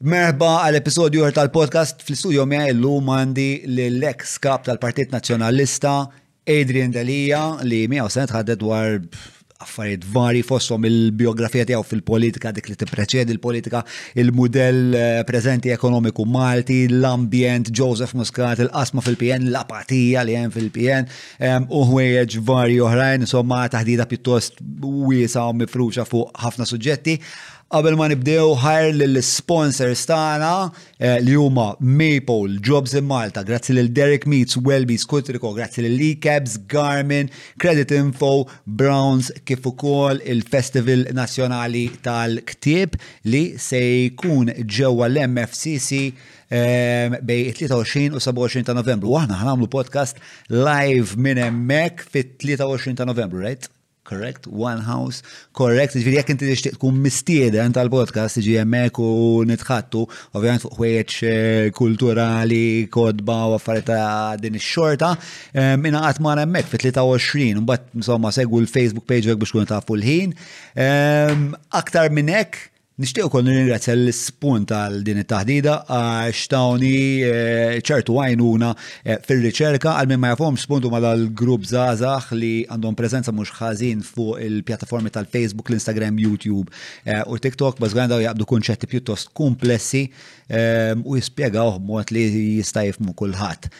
Merħba għal episodju għar tal-podcast fl-studio mija illum għandi l-ex kap tal-Partit Nazjonalista Adrian Delia li mija u senet ħaddet dwar affarijiet vari fossom il-biografija tiegħu fil-politika dik li tippreċedi l-politika, il-mudell eh, preżenti ekonomiku Malti, l-ambjent, Joseph Muscat, il-qasma fil-PN, l-apatija li hemm fil-PN, u ħwejjeġ vari oħrajn, insomma taħdida pjuttost wiesa u mifruxa fuq ħafna suġġetti. Qabel ma nibdew ħajr lill-sponsors tagħna eh, li huma Maple, Jobs in Malta, grazzi lil Derek Meets, Welby, Skutriko, grazzi lil Ecabs, Garmin, Credit Info, Browns, kif ukoll il-Festival Nazzjonali tal-Ktieb li se jkun ġewwa l-MFCC eh, bej 23 u 27 ta' Novembru. Waħna ħanamlu podcast live minn hemmhekk fit-23 ta' Novembru, right? Correct, one house, correct, ġviri jek inti tixtieq tkun mistieden tal-podcast, ġi jemmek u nitħattu, ovvijament fuq ħwejjeġ eh, kulturali, kodba u affarijiet ta' din ix-xorta, eh, minna qatt ma hemmhekk fi 23, mbagħad insomma segwu l-Facebook page biex tkun tafu l-ħin. Eh, aktar minn hekk, Nixtieq ukoll nirringrazzja l spunt għal din it-taħdida għax tawni eh, ċertu għajnuna eh, fir-riċerka għal minn ma jafhom spunt huma dal-grupp żgħażagħ li għandhom preżenza mhux ħażin fuq il-pjattaformi tal-Facebook, l-Instagram, YouTube eh, u TikTok, bażgħan daw jaqbdu kunċetti pjuttost komplessi u jispjegaw b'mod li jista' jifmu kulħadd.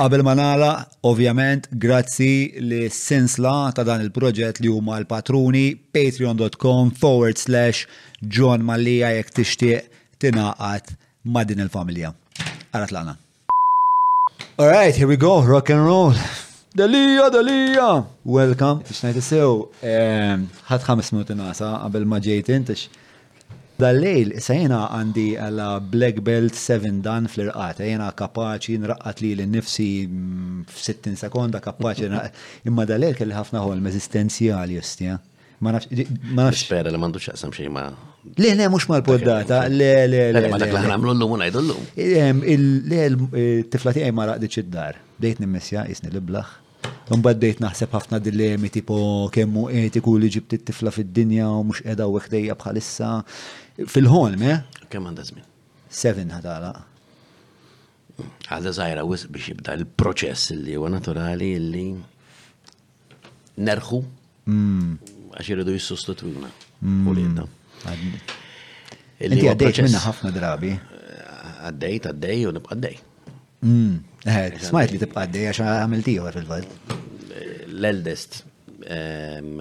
Qabel ma nagħlaq, ovvjament, grazzi li sinsla ta' dan il-proġett li huma l-patruni patreon.com forward slash John Mallia jekk tixtieq tingħaqad ma' din il-familja. Ara tlaqna. Alright, here we go, rock and roll. Delia, Delia! Welcome, biex najt sew, ħad ħames minuti nasa qabel ma ġejt int, Dal-lejl issa jiena għandi għala black belt seven dan fl-irqad. Jiena kapaċi nraqqat lili nnifsi f'60 sekonda kapaċi imma dal-lejl kelli ħafna ħolm eżistenzjali jostja. Ma nafx. Nispera li m'għandux xaqsam xejn ma. Le, le, mhux mal-poddata. Le, le, le. Ma dak li ħnamlu llum u ngħidu llum. Il-tifla tiegħi ma raqditx id-dar. Bdejt nimmissja jisni liblaħ. Imbagħad bdejt naħseb ħafna dilemi tipo kemm hu etiku li ġibt it-tifla fid-dinja u mhux qiegħda u ħdejja bħalissa. Fil-ħolm, eh? Kemm għandha żmien? Seven ħadala. Għadha żgħira wisq biex jibda l-proċess li huwa naturali li nerħu Għax iridu jissostitwina. Uliedna. Inti għaddejt minna ħafna drabi. Għaddejt, għaddej u nibqa' għaddej. Eh, smajt li tibqa' għaddej għax għamilt ieħor fil-fatt. L-eldest ehm,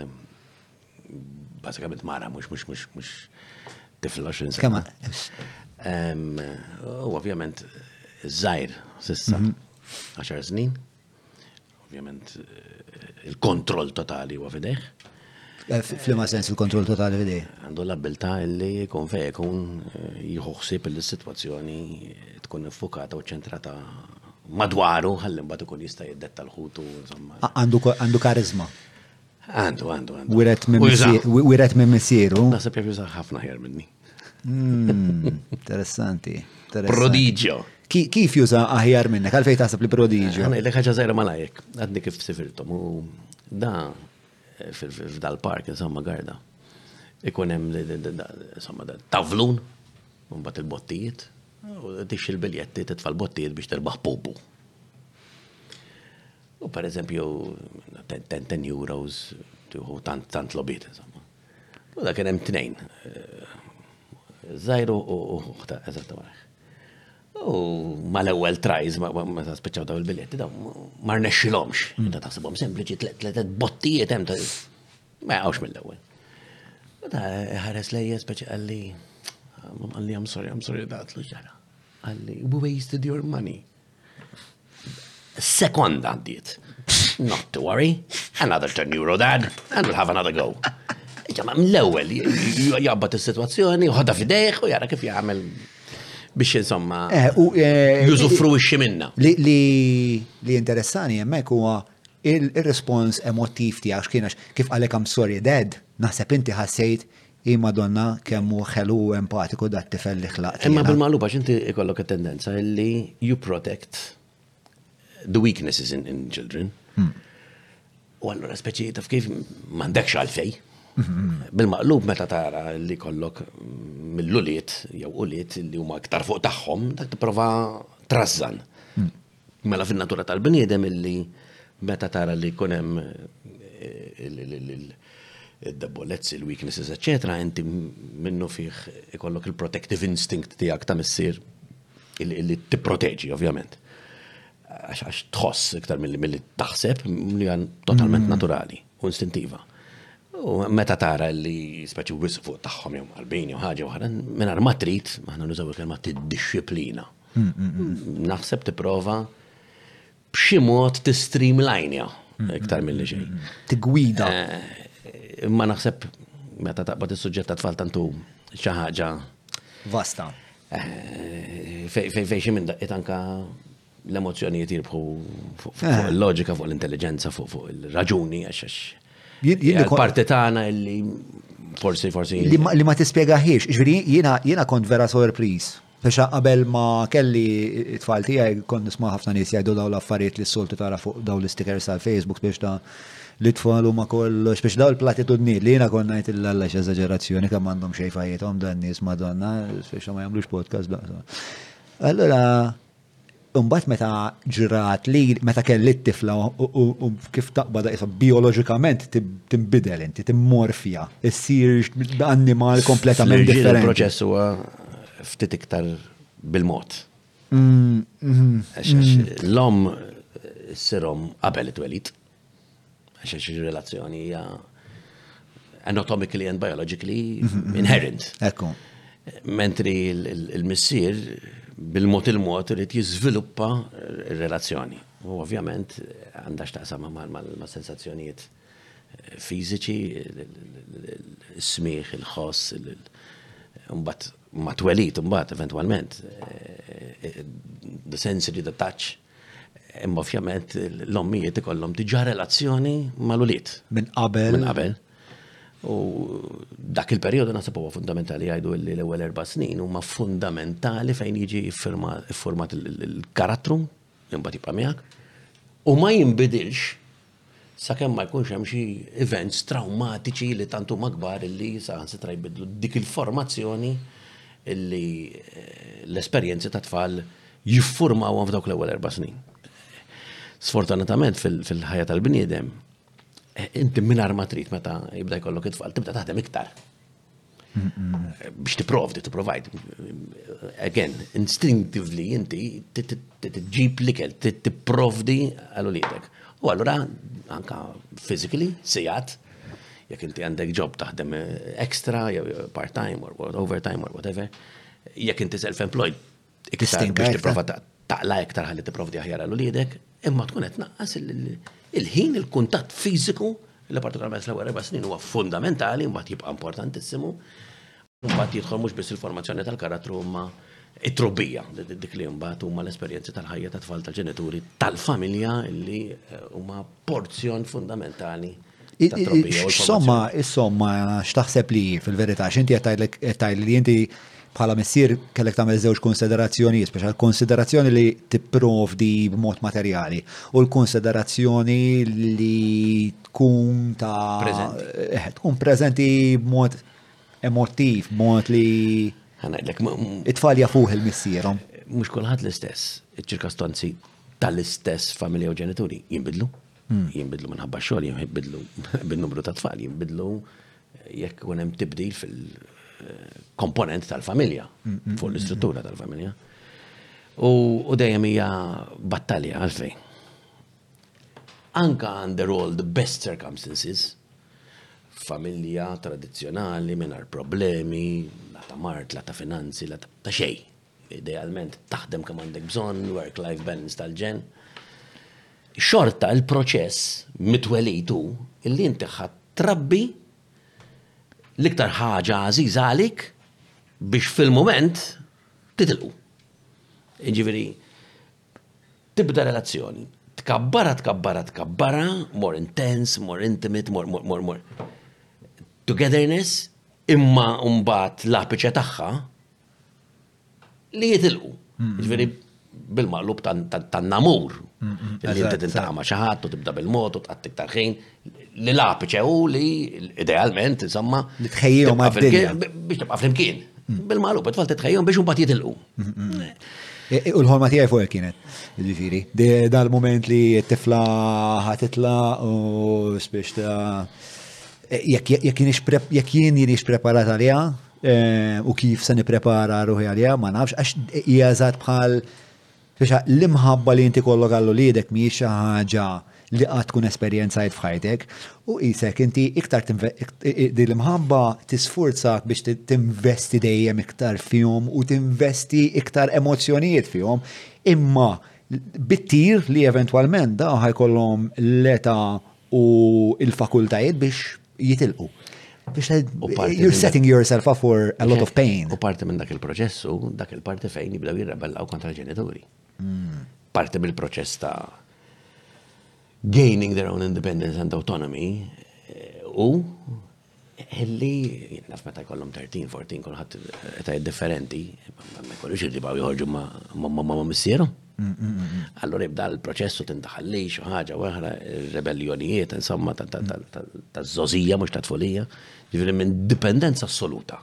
basikament mara, mux, mux, mux, mux tifla xin Kama. U ovvjament, zaħir, sissa, 10 mhm. snin, Ovvjament il-kontroll totali huwa fidejh. Eh, Flima sens il-kontroll totali fidejh. Għandu l-abilta illi jkun fej jkun eh, jieħu ħsieb li s-sitwazzjoni tkun iffukata u ċentrata madwaru ħalli mbagħad ikun jista' jiddetta l-ħutu insomma. Għandu karizma. Għandu, għandu, għandu. Wiret minn misieru. Wiret minn misieru. Nasib jaf jużaħ ħafna ħjar minni. Hmm, interessanti. Prodigio. Kif juża aħjar minnek? Għalfej taħseb li prodigio? Għana, l-ek ħagġa zaħra malajek. Għadni kif sifirtom. Da, eh, f'dal-park, insomma, garda. Ikunem, insomma, tavlun, un bat il-bottijiet, u tix il-biljetti titfa l-bottijiet biex terbaħ pubu. U per eżempju, 10 euros, tuħu tant lobit, insomma. U da kien hemm tnejn. Zajru eh, u uħta, eżatt għalek. U ma l-ewwel trajz, ma ta' spiċċaw daw il-biletti, daw ma rnexxilhomx. Mm. Ta' taħsibhom sempliċi tlet bottijiet hemm ta' ma jaqgħux mill-ewwel. U ta' ħares lejja speċi għalli għalli I'm sorry, I'm sorry, da' tlu ġara. Għalli, we wasted your money. Sekond għaddiet. Not to worry, another turn euro dad, and we'll have another go. Ġamma, mill-ewel, jabbat il-situazzjoni, uħodha fidejħ u jara kif jgħamil biex insomma eh, eh, jużufru ixi minna. Li interessani jemmek huwa il-respons emotiv tiegħek x'kienax kif għalek I'm sorry dad, naħseb inti ħassejt Hi Madonna kemm hu ħelu u empatiku dat tifel li ħlaqt. Imma bil-maqlub għax inti ikollok it-tendenza illi you protect the weaknesses in, in children. Hmm. U allura speċi taf kif m'għandekx għalfej. Bil-maqlub meta tara li kollok mill-uliet jew uliet li huma aktar fuq tagħhom, dak tipprova trażżan. Mela fin-natura tal-bniedem illi meta tara li jkun hemm id-debolezzi, il-weaknesses, eċċetera, inti minnu fih ikollok il-protective instinct tiegħek ta' missier illi tipproteġi ovvjament. Għax tħoss iktar milli taħseb li għan totalment mm. naturali u istintiva. U meta tara li speċi wisq fuq tagħhom jew qalbin jew ħaġa oħra, mingħajr ma trid, aħna nużaw il-kelma tiddixxiplina. Naħseb tipprova b'xi mod tistreamlinja iktar mill-li xejn. Tigwida. Eh, imma naħseb meta taqbad is-suġġett ta' tfal tantu xi ħaġa vasta. Eh, Fejn xi minn daqqiet anka l-emozjonijiet jirbħu fuq eh. il-loġika, fuq l-intelligenza, fuq il-raġuni, għax għax. Il-parti tagħna illi forsi forsi. Li ma tispjegaħiex, ġviri jiena kont vera sorpriż Għaxa qabel ma kelli it-tfal tiegħi kont nisma' ħafna nies jgħidu daw l-affarijiet li s-soltu tara fuq daw l-istikers tal-Facebook biex ta' li tfal huma kollox biex daw l-platitudni li jiena konna ngħid il-alla x'eżaġerazzjoni kemm għandhom xejn fajjithom dan nies Madonna biex ma jagħmlux podcast daqshom. Allura Imbagħad meta ġrat li meta kelli t-tifla u kif taqbada isa bioloġikament tinbidel inti, timmorfja, issir annimal kompletament differenti. Il-proċess huwa ftit iktar bil-mod. Mm, mm, mm. L-om sirom qabel it-twelid. Għax il-relazzjoni hija anatomically and biologically mhm. inherent. Ekku. Mentri il-missir bil-mod il-mod irid jiżviluppa r-relazzjoni. U ovvjament għandax taqsam ma' sensazzjonijiet fiżiċi, smieħ, il-ħoss, mbagħad ma twelid mbagħad eventwalment. Eh, eh, the sensory, the touch. Imma ovvjament l-ommijiet ikollhom diġà relazzjoni mal-ulied. Minn qabel. Minn qabel. U dak il-perjodu nasib huwa fundamentali jgħidu li l-ewwel erba' snin huma fundamentali fejn jiġi ffurmat il-karattru li mbagħad jibqa' miegħek u ma jinbidilx Sakemm ma jkunx hemm xi events trawmatiċi li tant huma kbar illi saħansitra jbiddlu dik il-formazzjoni illi l-esperjenzi tat-tfal jiffurmawhom f'dawk l-ewwel erba' snin. Sfortunatament fil-ħajja tal-bniedem, inti mingħajr ma trid meta jibda jkollok it-tfal tibda taħdem iktar. biex tipprovdi, tipprovide. Again, instinctively inti tġib likel, tipprovdi għal ulidek. U allura anka physically, sejat, jek inti għandek job taħdem extra, part-time, or overtime, or whatever, jek inti self-employed, iktar biex tipprova taqla iktar ħalli tipprovdi aħjar għal uliedek, imma tkun qed naqqas il-ħin il-kuntatt fiżiku li partikolarment fl-ewwel erba' snin huwa fundamentali mbagħad jibqa' importantissimu. Mbagħad jidħol mhux biss il-formazzjoni tal-karattru imma it-trobbija dik li mbagħad huma l-esperjenzi tal-ħajja tat-tfal tal-ġenituri tal-familja li eh, huma porzjon fundamentali Somma, somma, x'taħseb li fil-verità, x'inti qed li inti bħala missier kellek tagħmel żewġ konsiderazzjonijiet, speċjal konsiderazzjoni li tipprovdi b'mod materjali u l-konsiderazzjoni li tkun ta' eh, tkun preżenti b'mod emotiv, b'mod li it-tfal jafuh il-missierhom. Mhux kulħadd l-istess, iċ-ċirkastanzi tal-istess familja u ġenituri jinbidlu. Hmm. Jinbidlu minħabba xogħol, jinbidlu bin-numru ta' tfal, jinbidlu eh, jekk ikun hemm tibdil fil-komponent eh, tal-familja, hmm, hmm, fuq l-istruttura tal-familja. U dejjem hija battalja għalfej. Anka under all the best circumstances, familja tradizzjonali mingħajr problemi, la ta' mart, la ta' finanzi, la ta' xejn. idealment taħdem kemm għandek bżonn, work-life balance tal-ġen. Xorta il-proċess mitwelitu illi inti ħadd trabbi l-iktar ħaġa għażiża għalik biex fil-moment titilqu. Ġifieri, tibda relazzjoni, tkabbara, tkabbara, tkabbara, more intense, more intimate, more, more, more, more. Togetherness, imma mbagħad l-apiċe tagħha li jitilqu. Ġveri, bil-maqlub tan-namur. Li inti tintaqa ma xaħat u tibda bil-mod u tqattik tal-ħin. Li lapiċe u li idealment, insomma. Li tħejjom għad-dinja. Biex tibqa flimkien. Bil-maqlub, it-tfal titħejjom biex un bat jitilqu. E, e, u l-ħolma tijaj fuq kienet, ġifiri, dal-moment li t-tifla ħatitla u spiex ta' e, jek jien jirix preparat għalija, Eh, u kif se niprepara ruħi għalija, ma nafx, għax hija eżatt bħal l-imħabba li inti kollok għallu lidek mi xi ħaġa li qatt tkun esperjenzajt f'ħajtek u isek inti iktar din l-imħabba tisfurzak biex tinvesti dejjem iktar fihom u tinvesti iktar emozzjonijiet fihom imma bittir li eventwalment da ħajkollhom l-età u il-fakultajiet biex jitilqu. You're setting yourself up for a lot of pain. U parti minn dak il-proċessu, dak il-parti fejn jibdew jirrebellaw kontra ġenituri. Hmm. Parti mill-proċess ta' gaining their own independence and autonomy eh, u Illi, naf meta jkollhom 13, 14, kulħadd etajiet differenti, ma jkollux jidribaw joħorġu ma' ma' ma' missieru. Allura ibda l-proċessu tindaħal li xi ħaġa waħra, rebellionijiet, insomma, ta' żożija mhux ta' tfulija, ġifieri minn dipendenza assoluta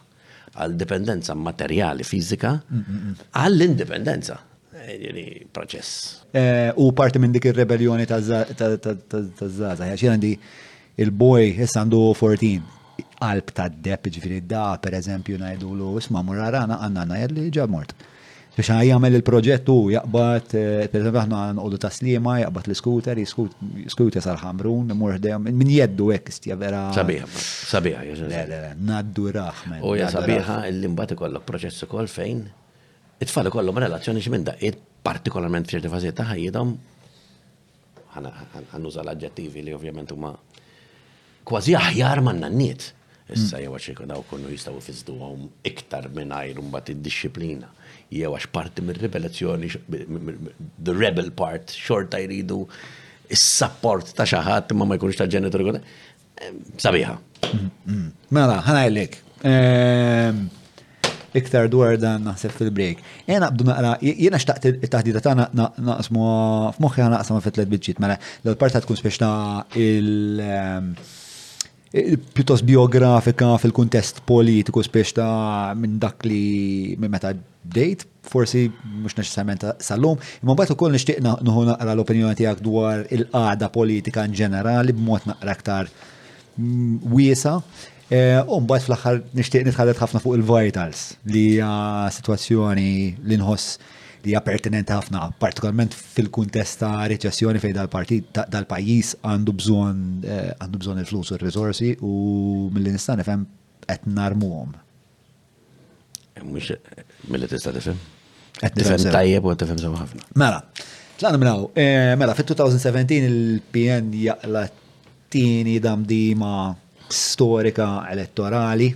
għal dipendenza materjali fiżika għall-indipendenza. Ġifieri proċess. Eh, u parti minn dik ir-rebellioni ta' żgħażagħ, għax għandi Il-boj issa għandu fortin qalb tad-depp, jiġifieri da pereżempju ngħidulu isma' mur arana għandna ngħid li ġa mort. Biex jagħmel il-proġett hu jaqbad, eh, pereżempju aħna nqogħdu taslima, jaqbad l-iskuter, skuter sal-ħamrun, imur ħdejhom minn jeddu hekk istja vera. Sabiħa, sabiħa, Le, le, naddu raħmen. U hija sabiħa illi mbagħad ikollok proċess ukoll fejn it-tfal ikollhom relazzjoni xi minn daqqiet partikolarment f'ċerti fażijiet ta' ħajjithom Ħannuża l-aġġettivi li ovvjament huma kważi aħjar man-nanniet. Issa jew għax ikun daw kunu jistgħu jfiżduhom iktar mingħajr mbagħad id-dixxiplina. Jew għax parti mir-ribelazzjoni, the rebel part, xorta jridu is-sapport ta' xi ħadd imma ma jkunx ta' ġenitur. Sabiħa. Mela, ħana jellek. Ehm, iktar dwar dan naħseb fil-break. Jena bdu naqra, jena xtaqt il-taħdita ta' naqsmu f'moħħi għana naqsmu fit-tlet bieċit, mela l-parta tkun spiex ta' il- ehm, pjuttost biografika fil-kuntest politiku spiex ta' minn dak li minn meta bdejt forsi mhux neċessarjament sal-lum, imma mbagħad ukoll nixtieq nuħu naqra l-opinjoni tiegħek dwar il-qagħda politika in ġenerali b'mod naqra aktar mm, wiesa. E, u mbagħad fl-aħħar nixtieq nitħallet ħafna fuq il-vitals li hija sitwazzjoni li nħoss li hija pertinenti ħafna, partikolarment fil-kuntest ta' reċessjoni fejn dal-partit dal-pajjiż għandu bżonn e, għandu bżonn il-flus u r-riżorsi u mill-instan ifhem qed narmuhom Mux, mill-li tista tifem. Tifem tajjeb u tifem sew ħafna. Mela, tlaqna minnaw, eh, mela, fit-2017 il-PN jaqla t-tini damdima storika elettorali.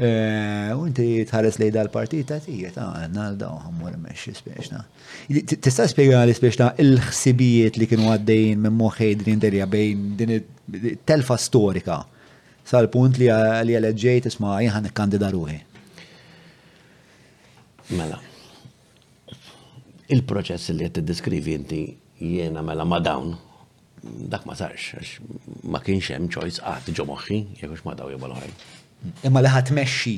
Eh, u inti tħares li dal-partit ta' tijiet, ah, għanna l-daw għammur meċi spiex ta' Tista' spiega li spiex ta' il-ħsibijiet li kienu għaddejn minn moħħ Adrian Delia bejn din telfa storika Sal-punt li li eleġġejt isma' jien ħan ikkandida ruħi. Mela. Il-proċess li qed tiddiskrivi inti jiena mela ma' dawn dak ma sarx, għax ma kienx hemm choice qatt ġo moħħi, jekk ma daw jibgħal oħrajn. Imma li ħadd mexxi.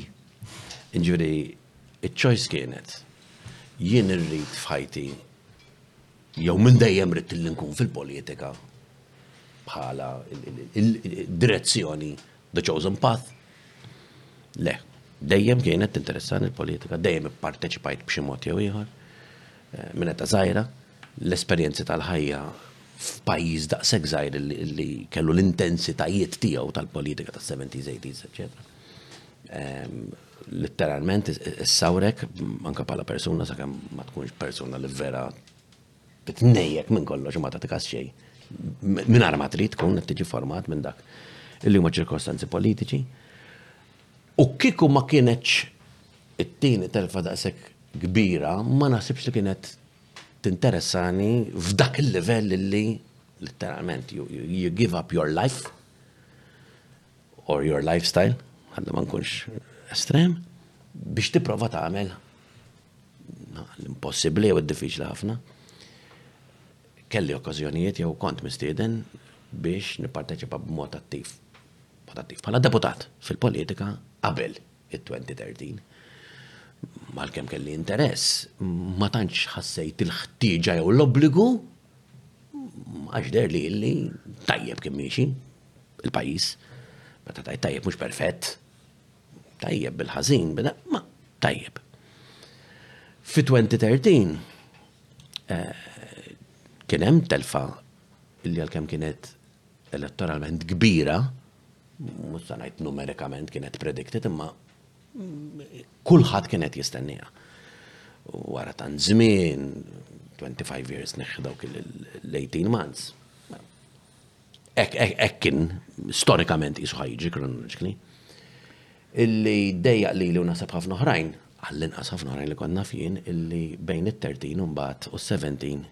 Ġifieri, iċ-choice kienet jien irrid f'ħajti Jew minn dejjem ridt li nkun fil-politika bħala direzzjoni the chosen path? Le, dejjem kienet tinteressani l-politika, dejjem ipparteċipajt b'xi mod jew ieħor. Eh, minn qed żgħira, l-esperjenzi tal-ħajja f'pajjiż daqshekk żgħir li kellu l-intensitajiet tiegħu tal-politika tas-70s, 80s, eċetera. Ehm, Litteralment issawrek anke bħala persuna sakemm ma tkunx persuna li vera titnejjek minn kollox u ma tagħtik xejn. Mingħajr ma trid tkun qed tiġi format minn dak li huma ċirkostanzi politiċi. U kieku ma kienetx it-tieni telfa daqshekk kbira, ma naħsibx li kienet tinteressani f'dak il-livell li litteralment you give up your life or your lifestyle, għadna ma nkunx estrem, biex tipprova tagħmel l-impossibbli u d-diffiċli ħafna. Kelli okkażjonijiet jew kont mistieden biex nipparteċipa b'mod attiv. Mod attiv bħala deputat fil-politika qabel it-2013. Malkemm kelli interess, ma tantx ħassejt il-ħtieġa jew l-obbligu Għax der li li tajjeb kien miexi il-pajjiż. Meta tajt tajjeb mhux perfett. Tajjeb bil-ħażin, bida, ma tajjeb. Fi 2013 eh, kien hemm telfa illi għalkemm kienet elettoralment kbira, mhux ngħid numerikament kienet predicted imma Kulħadd kien qed jistenniha. Wara tant żmien, 25 years neħħi dawk l-18 months. Ek kien storikament jisu ħajġi kronoloġikli. Illi dejja li li unasab ħafna oħrajn, għallin inqas ħafna oħrajn li konna fien, illi bejn it-13 un bat u 17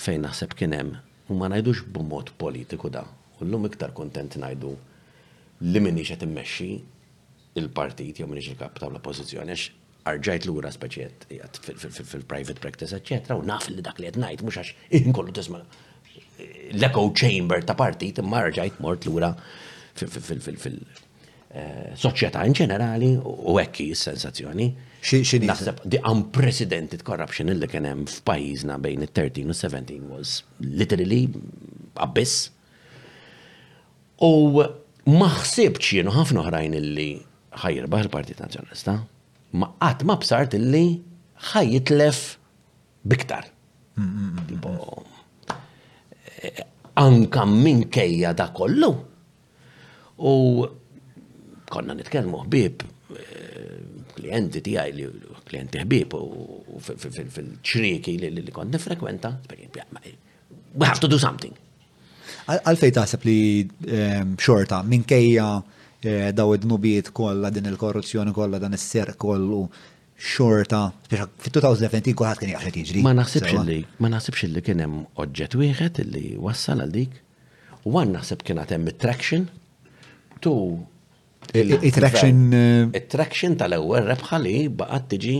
fejn naħseb kien hemm u ma ngħidux b'mod politiku da. U llum iktar kontent ngħidu li minni qed immexxi il-partit jew minix il-kap ta' l-oppożizzjoni għax arġajt lura speċiet fil-private practice, eċċetera, u naf li dak li qed ngħid mhux għax inkollu tisma' l-echo chamber ta' partit imma arġajt mort lura fil- eh, soċjetà in ġenerali u hekk sensazzjoni Naħseb the unprecedented corruption illi kien hemm f'pajjiżna bejn it-13 u 17 was literally abyss. U ma ħsibtx jien u ħafna oħrajn illi ħa jirbaħ il-Partit Nazzjonalista, ma qatt ma bsart illi ħa jitlef biktar. Tipo, eh, anka minkejja da kollu. U konna nitkellmu ħbib eh, klienti tiegħi li klienti ħbib u fil-ċrieki li kont nifrekwenta, we have to do something. Għalfej taħseb li ehm, xorta minkejja eh, daw id-dnubiet kollha din il-korruzzjoni kollha dan is-ser kollu xorta fit-2017 kulħadd kien jaħseb jiġri. Ma naħsibx li ma naħsibx li kien hemm oġġett wieħed li wassal għal dik. U għan naħseb kien għad hemm traction tu it-traction eh, it-traction tal-ewwel rebħa li baqgħet tiġi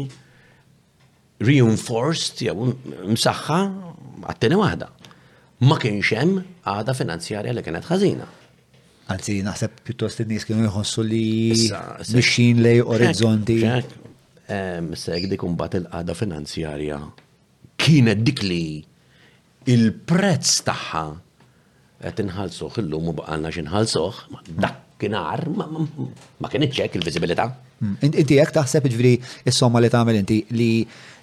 reinforced jew msaħħa għattini waħda. Ma kienx hemm għada finanzjarja li kienet ħażina. Anzi, naħseb pjuttost in-nies kienu jħossu li mixin lej orizzonti. Sek dik imbagħad il-qada finanzjarja kienet dik li Il-prezz tagħha qed inħallsuh illum u baqalna xi nħallsuh, dakinhar ma kienitx hekk il-viżibilità. Hmm. Inti jekk taħseb ġifieri is-somma li tagħmel inti li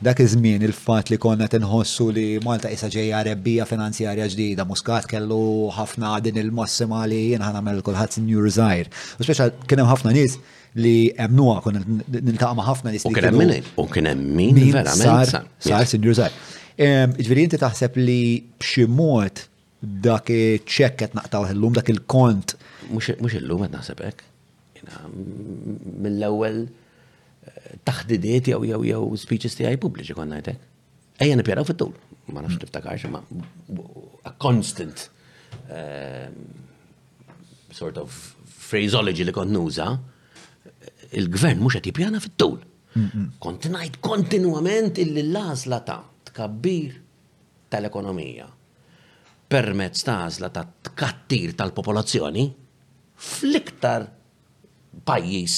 dak iż-żmien il-fatt li konna tinħossu li Malta isa ġejja rebbija finanzjarja ġdida, Muscat kellu ħafna din il-massima li jien ħanamel kulħadd sinjur żgħir. U speċjal kien hemm ħafna nies li emnuha konna niltaqa' ma' ħafna nies. U kien hemm u kien hemm min verament sar. Sar sinjur sar. Ġifieri inti taħseb li b'xi mod dak ċekk qed naqtaw illum dak il-kont. Mhux illum qed naħseb hekk. Mill-ewwel eh, taħdidiet jew jew jew speeches tiegħi pubbliċi konna ngħidlek. Ejja nipjanaw fit-tul, ma nafx tiftakar xi a constant ehm, sort of phraseology li kont nuża, il-gvern mhux qed jippjana fit-tul. Kont ngħid kontinwament illi l-għażla ta' tkabbir tal-ekonomija permezz ta' għażla ta' tkattir tal-popolazzjoni fl-iktar pajjiż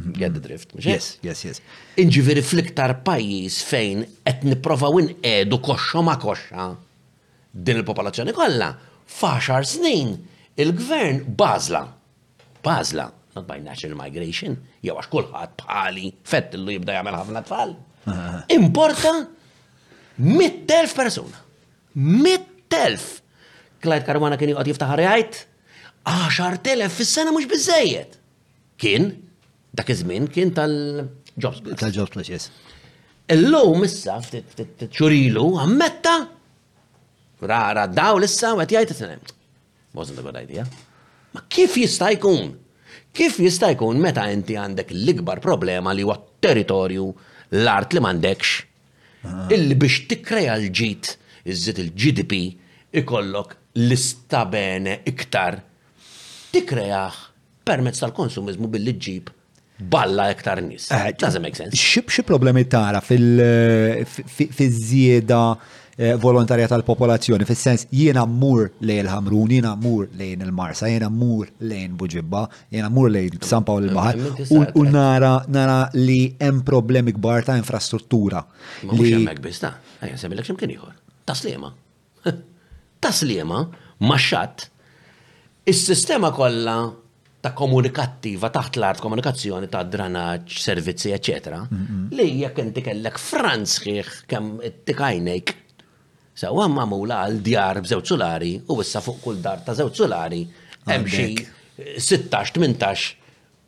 Get the drift, mhux Yes, yes, yes. Inġifieri fl-iktar pajjiż fejn qed nipprovaw inqedu koxxa ma' koxxa din il-popolazzjoni kollha, f'għaxar snin il-gvern bażla. Bażla, not by national migration, jew għax kulħadd bħali fettillu jibda jagħmel ħafna tfal. Importa 100,000 persuna. 100,000! Klajt Karwana kien joqgħod jiftaħar jgħid, 10,000 fis-sena mhux biżejjed. kien, dak iż-żmien kien tal-Jobs Plus. Tal-Jobs Plus, yes. Illum issa ftit xurilu ammetta rara daw l-issa għet jgħid t-senem. Wasn't a good idea. Ma kif jista' jkun? Kif jista' jkun meta inti għandek l-ikbar problema li huwa territorju l-art li m'għandekx ah. illi biex tikkreja l-ġid iżid il-GDP ikollok l-istabene iktar tikkreah permezz tal-konsumiżmu billi ġġib balla iktar nies. Eh, Doesn't make sense. Xi problemi tara fil-żieda eh, volontarja tal-popolazzjoni, fil-sens jiena mmur lejn il-ħamrun, jiena mmur lejn il-marsa, jiena mmur lejn Buġibba, jiena mmur lejn San Pawl il-Baħar, u nara nara li hemm problemi kbar ta' infrastruttura. Li hemmhekk biss ta' ejja semilek x'imkien ieħor. Taslima. Ta' sliema ma' xatt, is-sistema kollha ta' komunikattiva taħt l-art, komunikazzjoni ta' dranaġġ, servizzi, eċċetera, li jekk inti kellek franz sħiħ kemm ittik għajnejk, sewwa magħmula għal djar b'żewġ sulari u issa fuq kull dar ta' żewġ sulari hemm xi sittax, tmintax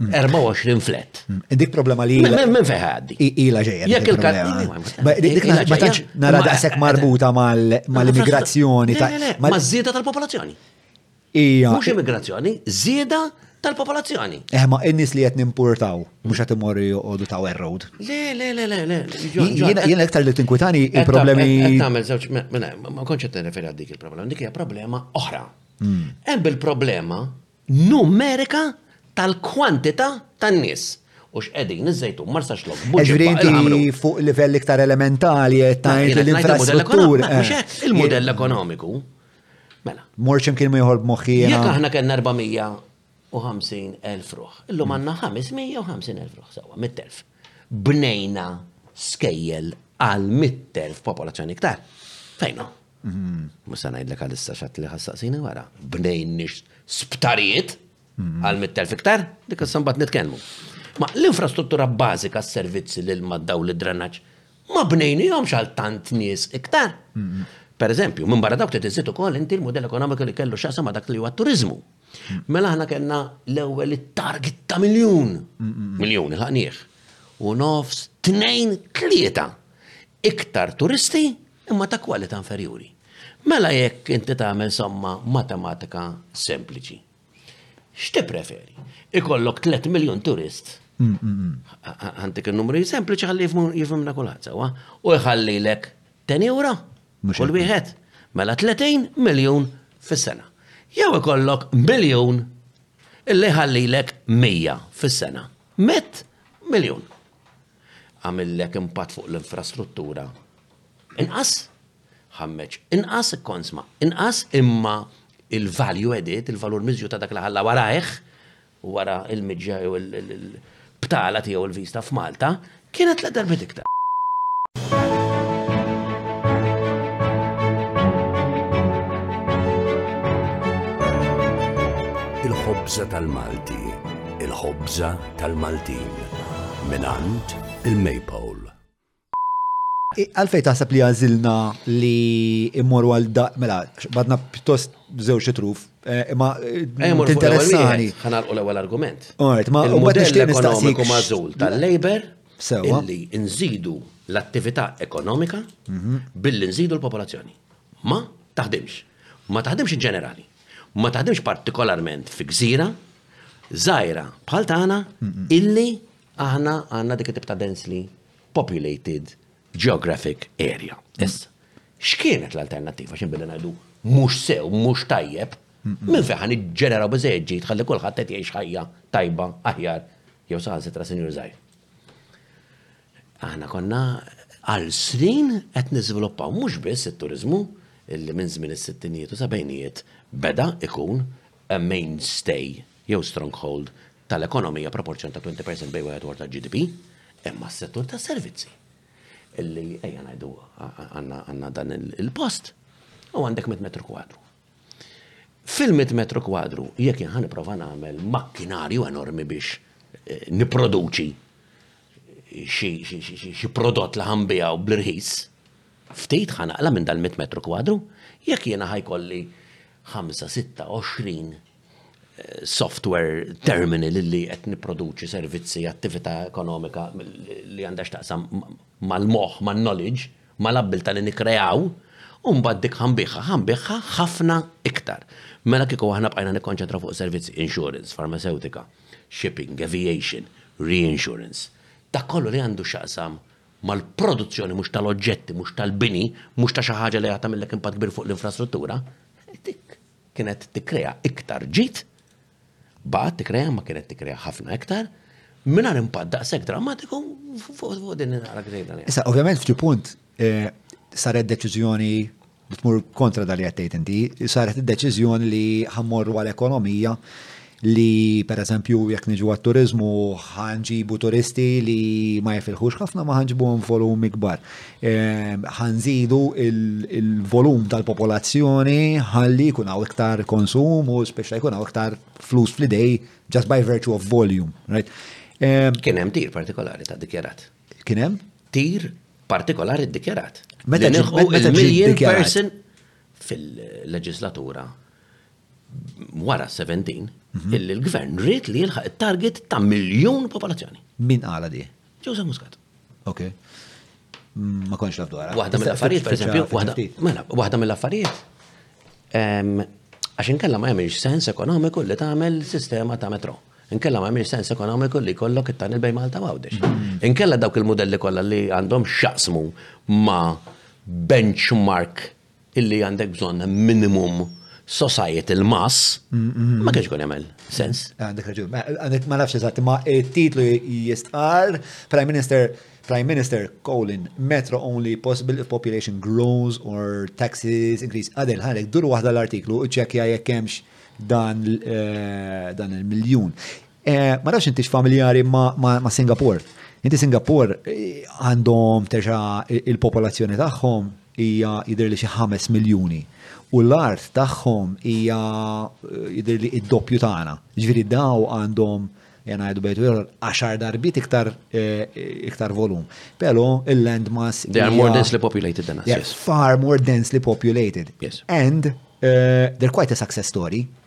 24 mm. flat. Mm. Dik problema li. Men feħ għaddi. Ila ġeja. Jek il kat Dik ma tantx nara daqshekk marbuta mal-immigrazzjoni ta' ma' żieda tal-popolazzjoni. Ija. Mhux immigrazzjoni, żieda tal-popolazzjoni. Eh, ma n-nis li qed nimpurtaw, mhux qed imorru joqogħdu ta' road. Le, le, le, le, le. Jiena iktar li tinkwitani il-problemi. Tagħmel żewġ, ma kontx qed nirreferi għal dik il-problema, dik hija problema oħra. Hmm. Hemm bil-problema numerika tal-kwantità tan-nies. U x'qegħdin, iż-żejtun, marsaxlokk, buġibba, il-ħamrun. Jiġifieri inti fuq livell iktar elementali qed tgħid li l-infrastruttura. Mhux hekk, il-mudell ekonomiku. Mela. Mort xi mkien ieħor b'moħħi jiena. Jekk aħna kellna 450,000 ruħ, illum għandna 550,000 ruħ sewwa, 100,000. Bnejna skejjel għal 100,000 popolazzjoni iktar. Fejn hu? Mhux se ngħidlek għalissa x'għadt li ħassaqsini wara. Bnejniex sptarijiet għal mittel fiktar, dik issa mbagħad nitkellmu. Ma l-infrastruttura bażika s-servizzi lil maddaw li drenaġġ ma bnejnihomx għal tant nies iktar. Per eżempju, minn barra dawk trid iżid ukoll inti l-mudell ekonomiku li kellu x'għasam dak li huwa t-turiżmu. Mela aħna kellna l-ewwel it-target ta' miljun. Miljun il-ħaqnieh. U nofs tnejn tlieta iktar turisti imma ta' kwalità inferjuri. Mela jekk inti tagħmel somma matematika sempliċi, x'tippreferi? Ikollok 3 miljun turist għandik il-numri sempliċi ħalli jifimna kulħadd sewa u jħallilek 10 euro kull wieħed mela 30 miljun fis-sena. Jew ikollok miljun illi ħallilek 100 fis-sena. Met miljun. għamillek impatt fuq l-infrastruttura inqas, ħammeġ inqas, ikkonsma inqas, imma il-value added, il-valur miżju ta' dak li ħalla warajh, wara il-miġja jew il-btala tiegħu l-vista f'Malta, kienet tliet darbiet iktar. Il-ħobża tal-Malti, il-ħobża tal-Maltin mingħand il-Maypole. Għalfej taħseb li għazilna li immorru għal da, mela, badna pjuttost żewġ itruf, eh, imma eh, interessani. Ħanar u l-ewwel argument. Alright, ma u għedix li nistaqsiku mażul tal-labor illi nżidu l-attività ekonomika mhm. billi nżidu l-popolazzjoni. Ma taħdimx. Ma taħdimx ġenerali. ma taħdimx partikolarment fi gżira żgħira bħal tagħna illi aħna għandna dik it-tip ta' densely populated geographic area. Issa, x'kienet l-alternattiva x'in billi ngħidu mhux sew, mhux tajjeb, minn fejn ħan iġġeneraw biżejjed ġid ħalli kulħadd qed jgħix ħajja tajba aħjar jew saħansitra sinjur żgħir. Aħna konna għal snin qed niżviluppaw mhux biss it-turiżmu illi minn żmien is-sittinijiet u sebgħinijiet beda ikun mainstay jew stronghold tal-ekonomija proporzjon ta' 20 percent bejn wieħed u ieħor tal-GDP, imma s-settur tas-servizzi. Illi ejja ngħidu għandna dan il-post u għandek mit metru kwadru. Fil-mitt metru kwadru, jekk jien ħa nipprova nagħmel makkinarju enormi biex nipproduċi xi prodott li ħa nbiegħu bl-irħis, ftit ħa naqla' minn dal-mitt metru kwadru. Jekk jiena ħa jkolli ħamsa, sitta, għoxrin software terminal li qed nipproduċi servizzi, attività ekonomika li għandha x'taqsam mal-moħħ, man-knowledge, mal-abbiltà li nikkreaw, u mbagħad dik ħa nbiegħha, ħa nbiegħha ħafna iktar. Mela kieku aħna bqajna nikkonċentraw fuq servizzi, insurance, farmasewtika, shipping, aviation, reinsurance, dak kollu li għandu x'jaqsam mal-produzzjoni mhux tal-oġġetti, mhux tal-bini, mhux ta' xi ħaġa li ħa tagħmillek impatt kbir fuq l-infrastruttura, dik kienet tikkrea iktar ġid Baqgħet tikkrea ma kienet tikkrea ħafna iktar mingħajr impatt daqshekk drammatiku fuq din il-għalakżejda. Issa, ovvjament f'ċi punt eh, saret deċiżjoni li tmur kontra dal jattejt inti, saret id-deċiżjoni li ħammorru għal ekonomija li per eżempju jekk niġu għat-turizmu ħanġibu turisti li ma jifilħux ħafna ma ħanġibu volumi kbar. ħanżidu il-volum tal-popolazzjoni ħalli jkun hawn iktar konsum u speċa jkun hawn iktar flus fl-idej just by virtue of volume, right? Kien hemm tir partikolari ta' dikjarat. Kien hemm? Tir partikolari dikjarat. Meta nilħu il-million person fil-leġislatura wara 17 mhm. illi l-gvern rrit li jilħaq il-target ta' miljon popolazzjoni. Min għala di? Ġewża Muscat. Ok. Mm, ma konx naf dwar. Waħda mill-affarijiet, per esempio, mela, waħda mill-affarijiet. Għax inkella ma jemilx sens ekonomiku li tagħmel sistema ta' metro. Inkella ma jemilx sens ekonomiku li kollok it il bej Malta Għawdex. Mm. Inkella dawk il-modelli kollha li għandhom xaqsmu ma' benchmark illi għandek bżonn minimum societal mass, ma kienx kun jagħmel sens. Ah, għandek raġun. Ma nafx eżatt, ma titlu jistqar Prime Minister Prime Minister colon metro only possible if population grows or taxes increase. Għadel ħalek dur waħda l-artiklu u ċekja jekk hemmx dan eh, dan il-miljun. Eh, ma nafx intix familjari ma' Singapore. Inti Singapore eh, għandhom terġa il-popolazzjoni tagħhom hija jidher li xi ħames miljuni u l-art tagħhom hija eh, jidher li id-doppju tagħna. Ġifieri daw għandhom jena għedu bejtu għaxar darbiet iktar iktar volum. Pero il-landmass. They are more densely populated than us. Yes. Far more densely populated. Yes. And uh, they're quite a success story.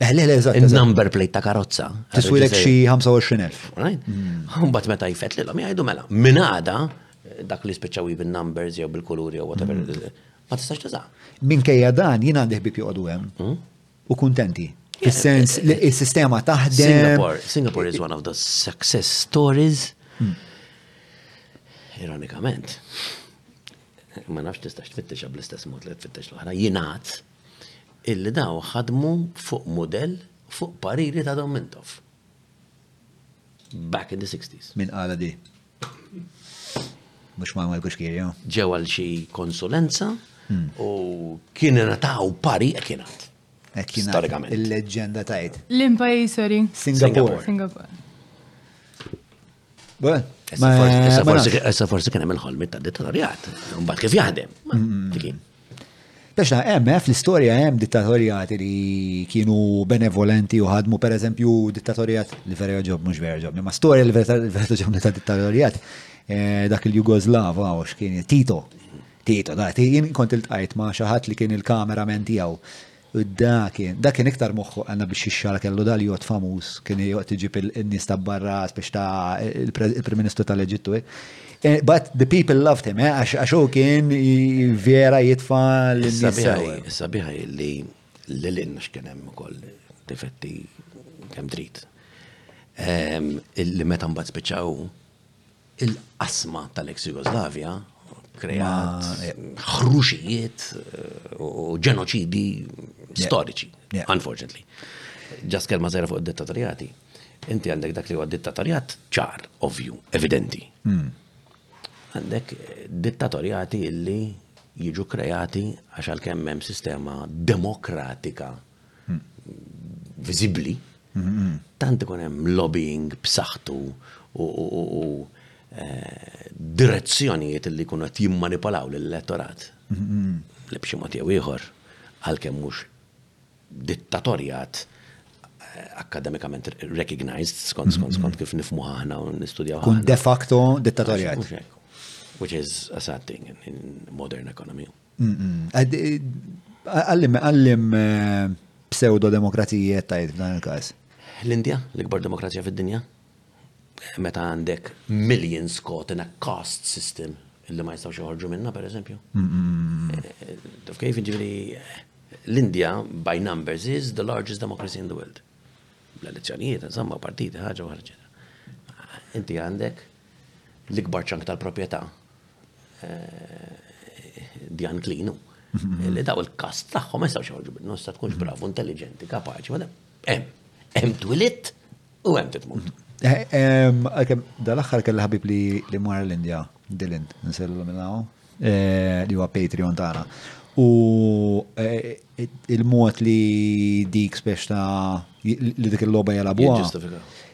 Eh, le, le, eżatt. Il-number plate ta' karozza. Tiswilek xi 25,000. Mm. Mbagħad meta jfet li l-om jgħidu mela, minn għada eh, dak li spiċċaw bil numbers jew bil-kuluri jew whatever. Mm. Eh, ma tistax tuża. Minkejja dan jien għandi ħbib joqogħdu hemm mm. u kuntenti. Fis-sens li s-sistema taħdem. Singapore, Singapore is one of the success stories. Ironikament, ma nafx tistax tfittex bl-istess mod li tfittex l-oħra, jingħad illi dawn ħadmu fuq mudell fuq pariri ta' Don Mintoff. Back in the 60s. Min qala di? Mux ma' Markus Kiri, jo? Ġew għal xi konsulenza hmm. u kien nataw pari e kienat. E Storikament. Il-leġenda tajt. L-impajisori. Singapore. Singapore. Issa forsi kien hemm il-ħolmi ta' dittatorjat, mbagħad kif jaħdem. Mm. Taxna, hemm eh, fl-istorja hemm dittatorjati li kienu benevolenti u ħadmu pereżempju dittatorjat li vera ġob mhux vera ġob. Ma storja li vera ġobni ta' dittatorjat eh, dak il-Jugoslav għaw x'kien Tito. Tito, da, jien kont il-tqajt ma' xi ħadd li kien il-kameraman tiegħu U da kien, da kien iktar moħħu għandna biex jixxara kellu da li jgħod famuż, kien jgħod iġib il-nies ta' barra, biex ta' il-Prim Ministru tal-Eġittu. Eh, but the people loved him, eh, għax u kien vera jitfa l-nies. Sabiħa li l-lin x'kien hemm ukoll difetti kemm trid. Ehm, li meta mbagħad spiċċaw il-qasma tal-ex Jugoslavja kreat ħruxijiet eh, u ġenoċidi storiċi, unfortunately. Ġas kelma zera fuq id-dittatorjati. Inti għandek dak li huwa dittatorjat ċar, ovvju, evidenti. Hmm. Għandek eh, dittatorjati illi jiġu kreati għax għalkemm hemm sistema demokratika viżibbli, tant ikun hemm lobbying b'saħħtu u eh, direzzjonijiet li jkunu qed jimmanipolaw lill-elettorat li b'xi mod jew ieħor għalkemm mhux dittatorjat eh, akademikament recognized skont skont skont kif nifmu aħna u nistudjaw. Kun de facto dittatorjat. Which is a sad thing in modern economy. Għallim, għallim eh, pseudo-demokrazija tajt f'dan il-kas. L-Indja, l-ikbar demokrazija fid-dinja, meta għandek million scot in a cost system illi ma jistawx joħorġu minna, per eżempju. Eh, taf kif ġivri l-Indja, by numbers, is the largest democracy in the world. L-elezzjonijiet, insomma, partiti, ħagġa u ħarġa. Inti għandek l-ikbar ċank tal-propieta Dian Klinu. Li daw il-kast tagħhom ma jistgħux joħorġu bid nosta tkunx bravu, intelligenti, kapaċi, ma hemm. Hemm twilit u hemm titmut. Għalkemm dal-aħħar kellha ħabib li mar l-Indja, Dylan, nsellu minn hawn, li huwa Patreon tagħna. U il-mod li dik spiex ta' li dik il-loba jalabuha.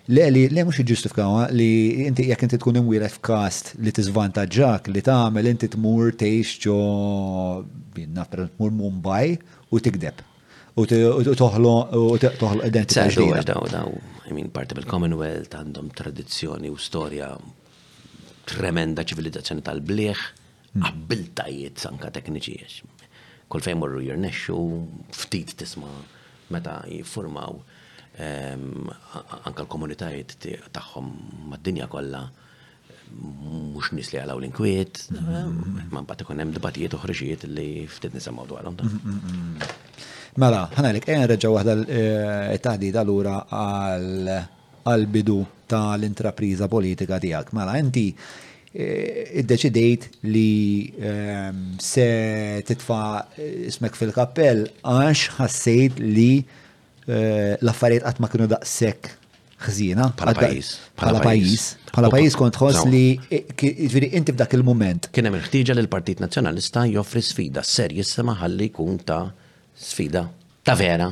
Le, li le mhux jiġġustifikaw, li inti jekk inti tkun imwieled f'kast li tiżvantaġġak li tagħmel inti tmur tgħix ġo naf tmur Mumbai u tikdeb. U toħloq u toħloq identità. Daw daw, I mean, parti mill-Commonwealth għandhom tradizzjoni u storja tremenda ċivilizzazzjoni tal-bliħ, abbiltajiet anke tekniċi għax kull fejn morru jirnexxu ftit tisma' meta jiffurmaw ehm, anke l-komunitajiet tagħhom mad-dinja kollha mhux nies li għalaw l-inkwiet, mm-hmm. ma mbagħad ikun hemm dibatijiet uħriġijiet li ftit nisemgħu dwarhom. Mm-hmm, mm-hmm. Mela, ħana lek, ejja reġa' waħda eh, t-taħdida lura għal għall-bidu ta' l-intrapriża politika tiegħek. Mela inti iddeċidejt li se titfa' ismek fil-kappell għax ħassejt li l-affarijiet qatt ma kienu daqshekk ħżiena. Bħala pajjiż. Bħala pajjiż. Bħala pajjiż kont tħoss li jiġifieri inti f'dak il-mument. Kien hemm il-ħtieġa li l-Partit Nazzjonalista joffri sfida serjissima ħalli jkun ta' sfida ta' vera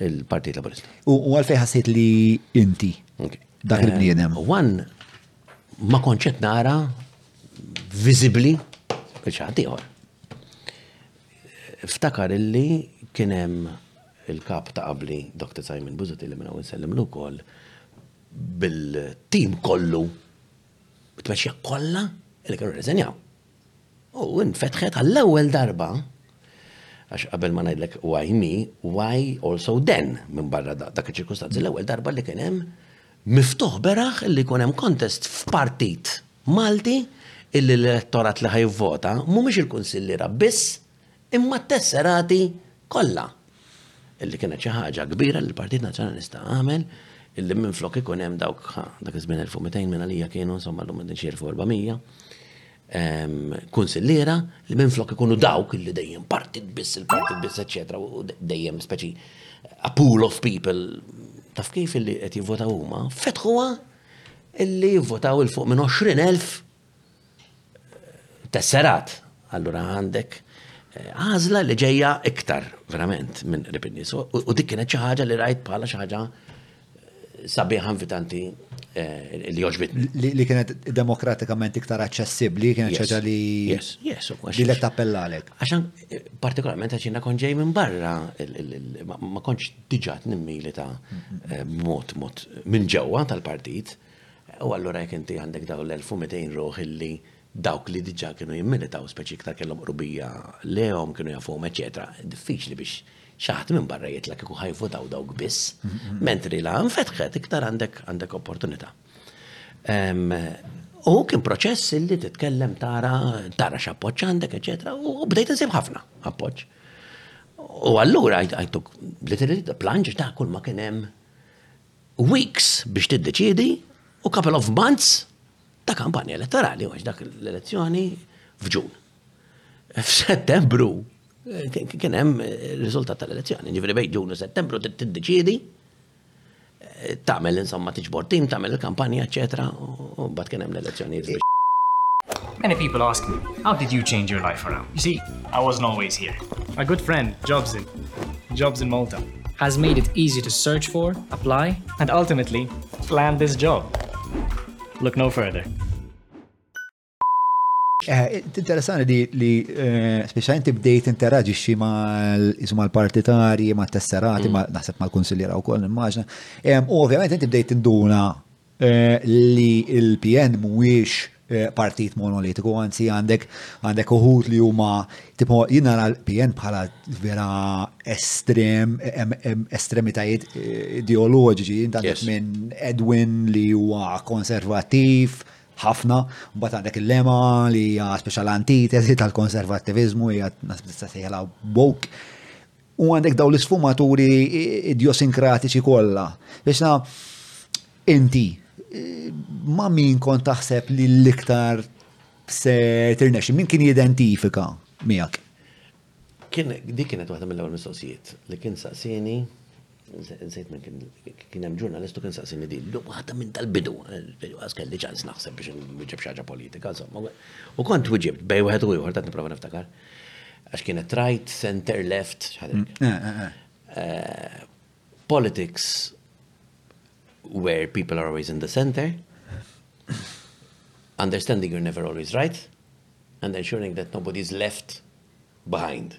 Il-Partit Laburista. U għalfej ħassejt li inti dak il-bniedem. Eh, wan ma konċet nara viżibbli il-ċaħat ieħor. Ftakar illi kien hemm il-kap ta' qabli Dr. Simon Buzuti li minna nsellim l kol bil-tim kollu t-tmexxija kollha li kienu reżenjaw. U infetħet għall-ewwel darba, għax qabel ma ngħidlek why me, why also then, minn barra dak iċ-ċirkustanzi, l-ewwel darba li kien hemm miftuħ beraħ li jkun hemm kontest f'partit Malti illi l-elettorat li ħajvvota mhumiex il-kunsilliera biss Imma t-tesserati kollha. Illi kienet xi ħaġa kbira li l-Partit Nazzjonalista għamel illi minflok ikun hemm dawk dak iż-żmien 1200 minn għalija kienu insomma llum qegħdin xi 1400 kunsilliera li minflok ikunu dawk illi dejjem partit biss il-partit biss eċetera u dejjem speċi a pool of people taf kif illi qed jivvotaw huma fetħuha illi jivvotaw il fuq minn 20,000 tesserat, allura għandek eh, għażla li ġejja iktar verament minn qrib in-nies. U dik kienet xi ħaġa li rajt bħala xi ħaġa eh, sabiħa invitanti eh, li joġbit. Li kienet demokratikament iktar aċċessibbli, kienet ċaġa li. Yes, yes, u Li l tappellalek. Għaxan, partikolarment għax jina konġej minn barra, ma konċ diġat nimmili ta' mod, mod minn ġewwa tal-partit. U allura jekk inti għandek dawn l-1200 ruħ illi dawk li diġà kienu jimmilitaw speċi iktar kellhom qrubija lehom, kienu jafuhom, eċetera, diffiċli biex xi ħadd minn barra jitla' kieku ħajvotaw dawk biss, mentri la nfetħet iktar għandek għandek opportunità. U kien proċess illi titkellem tara tara x'appoġġ għandek, eċetera, u bdejt insib ħafna appoġġ. U allura għajtuk, li trid planġ ta' kull ma kien hemm weeks biex tiddeċiedi u couple of months ta' kampanja elettorali, għax dak l-elezzjoni f'ġun. F'settembru kien hemm eh, riżultat tal-elezzjoni, ġifri bejn ġun u settembru tiddeċiedi eh, tagħmel insomma tiġbor tim, tagħmel il-kampanja, eċetera, u mbagħad kien hemm l-elezzjonijiet. Many people ask me, how did you change your life around? You see, I wasn't always here. A good friend, Jobs in, Jobs in Malta. has made it easy to search for, apply, and ultimately land this job. Look no further. Eh, interessani li li eh, speċjalment bdejt interaġixxi ma' l-partitari, ma' tesserati, mm. naħseb mal-kunsiljera wkoll immaġna. U ovvjament inti bdejt induna li l-PN mhuwiex partit monolitiku, anzi għandek għandek uħud li huma tipo jien nara l-PN bħala vera estrem, estremitajiet ideoloġiċi, għandek minn Edwin li huwa konservattiv, ħafna, mbagħad għandek il-lema li hija speċjal antitesi tal-konservattivizmu hija nasbissa sejħla woke. U għandek daw l-isfumaturi idiosinkratiċi kollha. Biex na, inti, ma min kont taħseb li l-iktar se tirnexxi, min kien jidentifika miegħek? Kien, dik kienet waħda mill-ewwel mistoqsijiet li kien saqsini Nsejt minn kien hemm ġurnalist u kien saqsini din l waħda minn tal-bidu, għas kelli ċans naħseb biex nwiġib xaġa politika, insomma. U kont wiġibt bej wieħed u ieħor tat nipprova niftakar. Għax kienet right, center, left, ħadek. Mm, eh, eh, eh. Politics where people are always in the center, understanding you're never always right, and ensuring that nobody's left behind.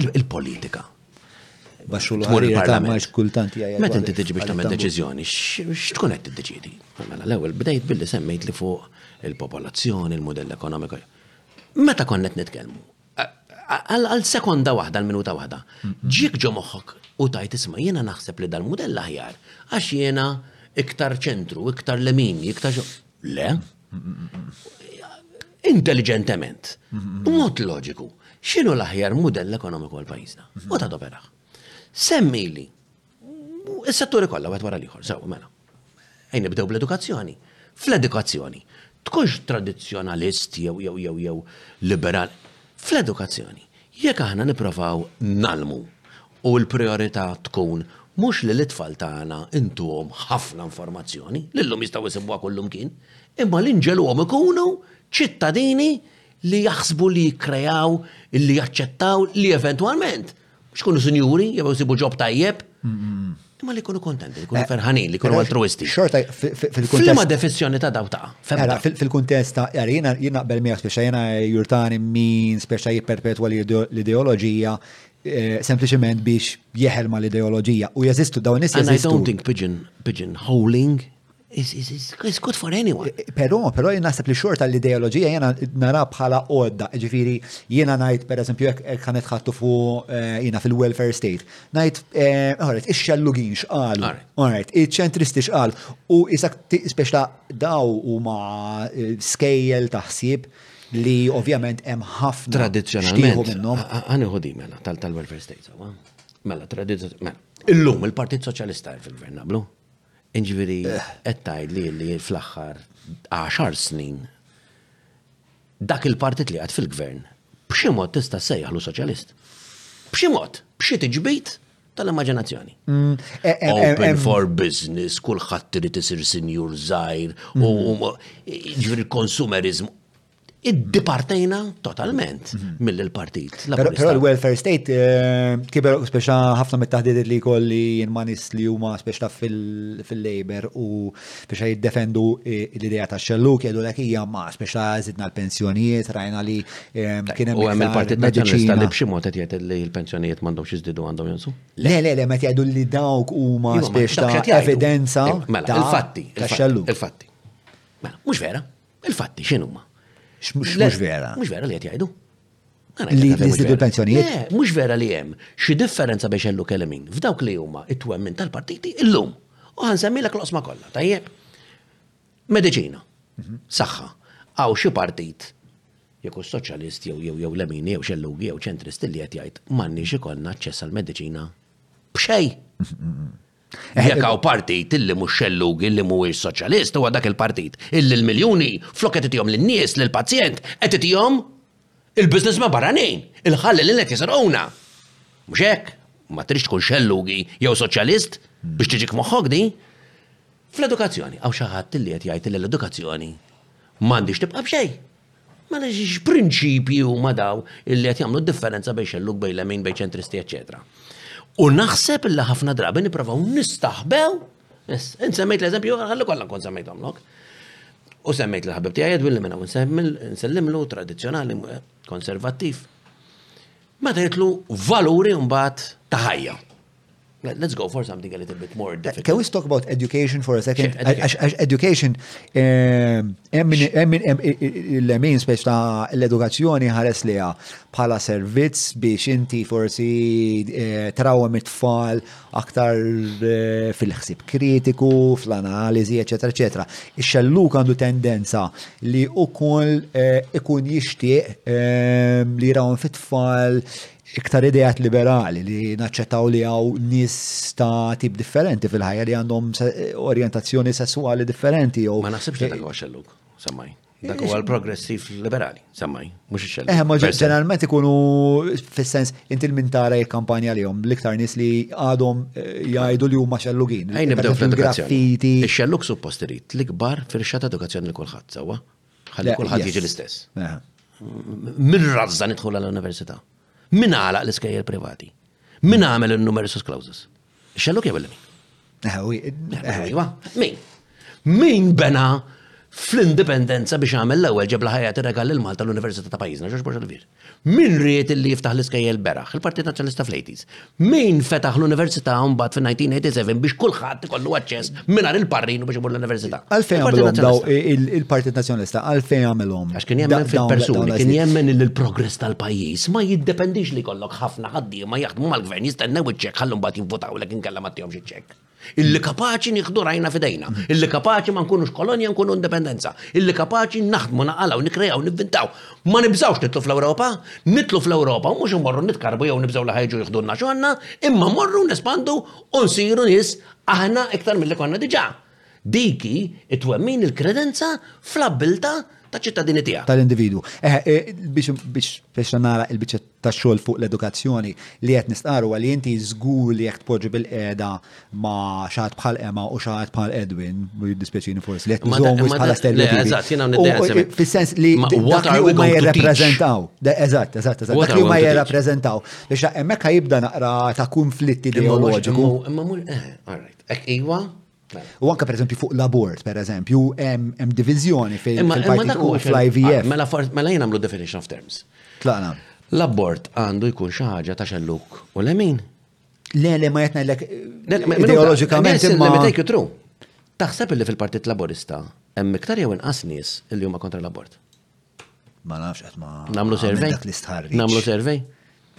il-politika. Baxu l-parlament. Meta inti tiġi biex tagħmel deċiżjoni, x'tkun qed tiddeċidi? Mela, l-ewwel bdejt billi semmejt li fuq il-popolazzjoni, il-modell ekonomiku. Meta konnet nitkellmu? Għal sekonda waħda, għal minuta waħda, ġik ġo moħħok u tajt isma' jiena naħseb li dal-modell aħjar għax jiena iktar ċentru, iktar lemini, iktar Le, intelligentement, mod loġiku, xinu l-aħjar modell ekonomiku għal-pajizna. U ta' doperaħ. Semmi li, il-setturi kollha għet wara liħor, sew, mela. Ejn nibdew bl-edukazzjoni. Fl-edukazzjoni, tkunx tradizjonalist jew jew jew jew liberal. Fl-edukazzjoni, Jekk aħna nipprovaw ngħallmu u l-prijorità tkun mhux li lit-tfal tagħna intuhom ħafna informazzjoni, li llum jistgħu jsibuha kullimkien, imma li nġegħluhom ikunu ċittadini li jaħsbu, li jikkreaw, li jaċċettaw, li eventwalment biex ikunu sinjuri jew isibu ġob tajjeb, Imma li kunu kontenti, li kunu eh, ferħanin, li kunu altruisti. Xorta fil-kuntest. Fil defissjoni ta' daw ta' Mela, fil-kuntest ta' jara jina jina qbel miegħek speċa jina jurtani min speċa jipperpetwa l-ideoloġija eh, sempliciment biex jeħel ma l-ideoloġija u jeżistu dawn is I don't think pigeon, pigeon holding It's good for anyone. Eh, eh, pero, pero jien naħseb li xorta l-ideologija jena nara bħala għodda, ġifiri jena najt per eżempju jek kanet ħattu fu eh, jena fil-welfare state, najt, għaret, ix-xellugin xqalu, għaret, iċ-ċentristi xqalu, u jisak speċta daw u ma skejjel taħsib li ovvjament hemm ħafna. Tradizzjonalment. Għani ħodi mela tal-welfare state, mela tradizzjonalment. Mela. Illum il-Partit Soċjalista fil-Gvern nablu. Inġviri, qed tgħidli li fl-aħħar 10 snin dak il-partit li għad fil-gvern b'xi mod tista' sejjaħlu soċjalist. B'xi mod, b'xi tiġbid tal-immaġinazzjoni. Mm, e, e, e, Open for business, kulħadd irid isir sinjur żgħir, u mm. ġifieri konsumerizm id-dipartejna totalment mhm. mill-partit. Però l-welfare state eh, kiber speċa ħafna mit-taħdidiet li kolli jinmanis li huma speċa fil-labor u speċa jiddefendu eh, l-idea ta' xellu kiedu l hija ma speċa zidna l-pensjonijiet, rajna li eh, kien hemm. U hemm il-partit nazzjonalista li b'xi mod qed jgħid li l-pensjonijiet m'għandhomx jiżdidu għandhom jinsu. Le, le, le, meta jgħidu li dawk huma speċa evidenza. Mela, il-fatti. Il-fatti. Il-fatti. Mela, mhux vera. Il-fatti x'inhuma? Mhux vera. Mhux vera li qed jgħidu. Li jistidu l-pensjonijiet? Eh, mhux vera li hemm xi differenza biex xellu kellemin f'dawk li huma it-twemmin tal-partiti illum. U ħansemmilek l-qosma kollha, tajjeb. Mediċina, mhm. saħħa, għaw xi partit jekk soċjalist jew jew jew lemin jew xellugi jew ċentrist li qed jgħid m'għandniex ikollna aċċess għall-mediċina b'xej. Jekk hawn partit illi mhux xellug illi mhuwiex soċjalist huwa dak il-partit illi l-miljuni flok qed itihom lin-nies lill-pazjent qed itihom il-businessmen barranin, il-ħalli li qed jisirquna. Mhux hekk? Ma tridx tkun xellugi jew soċjalist biex tiġik moħħok din. Fl-edukazzjoni hawn xi ħadd illi qed jgħid li l-edukazzjoni m'għandix tibqa' b'xejn. Mela x'prinċipji huma daw illi qed jagħmlu d-differenza bejn xellug, bejn lemin, bejn ċentristi, eċċetera. U naħseb illi ħafna drabi nipprovaw nistaħbew, insemmejt l-eżempju, ħalli kollha nkun semmejtomlok. U semmejt li ħabib tiegħi Edwin li minna nsellimlu tradizzjonali, konservattiv. Meta jitlu valuri mbagħad ta' ħajja. Let's go for something a little bit more difficult. Can we talk about education for a second? Education, ehm, l-emin speċ ta' l-edukazzjoni ħares liha bħala servizz biex inti forsi eh, trawem it-tfal aktar eh, fil-ħsib kritiku, fl-analizi, eccetera, eccetera. Ix-xelluk għandu tendenza li ukoll eh, ikun jixtieq ehm, li rawem fit-tfal iktar idejat liberali li naċċettaw li għaw nis ta' tip differenti fil-ħajja li għandhom orientazzjoni sessuali differenti. Ma naħsibx li dak huwa xelluk, sammaj. Dak huwa l-progressiv liberali, sammaj, mhux ix-xelluk. Eh, ma ġeneralment ikunu fis-sens inti l-mintara kampanja li jom l-iktar nis li għadhom eh, jgħidu li huma xellugin. Ejn nibdew fl-edukazzjoni. Ix-xelluk suppost irid l-ikbar fil-xata edukazzjoni li kulħadd, sewwa? Ħalli kulħadd jiġi l-istess. Min razza nidħol għall-università? Min għalaq l-iskejjer privati? Min għamel il-numerusus clauses? Xelluk jew il-min? Iva, min? Min bena fl-indipendenza biex għamel l-ewwel ġebla ħajja tirregal lil Malta l-Università ta' pajjiżna, ġoġ Borġa l-Vir. Min ried illi jiftaħ l-iskejjel beraħ? Il-Partit Nazzjonalista fl-80s. Min fetaħ l-Università mbagħad fin-1987 biex kulħadd ikollu aċċess mingħajr il-parrin biex imur l-Università? Għalfejn għamilhom il-Partit Nazzjonalista, għalfejn għamilhom? Għax kien jemmen fil-persuni, kien jemmen li l-progress tal-pajjiż ma jiddependix li kollok ħafna ħaddiema jaħdmu mal-gvern jistennew iċ-ċek ħallhom mbagħad jinvotaw lek inkella ma tihomx iċ-ċek. Illi kapaċi nieħdu rajna f'idejna, illi kapaċi ma nkunux kolonja nkunu indipendenza, illi kapaċi naħdmu naqalaw, nikrejaw, nivvintaw. Ma nibżawx nitlu fl-Ewropa, nitlu fl-Ewropa u mhux immorru nitkarbu jew nibżgħu li ħajġu jieħdulna xogħolna, imma morru nespandu u nsiru nies aħna iktar milli konna diġà. Dik hi t-twemmin il-kredenza fl-abbiltà taċ-ċittadini tiegħek. Tal-individwu. Eħe, biex biex nara il-biċċa tax-xogħol fuq l-edukazzjoni, li qed nistqarr huwa li inti żgur li jekk tpoġġi bil-qiegħda ma' xi ħadd bħal Emma u xi ħadd bħal Edwin, u jiddispjaċini forsi li qed nżommu bħala stereotipi. Fis-sens li dak li huma jirrappreżentaw. Eżatt, eżatt, eżatt. Dak li huma jirrappreżentaw. Biex hemmhekk jibda naqra ta' kunflitt ideoloġiku. Imma mhux, eh, all right. Hekk iva, U anke pereżempju fuq l-abort, pereżempju, hemm diviżjoni fejn il-partit u fl-IVF. Mela, mela jien għamlu definition of terms. Tlaqna. L-abort għandu jkun xi ħaġa ta' xelluk u lemin. Le, le, ma jtna l-ek. Ideologikament. Let me take you through. Taħseb li fil-Partit Laburista hemm iktar jew inqas nies li huma kontra l-abort? Ma nafx qed ma. Namlu servej. Namlu servej.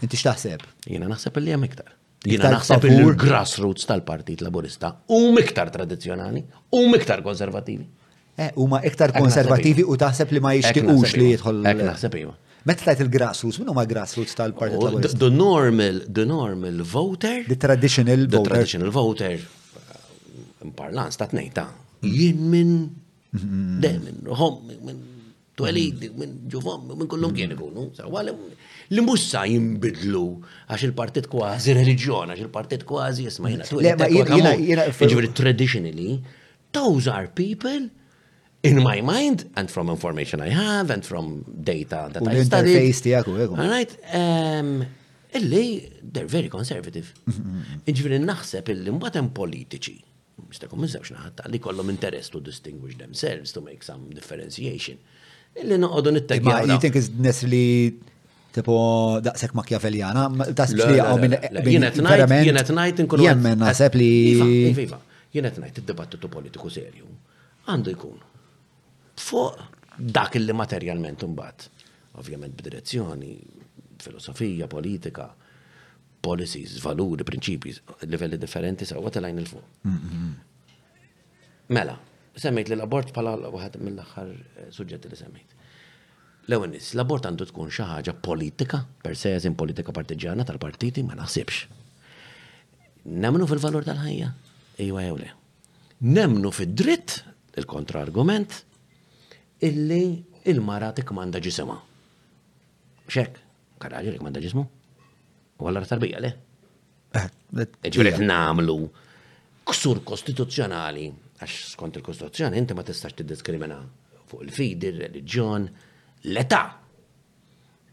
Inti x'taħseb? Jiena naħseb li hemm iktar. Jiena naħseb li l-grassroots tal-Partit Laburista u miktar tradizzjonali u miktar konservativi. Eh, huma iktar konservativi u taħseb li ma jixtiqux li jidħol. Ek naħseb iva. Meta tajt il-grassroots, minn huma grassroots tal-Partit oh, Laburista? The normal, the normal voter. The traditional voter. The traditional voter. Imparlans ta' tnejta. Jien minn mhm. demin, ħom minn twelid, mhm. minn ġufom, minn kullum kien ikunu. Li mussa jimbidlu għax il-partit kważi religjon, għax il-partit kważi jisma jina. Ġivri traditionally, those are people in my mind and from information I have and from data that I study. Interface tijak u għekum. All right. Um, illi, they're very conservative. Mhm, mhm, Ġivri naħseb illi mbatem politiċi jista' jkun minn żewġ naħat, li jkollhom interess to distinguish themselves, to make some differentiation, illi noqogħdu nittegħu. Ma jitinki nes li tipo daqshekk makjaveljana, tas li jaqgħu minn jienet ngħid, jienet ngħid inkunu. Jemmen naħseb li. Iva, iva, iva. jienet ngħid id-dibattitu politiku serju għandu jkun fuq dak illi materjalment imbagħad, ovvjament b'direzzjoni, filosofija, politika, policies, valuri, prinċipji, livelli differenti sewa telajn il-fuq. Mela, semmejt li l-abort pala waħed mill-aħħar eh, suġġetti li semmejt. L-ewwel l-abort għandu tkun xi ħaġa politika, per se jeżin politika partiġjana tal-partiti ma naħsibx. Nemnu fil-valur tal-ħajja, ejwa jew le. Nemnu fid-dritt, il-kontra-argument, illi il-mara tikmanda ġisima. Xek, karaġi li kmanda ġismu? U għallar tarbija, le? Ġveri eh, namlu ksur kostituzzjonali, għax skont il-Kostituzzjoni inti ma tistax tiddiskrimina fuq il-fidi, il-reliġjon, l-età.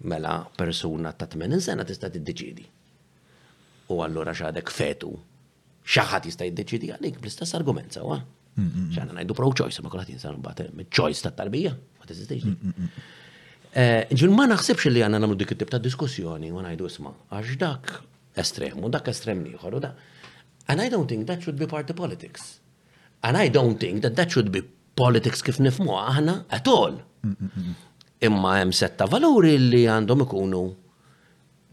Mela persuna ta' 80 sena tista' tiddeċidi. U allura xadek fetu xaħat jista' jiddeċidi għalik bl-istess argument sewa. ċana najdu pro-choice, ma kolħat jinsan bat eh, choice ta' tarbija, ma t-esistix. Eh, Ġun ma naħsibx li għanna namlu dik tip ta' diskussjoni, ma najdu isma, għax dak estrem, u dak estrem liħor, u da. And I don't think that should be party politics. And I don't think that that should be politics kif nifmu aħna at all. Imma hemm setta valuri li għandhom ikunu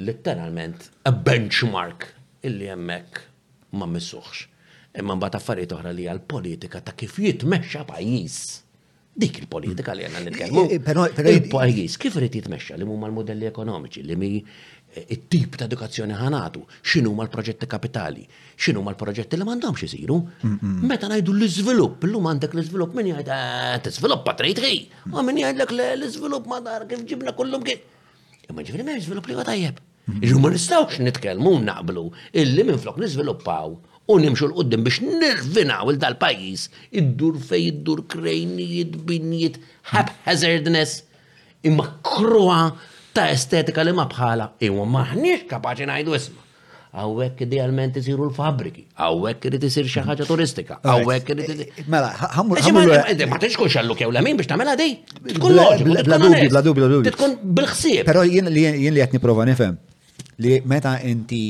Litteralment a benchmark illi hemmhekk ma missuhx. Imma mbagħad affarijiet oħra li hija l-politika ta' kif jitmexxa pajjiż. Dik il-politika li għandna nitkellmu. Eh, eh, Il-pajjiż kif irid jitmexxa li huma l-modelli ekonomiċi, li mi eh, it-tip ta' edukazzjoni ħanatu, x'inhu ma l-proġetti kapitali, x'inhu ma l-proġetti li m'għandhomx isiru. Meta ngħidu l-iżvilupp, illum għandek l-iżvilupp min jgħid tiżviluppa trid ħi, ma min jgħidlek l-iżvilupp ma dar kif ġibna kollum kien. Imma ġifieri m'hemmx żvilupp li huwa tajjeb. Iġu ma nistgħux nitkellmu naqblu illi minflok niżviluppaw u nimxu l-qoddim biex nirfinaw il dal-pajjiż iddur fej iddur krejnijiet binjiet haphazardness imma krua ta' estetika li ma bħala imma maħniex kapaċi ngħidu isma' Għawek idealment isiru l-fabriki, għawek irid isir xi ħaġa turistika, għawek irid. Eh, eh, mela, ħammur. Eh, ma tix kun xallu kew lemin biex tagħmel għadej. Tkun loġiku. Bla dubju, bla dubju, bla dubju. Tkun bil-ħsieb. Però jien li jien li qed nipprova nifhem li meta inti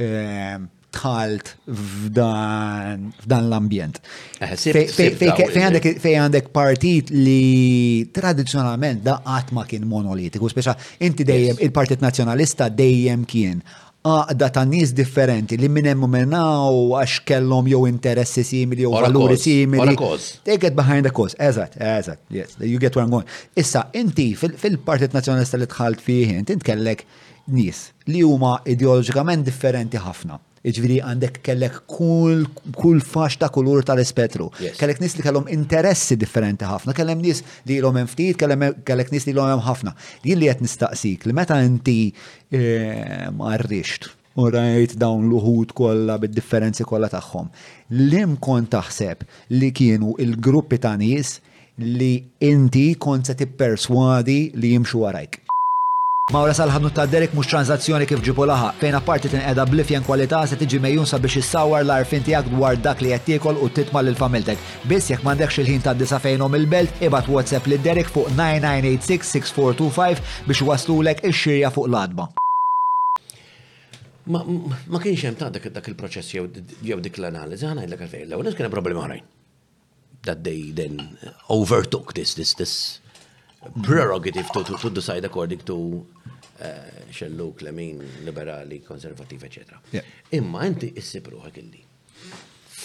ehm, tħalt f'dan l-ambjent. Fej għandek partit li tradizjonalment da qatt ma kien monolitiku, speċa Inti dejjem, il-Partit Nazzjonalista dejjem kien għaqda ta' nies differenti li minn hemm minn għax kellhom jew interessi simili jew valuri simili. They get behind the cause. Eżatt, eżatt, yes, you get where I'm going. Issa, inti fil-Partit Nazzjonalista li tħalt fih, inti tkellek nies li huma ideoloġikament differenti ħafna. Jiġifieri għandek kellek kull kull faxx ta' kulur tal-ispettru. Yes. Kellek nies li kellhom interessi differenti ħafna, kellem nies li ilhom hemm ftit, kellem kellek nies li ilhom hemm ħafna. Jien li qed nistaqsik li meta inti eh, marrixt u rajt dawn l-uħud kollha bid-differenzi kollha tagħhom, lim kont taħseb li kienu il-gruppi ta' nies li inti kont se tipperswadi li jimxu warajk. Mawra sal-ħanut ta' Derek mhux tranżazzjoni kif ġieb u laħaq, fejn apparti tinqeda bl-ifjen kwalità se tiġi megħjun sabiex issawwar l-għarfien tiegħek dwar dak li qed tiekol u titma' lil familtek. Biss jekk m'għandekx il-ħin tgħaddi sa fejnhom il-belt, ibgħat WhatsApp lil Derek fuq 99866425 biex iwasslulek ix-xirja fuq l-għatba. Ma ma kienx hemm tant dak il-proċess jew dik l-analiżi, ħa ngħidlek għalfejn. L-ewwel nett kien hemm problemi oħrajn. that they then overtook this this this prerogative to, to, to decide according to uh, xellu klemin liberali, konservativ, etc. Yeah. Imma inti issib ruħek illi.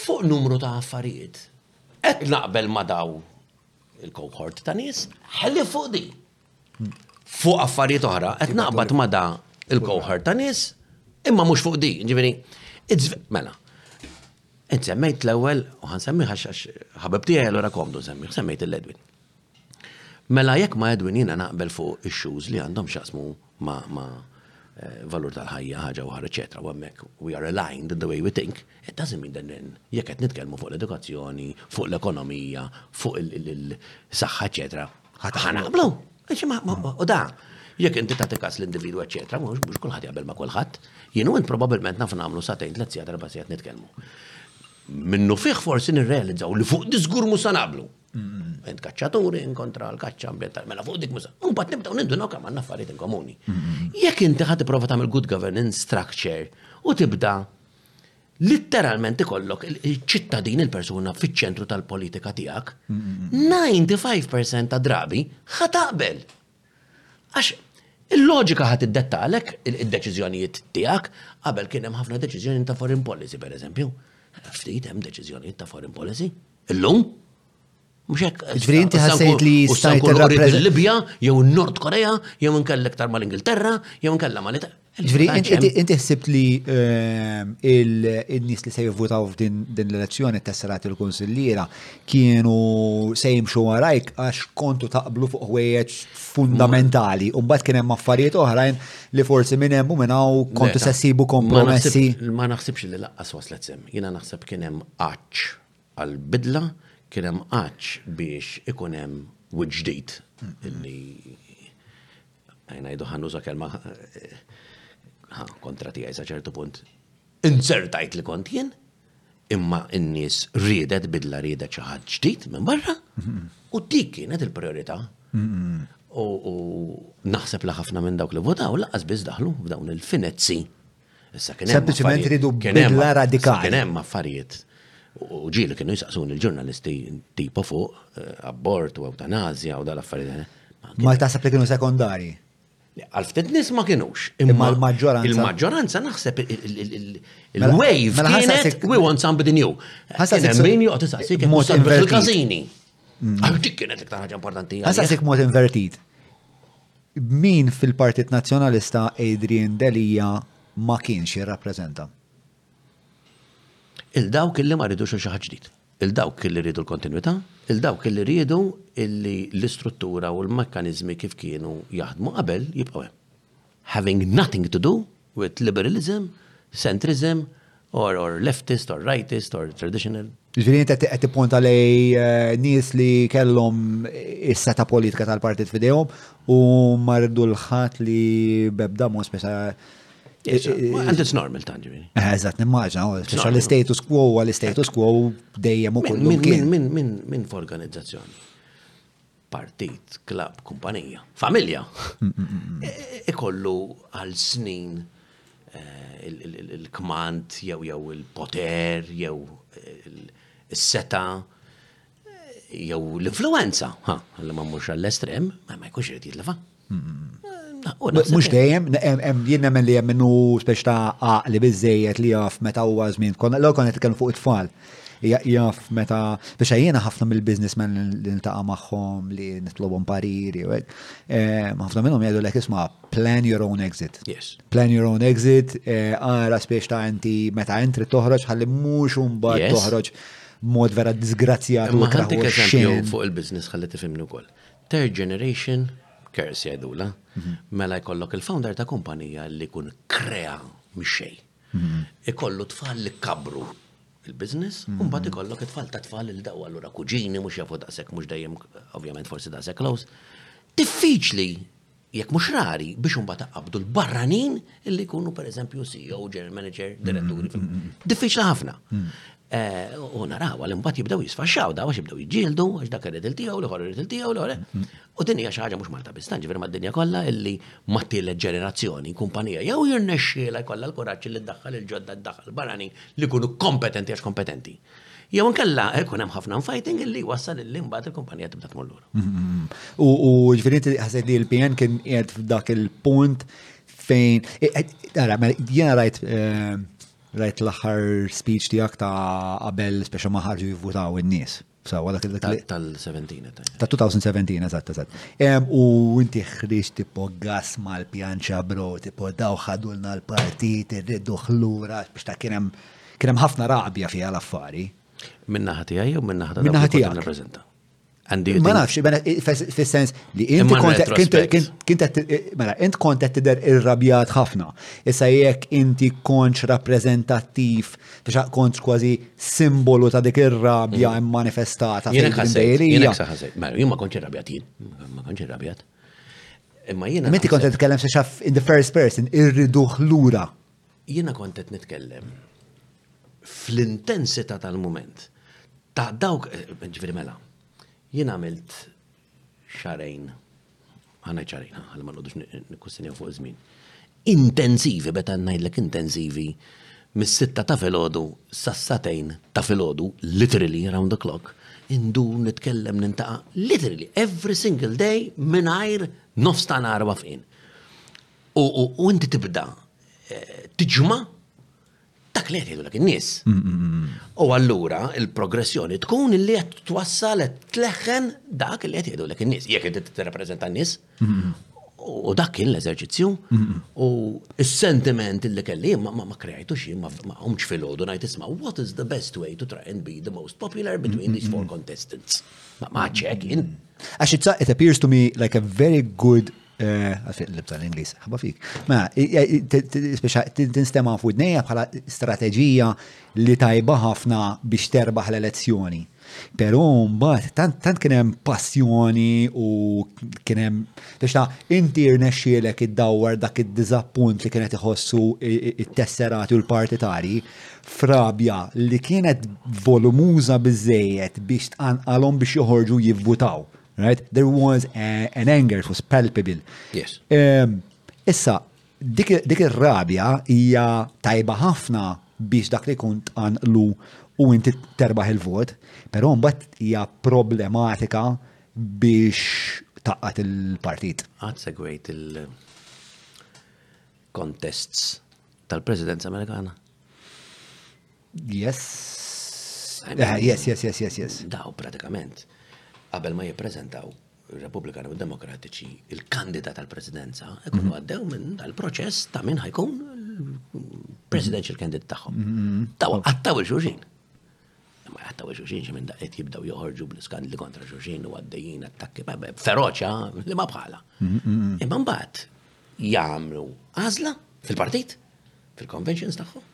Fuq numru ta' affarijiet, qed naqbel ma daw il-kohort ta' nies, ħalli fuq di. fuq affarijiet oħra, qed naqbad ma' da il-cohort ta' nies, imma mhux fuq di, ġifieri, mela. Int semmejt l-ewwel u ħan semmiħ għax ħabib tiegħi allura komdu semmiħ, semmejt il-Edwin. Mela jekk ma' Edwin jiena naqbel fuq ix-shoes li għandhom x'jaqsmu ma' eh, valur tal-ħajja, ħaġa oħra, eċetera, u hemmhekk we are aligned in the way we think, it doesn't mean that then jekk qed nitkellmu fuq l-edukazzjoni, fuq l-ekonomija, fuq il-saħħa, eċetera, Ħanaqblu. U da, jekk inti tagħti kas l-individwu eċetera, mhux mhux kulħadd jaqbel ma' kulħadd, jien int probabbilment naf nagħmlu satejn tliet sigħat erba' sigħat nitkellmu. Minnu fih forsi nirrealizzaw li fuq disgur mhux se naqblu. Int kaċċaturi inkontra l-kaċċa ambientali, mela fuq dik musa. U mbagħad nibdew nindunaw kemm għandna affarijiet in komuni. Jekk inti ħadd tipprova tagħmel good governance structure u tibda litteralment ikollok il-ċittadin il-persuna fiċ-ċentru tal-politika tiegħek, 95% ta' drabi ħa taqbel. Għax il-loġika ħat iddettalek il-deċiżjonijiet tiegħek qabel kien hemm ħafna deċiżjoni ta' foreign policy pereżempju. Ftit hemm deċiżjonijiet ta' foreign policy. Illum Mux hekk. Ġviri inti ħassejt li stajt il libja jew il-Nord Korea, jew inkellek tar mal-Ingilterra, jew inkella mal Ġviri, inti ħsibt li ehm, il-nis li se jivvutaw f'din l-elezzjoni t-tessarat il-konsilliera kienu se jimxu għarajk għax kontu taqblu fuq ħwejjeġ fundamentali. Umbat kien hemm affarijiet oħrajn li forsi minn hemm u minn hawn kontu se sibu kompromessi. Ma naħsibx li laqqas waslet sem. Jiena naħseb kien hemm qaċċ għall-bidla, kien hemm għatx biex ikun hemm wiċċ ġdid li ngħidu ħannuża kelma kontra tiegħi sa ċertu punt. Inzertajt li kont jien, imma n-nies riedet bidla riedet xi ħadd ġdid minn barra u dik kienet il-priorità. U naħseb li ħafna minn dawk li votaw laqas biss daħlu f'dawn il-finezzi Issa kien hemm. Sempliċement ridu bidla radikali. Kien hemm affarijiet u ġieli kienu jisaqsuni l-ġurnalisti tipo fuq eh, abort u eutanazja u dal-affarijiet. Eh. Ma taħseb li kienu sekondari? Għal-ftit nis ma kienux. Imma l-maġġoranza. Il-maġġoranza naħseb mela- il-wave mela kienet we want somebody new. Ħassan hemm min joqgħod isaqsik il-każini. Mm. Għaw dik kienet iktar ħaġa importanti. Ħassan sik mod invertit. Min fil-Partit Nazzjonalista Adrian Delia ma kienx jirrappreżenta? Il dawk li ma ridux il xi ħadd ġdid. Il dawk li riedu l-kontinwità, il dawk li riedu li l-istruttura u l-mekkaniżmi kif kienu jaħdmu qabel jibqgħu hemm. Having nothing to do With liberalism, centrism, or or leftist, or rightist, or traditional. Ġifieri inti qed tippunta lej eh, nies li kellhom is-seta politika tal-partit f'idejhom u ma rridu l-ħadd li bebda mhux speċa And it's normal tanġibini. Eh, eżatt, nimmaġna, oh, speċa l-status quo għal-status quo dejjem u kollu. Min forganizzazzjoni? partit, klabb, kumpanija, familja, ikollu għal snin eh, il-kmand jew jew il-poter jew is-seta jew l-influenza, ha, għalli ma mhux għall-estrem, ma ma jkunx irid jitlafa. Mux dejjem, jien nemmen li jemminu speċ ta' għaqli bizzejiet li jaf meta huwa żmien. Konna l-għor konet kellu fuq it-tfal. Jaf meta, biex jiena ħafna mill-biznismen li ntaqa maħħom li nitlobhom pariri. Eh, ħafna minnhom jgħidu l isma' plan your own exit. Yes. Plan your own exit, eh, għara speċ ta' inti meta entri toħroġ ħalli mhux umbar toħroġ mod vera disgrazzjat u ħantik eżempju fuq il-biznis ħalli tifimnu kol. Third generation curse jgħidula, mela jkollok il-founder ta' kumpanija li kun krea mxej. Ikollu tfal li kabru il-biznis, un bat ikollok it-tfal ta' tfal li dawwa l-ura kuġini, mux jafu daqsek, mux dajem, ovvjament forsi daqsek close. Diffiċli jekk mhux rari, biex imbagħad taqabdu l-barranin illi jkunu pereżempju CEO, General Manager, Diretturi. Diffiċli ħafna. Eh, u naraw, għal imbagħad jibdew jisfaxxaw daw għax jibdew jġildu, għax dak irid il-tiegħu, l-ħor irid il-tiegħu, l U din hija xi ħaġa mhux Malta biss, ġifieri mad-dinja kollha illi mat-tielet ġenerazzjoni kumpanija jew jirnexxiela jkollha l-kuraġġ li ddaħħal il-ġodda ddaħħal barani li jkunu kompetenti għax kompetenti. Jew inkella jkun hemm ħafna fighting illi wassal illi mbagħad il-kumpanija tibda tmur lura. Mm-hmm. U ġifieri inti ħasejt li l-PN kien qiegħed f'dak il-punt fejn e, e, ara mela, jiena rajt e, rajt l-aħħar speech tiegħek ta' qabel speċa ma ħarġu jivvutaw in-nies. Sawa dak tal-17. Ta' 2017, eżatt, eżatt. U inti ħriġ tipo gas mal-pjanċa bro, tipo daw ħadulna l-partit, irridu ħlura, biex ta' kienem hemm Kien hemm ħafna raqbja fiha l-affari. Minn naħa tiegħi jew minn naħa ta' naħa tiegħek nirrepreżenta. Ma nafx, fis-sens li inti kontet, mela, int kontet tider irrabjat ħafna. Issa jekk inti konċ rappreżentattiv, biex konċ kważi simbolu ta' dik ir-rabja mm. manifestata. Jien ħassejt, jien ħassejt, mela, jien ma konċ irrabjat jien, ma konċ irrabjat. Imma jiena. Minti kont tkellem xi xaf in the first person, irriduh lura. Jiena kont qed nitkellem fl-intensità tal-mument ta' dawk eh, ġifieri mela. Jien għamilt xarejn ħana ċarina, għal ma nqodux nikkustinja fuq żmien. Intensivi, beta ngħidlek intensivi, mis-sitta ta' filgħodu sassatejn ta' filgħodu, literally around the clock, indur nitkellem nintaqa, literally every single day mingħajr nofs ta' narwa fin. U inti tibda eh, tiġma dak li jgħidu dak in-nies. Mm, mm, mm, u allura il-progressjoni tkun li qed twassal qed tleħħen dak li qed jgħidu dak in-nies. Jekk inti tirrappreżenta n-nies. U dak kien l-eżerċizzju u s-sentiment li kelli ma ma krejtu xi ma għomx fil-ħodu ngħid isma' what is the best way to try and be the most popular between these four contestants. Ma ċek jien. Għax it appears to me like a very good Eh, Għafiq l-libta l-Inglis, ħabba fik. Ma, mela, speċa tinstema fudnejja bħala strategija li tajba ħafna biex terbaħ l-elezzjoni. Pero mbagħad tant tant kien hemm passjoni u kien hemm biex ta' inti rnexxielek iddawwar dak id-diżappunt li kienet iħossu it-tesserati u l-partitari frabja li kienet volumuża biżejjed biex tqanqalhom biex joħorġu jivvutaw Right? There was a, an anger, it was palpable. Yes. Um, issa, dik, dik ir-rabja hija tajba ħafna biex dak li kun tqanqlu u inti terbaħ il-vot, però mbagħad hija problematika biex taqqat il-partit. Għad segwejt il- contests tal-Presidenza Amerikana. Yes. Eh, yes, yes, yes, yes, yes. Daw pratikament qabel ma jippreżentaw Republikani u Demokratiċi il-kandidat tal presidenza ikunu mhm. għaddew minn dal-proċess ta' minn ħajkun il-presidential candidate tagħhom. Mhm. Taw għattaw il-xuxin. Ma għattaw il-xuxin xi minn daqqiet jibdaw joħorġu bl-skandli kontra xuxin u għaddejjin attakki feroċa li ma bħala. Mhm, Imma mbagħad jagħmlu għażla fil-partit fil-conventions tagħhom.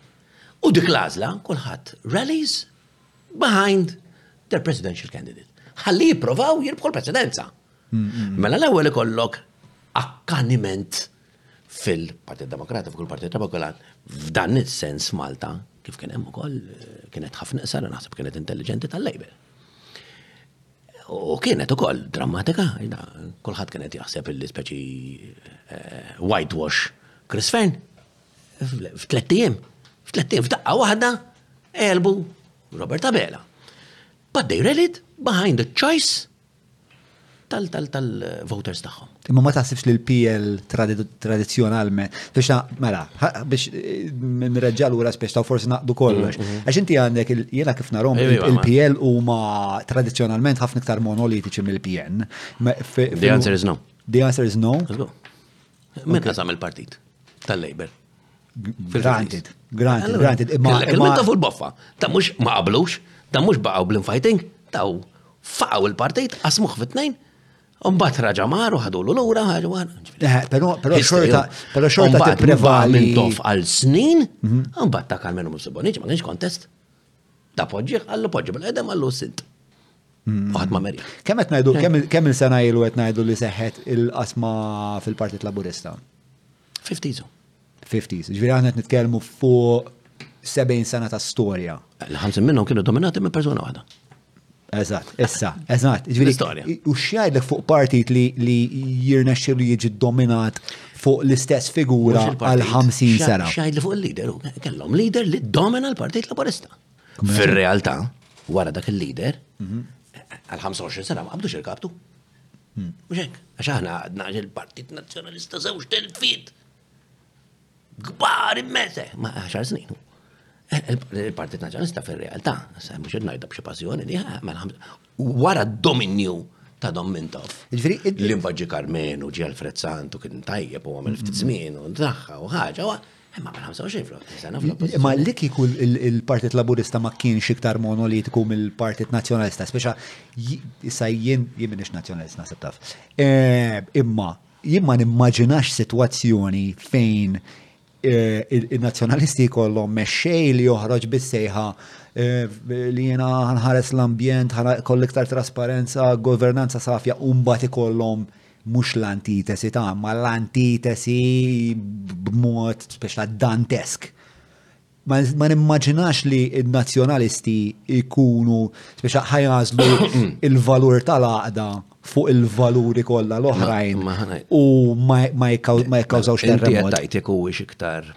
U dik l-għażla kulħadd rallies behind their presidential candidate. Ħalli jipprovaw jirbħu l-presidenza. Mela l-ewwel ikollok akkaniment fil-Partit Demokratiku, kull Partit Demokrat, f'dan is-sens Malta, kif kien hemm ukoll, kienet ħafna qsara naħseb kienet intelligenti tal-Label. U kienet ukoll drammatika, kulħadd kienet jaħseb illi speċi eh, whitewash Chris Fern. F'tlettijiem, f'tlettijiem, f'daqqa waħda, elbu Robert Abela. But they read it behind the choice tal-voters tagħhom. Imma ma taħsibx li l-PL tradizjonalment, biex mela, biex eh, nreġġal ura spiex ta' forsi naqdu kollox. Mm, mm. Għax inti għandek jiena kif narom il-PL huma tradizjonalment ħafna iktar monolitiċi mill-PN. The answer is no. The answer is no. Minn qasam il-partit tal-Labor. Granted, granted, granted. Imma ta' fuq boffa ta' mhux ma qablux, ta' mhux baqgħu bl-infighting, ta' faqgħu il-partit, qasmuh fit-tnejn. Umbat raġa maru ħadulu l-ura ħagħu eh, Pero xorta, pero xorta ta' prevali. Minn tof għal snin, umbat mhm. ta' kalmenu musiboniċ, ma kienx kontest. Da poġġi, għallu poġġi bil-edem għallu sint. Mhm. Għad ma meri. Kemm qed ngħidu, eh. kemm il-sena ilu qed ngħidu li seħħet il-qasma fil-Partit Laburista? Fiftizu. 50s. Ġifieri aħna qed nitkellmu fuq 70 sena ta' storja. L-50 minnhom kienu dominati minn persuna waħda. Eżatt, issa, eżatt. Ġifieri storja. U x'jgħidlek fuq partit li li jirnexxilu jiġi dominat fuq l-istess figura għal 50 sena. X'jgħidli fuq il-leader, kellhom leader li domina l-Partit Laburista. Fir-realtà, wara dak il-leader, mhm. għal 25 sena ma qabdux il-kaptu. Hmm. Mhux hekk, għax aħna għadna il-Partit Nazzjonalista żewġ telfiet Gbar immese, ma' 10 snin. Il-Partit Nazzjonalista fil-realtà, sa' mux id-najda bċi passjoni li wara d-dominju ta' Dom Mintoff. L-imbaġi Karmenu ġi Alfred Santu kien tajjeb u għamil ftit zmin u draħħa u ħagġa Imma ma nħamsaw xejn fl Imma li kieku il-Partit Laburista ma kienx iktar monolitiku mill-Partit Nazzjonalista, speċa issa jien jien minix Nazzjonalist naħseb taf. Eh, imma Jien ma nimmaġinax sitwazzjoni fejn in-nazzjonalisti jkollhom mexxej li joħroġ bis-sejħa li jiena ħanħares l-ambjent, koll iktar trasparenza, governanza safja u mbagħad ikollhom mhux l-antitesi ta' ma l-antitesi b'mod speċta dantesk. Ma nimmaġinax li n-nazzjonalisti jkunu biex ħajazlu il-valur tal-għaqda fuq il-valuri kollha l-oħrajn u ma jikkawżawx terremot. Inti qed huwiex iktar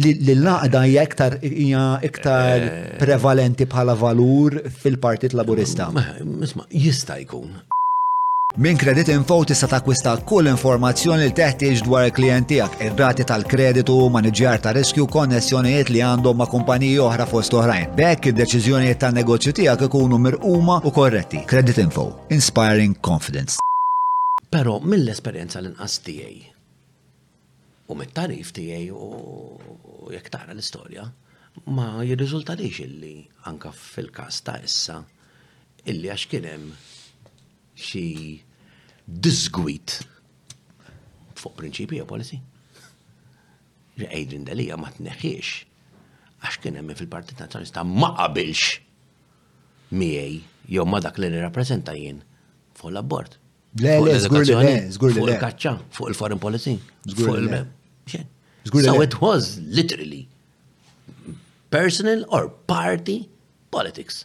li l-laqda hija iktar hija iktar eh. prevalenti bħala valur fil-Partit Laburista. Isma' jista' jkun. Minn Credit Info tista' takkwista kull informazzjoni li teħtieġ dwar il-klijent tiegħek, ir-rati tal-kreditu, maniġjar ta' riskju, konnessjonijiet li għandhom ma' kumpaniji oħra fost oħrajn. B'hekk id-deċiżjonijiet tan-negozju tiegħek ikunu mirquma u korretti. Credit Info, inspiring confidence. Però mill-esperjenza l-inqas tiegħi u mit-tagħrif tiegħi u jekk tara l-istorja, ma jirriżultalix illi anka fil-każ ta' issa illi għax kien hemm xi disgwit fuq prinċipji jew policy. Adrian Delia ma tneħħiex għax kien hemm fil-Partit Nazzjonalista ma qabilx miegħi jew ma dak li nirrappreżenta jien fuq l-abbord. Le, le, żgur li le, żgur li le. Fuq il-kaċċa, fuq il-foreign policy, fuq il-mem. So it was literally personal or party politics.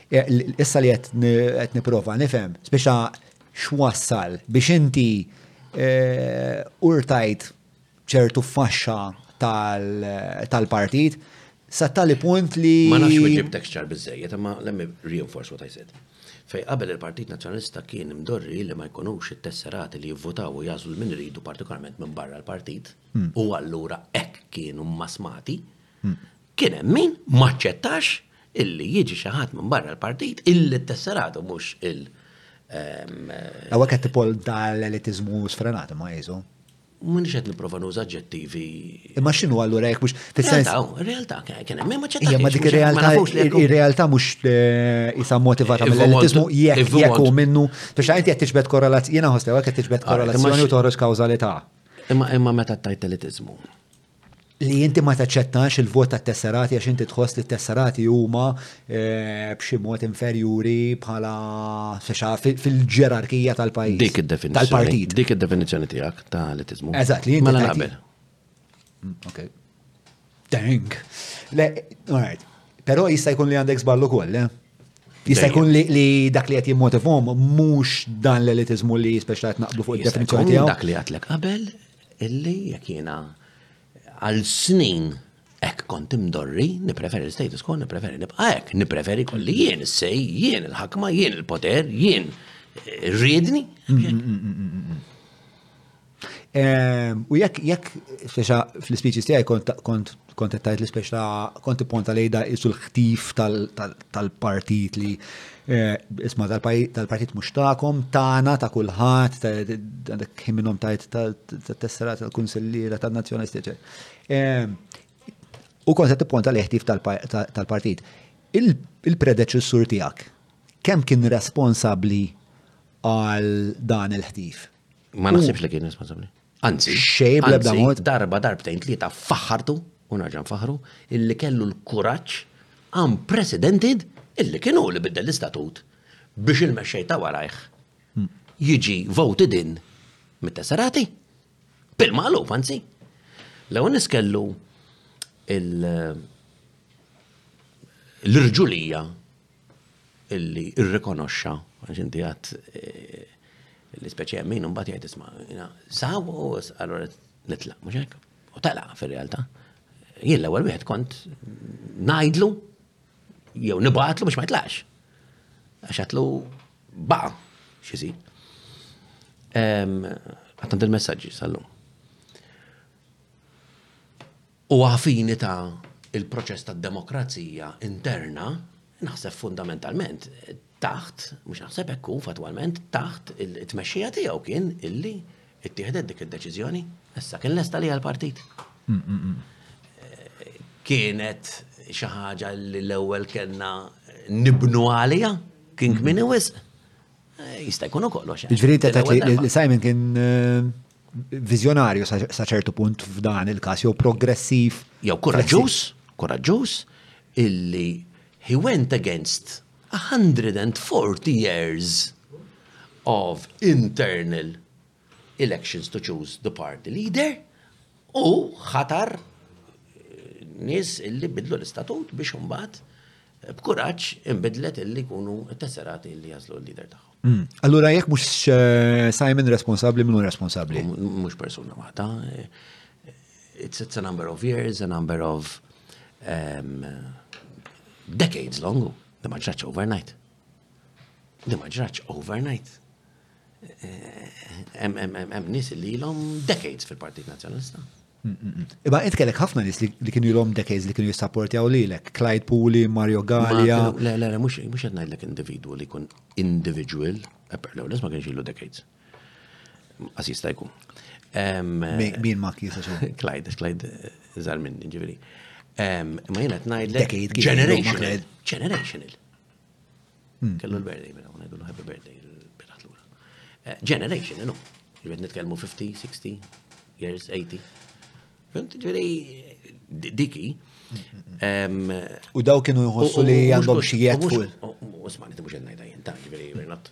Issa li qed nipprova nifhem, speċa x'wassal biex inti urtajt ċertu faxxa tal-partit sa tali punt li. Ma nafx minn ġibtek ċar biżejjed, imma lemmi reinforce what I said. Fej qabel il-Partit Nazzjonalista kien imdorri li ma jkunux it-tesserati li jivvotaw u jażlu l-min iridu partikolarment minn barra l-partit, hmm. u allura hekk kienu masmati, hmm. Kien hemm min m'aċċettax illi jiġi xi ħadd minn barra l-partit illi ttesserat u mhux il- Hawnhekk qed tipol dal-elitiżmu sfrenat ma jiżu. Mhux qed nipprova nuża aġġettivi. Imma x'inhu allura jekk mhux fis-sens. Realtà, kien hemm ma ċetta. Imma dik ir-realtà ir-realtà mhux eh, isa motivata mill-elitiżmu jekk jekk hu minnu biex inti qed tiġbed korrelazzjoni jiena ħosslew hekk qed tiġbed korrelazzjoni u toħroġ kawżalità. Imma imma meta tajt elitiżmu. li inti ma taċċettax il-vot tat-tesserati għax inti tħoss li t-tesserati huma eh, b'xi mod inferjuri bħala xexa fil-ġerarkija tal-pajjiż. Dik id-definizzjoni. Tal-partit. Dik id-definizzjoni tiegħek ta' elitiżmu. Eżatt, li mela inti. Mela naqbel. Mm, ok. Dang. Le, alright. Però jista' jkun li għandek żballu koll, le? Jista' jkun li dak li qed jimmotivhom mhux dan l-elitiżmu li speċjat naqblu fuq id-definizzjoni tiegħu. Dak li għatlek qabel Illi jekk jiena għal snin hekk kont imdorri, nippreferi l-status quo, nippreferi nibqa' hekk, nippreferi kolli jien is-sej, jien il-ħakma, jien il-poter, jien rridni. U jekk jekk fl-speeches tiegħi kont Kont qed tgħid l-ispeċ ta' kont ipponta lejda isu l-ħtif tal-partit li eh, isma tal-partit mhux tagħkom, tagħna ta' kulħadd, għandek ħin minnhom tajt tat-tessera tal-kunsilliera tan-nazzjonisti, eh, U kont qed tipponta li ħtif tal-partit. Il-predeċessur tiegħek kemm kien responsabbli għal dan il-ħtif? Ma naħsibx li kien responsabbli. Anzi, xejn bl-ebda mod. Darba darbtejn tlieta faħħartu u nerġa' faħru illi kellu l-kuraġġ unprecedented illi kien hu li bidel l-istatut biex il-mexxej ta' warajh hmm. jiġi voted in mit-tesserati. Bil-maqlub, anzi. L-ewwel niskellu l-irġulija illi irrikonoxxa, għax inti għat eh, l-ispeċi għemmin, un jgħid isma, saw u allora nitla, mhux hekk. U tala fir-realtà. Jien l-ewwel wieħed kont ngħidlu jew nibatlu biex ma jitlaqx. Għax għatlu baqa xisi. Għattant il-messagġi sal-lum. u għafini ta' il-proċess ta' demokrazija interna, naħseb fundamentalment taħt, mhux naħseb hekk hu fattwalment, taħt it-tmexxija tiegħu kien illi ittieħdet dik id-deċiżjoni, issa kien lesta li għal-partit. Mm, mm, mm. Eh, kienet xi ħaġa li l-ewwel kellna nibnu għalija, kien kmini wisq. Eh, jista' jkun ukoll għax. Ġifieri li Simon kien eh, viżjonarju sa ċertu punt f'dan il-każ jew progressiv. Jew kuraġġuż, kuraġġuż illi he went against 140 years of internal elections to choose the party leader u ħatar eh, nies illi bidlu l-istatut biex imbagħad eh, b'kuraġġ imbidlet illi jkunu tesserati illi jażlu l-leader tagħhom. Hmm. Allura jekk mhux eh, Simon responsabbli minnu responsabbli? Mhux persuna waħda. It's, it's a number of years, a number of um, decades long. Di ma ġraċ overnight. Di ma ġraċ overnight. Hemm eh, nis li l decades fil-Partit Nazzjonalista. Iba int kellek ħafna nis li kienu jilom decades li kienu jissapportjaw lilek. Clyde Puli, Mario Gallia. Le, le, le, mux qed ngħidlek individwu li kun individual, eperlew, ma kienx ilu decades. Għas jista' jkun. Min ma kisa xo? Clyde, Clyde, zar minn, ġiviri. Ma jena t-najd l-generational. Generational. Hmm. Kellu l-birthday minn hawn ngħidu happy birthday il-birat lura. Eh, generation, no. Jrid nitkellmu 50, 60 years, 80. Fint, ġifieri diki. U daw kienu jħossu li għandhom xi jgħid fuq. Usman, inti mhux qed ngħidha jien ta' ġifieri we're not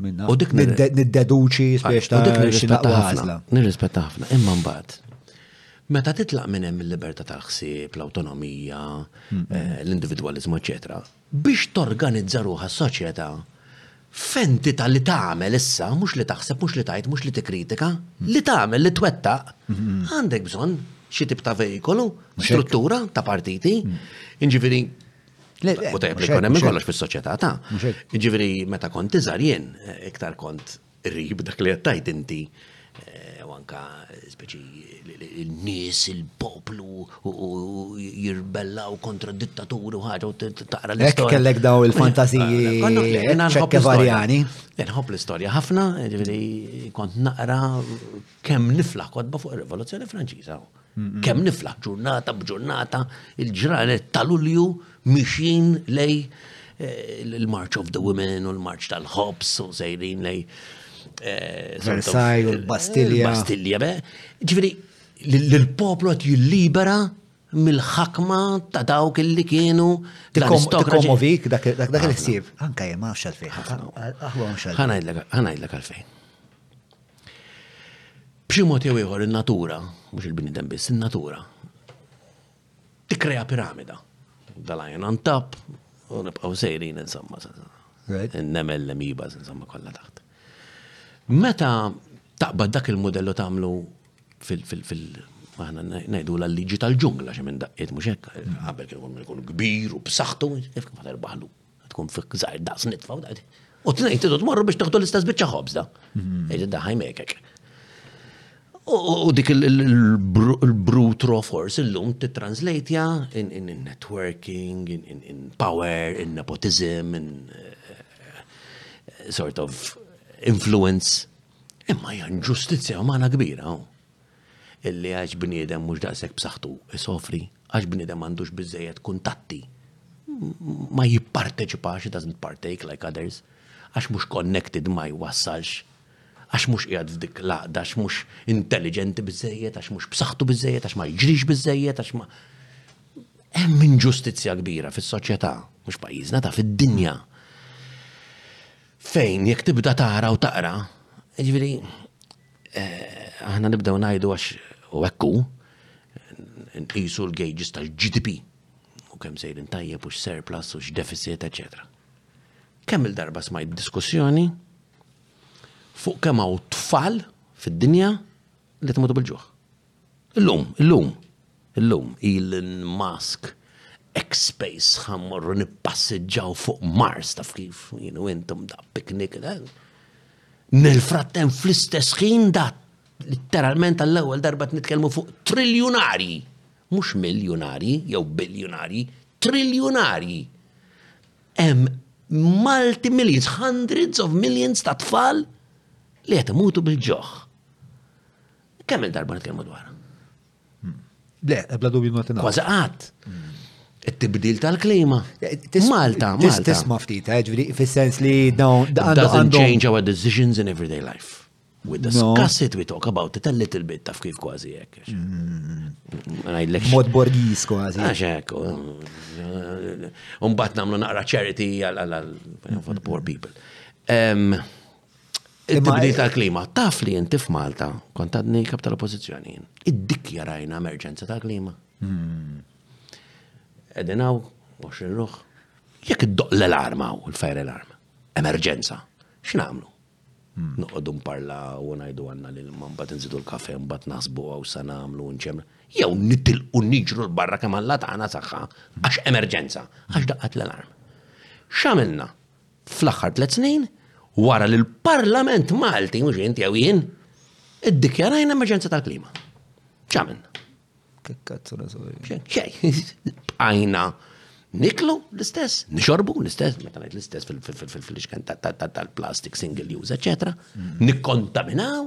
U dik niddeduċi spiex ta' dik nirrispetta ħafna. Nirrispetta ħafna, imma mbagħad. Meta titlaq minn hemm il-libertà tal-ħsieb, l-awtonomija, eh, l-individwaliżmu, eċetera, biex torganizza ruħha s-soċjetà f'entità li tagħmel issa, mhux li taħseb, mhux li tajt, mhux li tikkritika, li tagħmel li twettaq, għandek bżonn xi tip ta' vejkolu, struttura ta' partiti, inġifieri U tajb li jkun hemm minn kollox fis-soċjetà ta'. Ġifieri meta kont iżgħar jien eh, iktar kont rib dak li qed tajt inti eh, u anka speċi il-nies, il-poplu u jirbellaw kontra dittatur u ħaġa u taqra l-istorja. Ekk kellek daw il-fantaziji ċekke varjani. Nħob l-istorja ħafna, ġifieri kont naqra kemm niflaħ kodba fuq ir-Rivoluzzjoni Franċiża. Kemm niflaħ ġurnata b'ġurnata il-ġranet tal-Ulju mixin lej eh, il-March of the Women u l-March tal-Hops u sejrin lej eh, Versailles u l-Bastilja. Bastilja, be. Ġifiri, l-poplu għat jillibera mill-ħakma ta' dawk li kienu Tikkomovik dak il-ħsieb. Anka jem, għax għalfejn. ħanajdlek għalfejn. B'xi mod jew ieħor in-natura, mhux il-bniedem biss, in-natura tikkrea piramida. Dal-għajn on top, u nibqgħu sejrin insomma. Nemel l-emiba insomma kollha taħt. Meta taqbad dak il-modellu tagħmlu fil- aħna ngħidu l-liġi tal-ġungla xi minn daqqiet mhux hekk, qabel kien ikun kbir u b'saħħtu, kif ma terbaħlu. Tkun fik zaħir daqs nitfa u daqt. U t-nejn tidu tmorru biex taħdu l-istess bieċa ħobza. Mhm. Ejdi daħaj mekek. U dik il-brute raw force illum tittranslatja in networking, in power, in nepotism, in eh, sort of influence. Imma hija ġustizzja umana kbira. Illi għax bniedem mhux daqshekk b'saħħtu isofri Għax bniedem m'għandux biżejjed kuntatti. Ma jipparteċipax, he doesn't partake like others. Għax mhux connected ma jwassalx. Għax mhux qiegħed f'dik l-għaqda, għax mhux intelligenti biżejjed, għax mhux b'saħħtu biżejjed, għax ma jiġrix biżejjed, għax ma. Hemm inġustizzja kbira fis-soċjetà, mhux pajjiżna ta' fid-dinja. Fejn jekk tibda tara u taqra, ġifieri Aħna nibdew ngħidu għax u hekk hu nqisu l-gauges tal-GDP u kemm sejrin tajjeb u x-surplus u x-deficit, eċetera. Kemm il-darba smajt diskussjoni fuq kemm hawn tfal fid-dinja li tmutu bil-ġuħ. Illum, illum, illum, Elon Musk, ex-space, ħa mmorru nippassiġġaw fuq Mars taf kif, jienu intom da piknik. Nel frattem fl-istess ħin da literalment għall-ewwel darba nitkellmu fuq triljunari, mhux miljunari jew biljunari, triljunari. Hemm multi millions, hundreds of millions ta' tfal li qed imutu bil-ġoħ. Kemm il-darba nitkellmu dwarha? Le, ebla dubju ma tingħad. Kważi qatt. It-tibdil tal-klima. Malta, Malta. Tisma ftit, eh, ġviri, fil-sens li dawn. Doesn't change our decisions in everyday life. We discuss it, we talk about it a little bit, taf kif kważi jek. Mm. Mod borgis kważi. Għax jek. Umbat namlu naqra charity għal for the poor people. Il-tibdil tal-klima, taf li inti f'Malta, kont għadni kap tal-oppozizjoni, id-dikjarajna emerġenza tal-klima. Hmm. Edinaw, għax il-ruħ, jek id-doq l-alarma u l-fire alarm, emerġenza, x'namlu? Hmm. Noqogħdu parla u ngħidu għandna li l-imma mbagħad nżidu l-kafe mbagħad naħsbu għaw sa nagħmlu nċemlu. Jew nitilqu niġru l-barra kemm Alla tagħna saħħa għax emerġenza, għax daqqat l-alarm. X'għamilna? fl-aħħar tliet snin, wara li l-Parlament Malti, mhux inti jew jien, iddikjarajna emerġenza tal-klima. Ċamen. Kikkazzu Bqajna niklu l-istess, nixorbu l-istess, meta ngħid l-istess fil-ixken tal-plastik single use, eċetera, mm. nikkontaminaw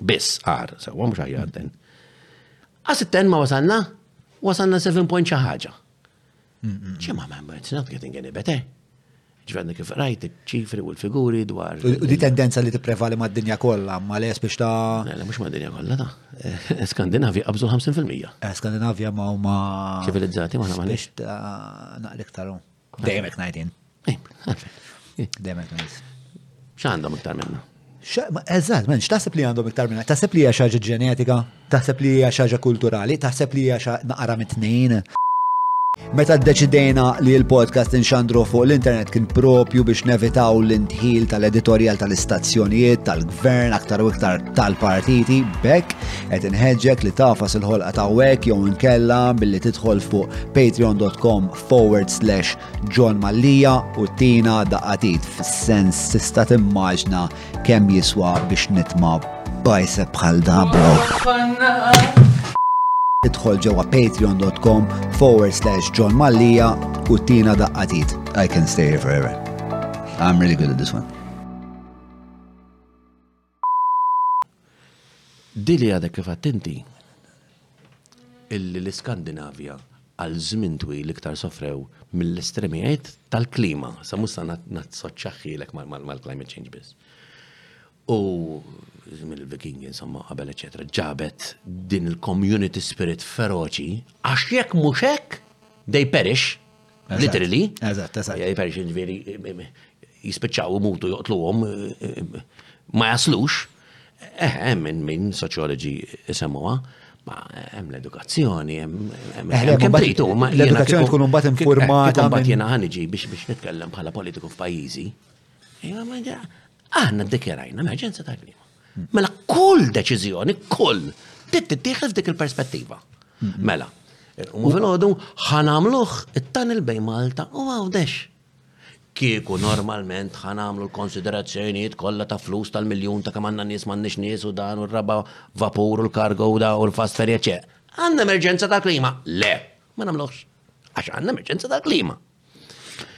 Biss, għar, sewa mhux aħjar den. Għas it-ten ma wasalna, wasalna 7 point xi ħaġa. Ċema ma it's not getting any better. Ġvanna kif rajt ċifri u l-figuri dwar. U di tendenza li t-prevali ma d-dinja kolla, ma les biex ta' Le, mux ma d-dinja kolla ta' eh, Skandinavia qabżu 50%. Eh, Skandinavia ma huma ċivilizzati ma nagħmel. Biex ta' naqlek tarom. Dejjem qed ngħid jien. Dejjem qed ngħid. X'għandhom iktar minna? Eżatt, men, x'taħseb li għandhom iktar minna? Taħseb li hija xaġa ġenetika? Taħseb li hija xaġa kulturali? Taħseb li hija xaġa naqra mit-tnejn? Meta ddeċidejna li l-podcast inxandru fuq l-internet kien propju biex nevitaw l-intħil tal-editorjal tal-istazzjonijiet, tal-gvern, aktar u iktar tal-partiti, bekk qed inħeġġek li tafas il-ħolqa ta' wek jew inkella billi tidħol fuq patreon.com forward slash John Mallija u tina daqatit fis-sens sista timmaġna kemm jiswa biex nitma bajse bħal da bro. Idħol ġewwa patreon.com forward slash John Mallija u tina daqatit. I can stay here forever. I'm really good at this one. Dili għadek kif għattinti illi l-Iskandinavja għal żmien twil iktar sofrew mill-estremijiet tal-klima, sa musta natsoċċaħħilek mal-climate change biss. U mill-Vikingi, insomma, qabel eċetera, ġabet din il-community spirit feroċi, għax jekk mhux hekk, they perish, Literally. Eżatt, eżatt. Jgħi perixin ġveri jispiċċaw mutu joqtluhom ma jaslux. Eh, hemm minn min soċjoloġi isemmuha. Ma hemm l-edukazzjoni, hemm eh, l-edukazzjoni tkun mbagħad informata. Mbagħad jiena ħaniġi biex biex nitkellem bħala politiku f'pajjiżi. Aħna ddikjarajna emerġenza tal-klima. Mela kull deċiżjoni, kull, tittieħed f'dik il-perspettiva. Mela, u fil-ħodu ħanamluħ it-tan il-bej Malta u għawdex. Kieku normalment ħanamlu l-konsiderazzjonijiet kollha ta' flus tal-miljun ta' kamanna nies m'għandniex nies u dan u raba vapur u l-kargo u da u l-fast ferja ċe. Għandna emerġenza tal-klima? Le, ma namluħx. Għax għandna emerġenza tal-klima.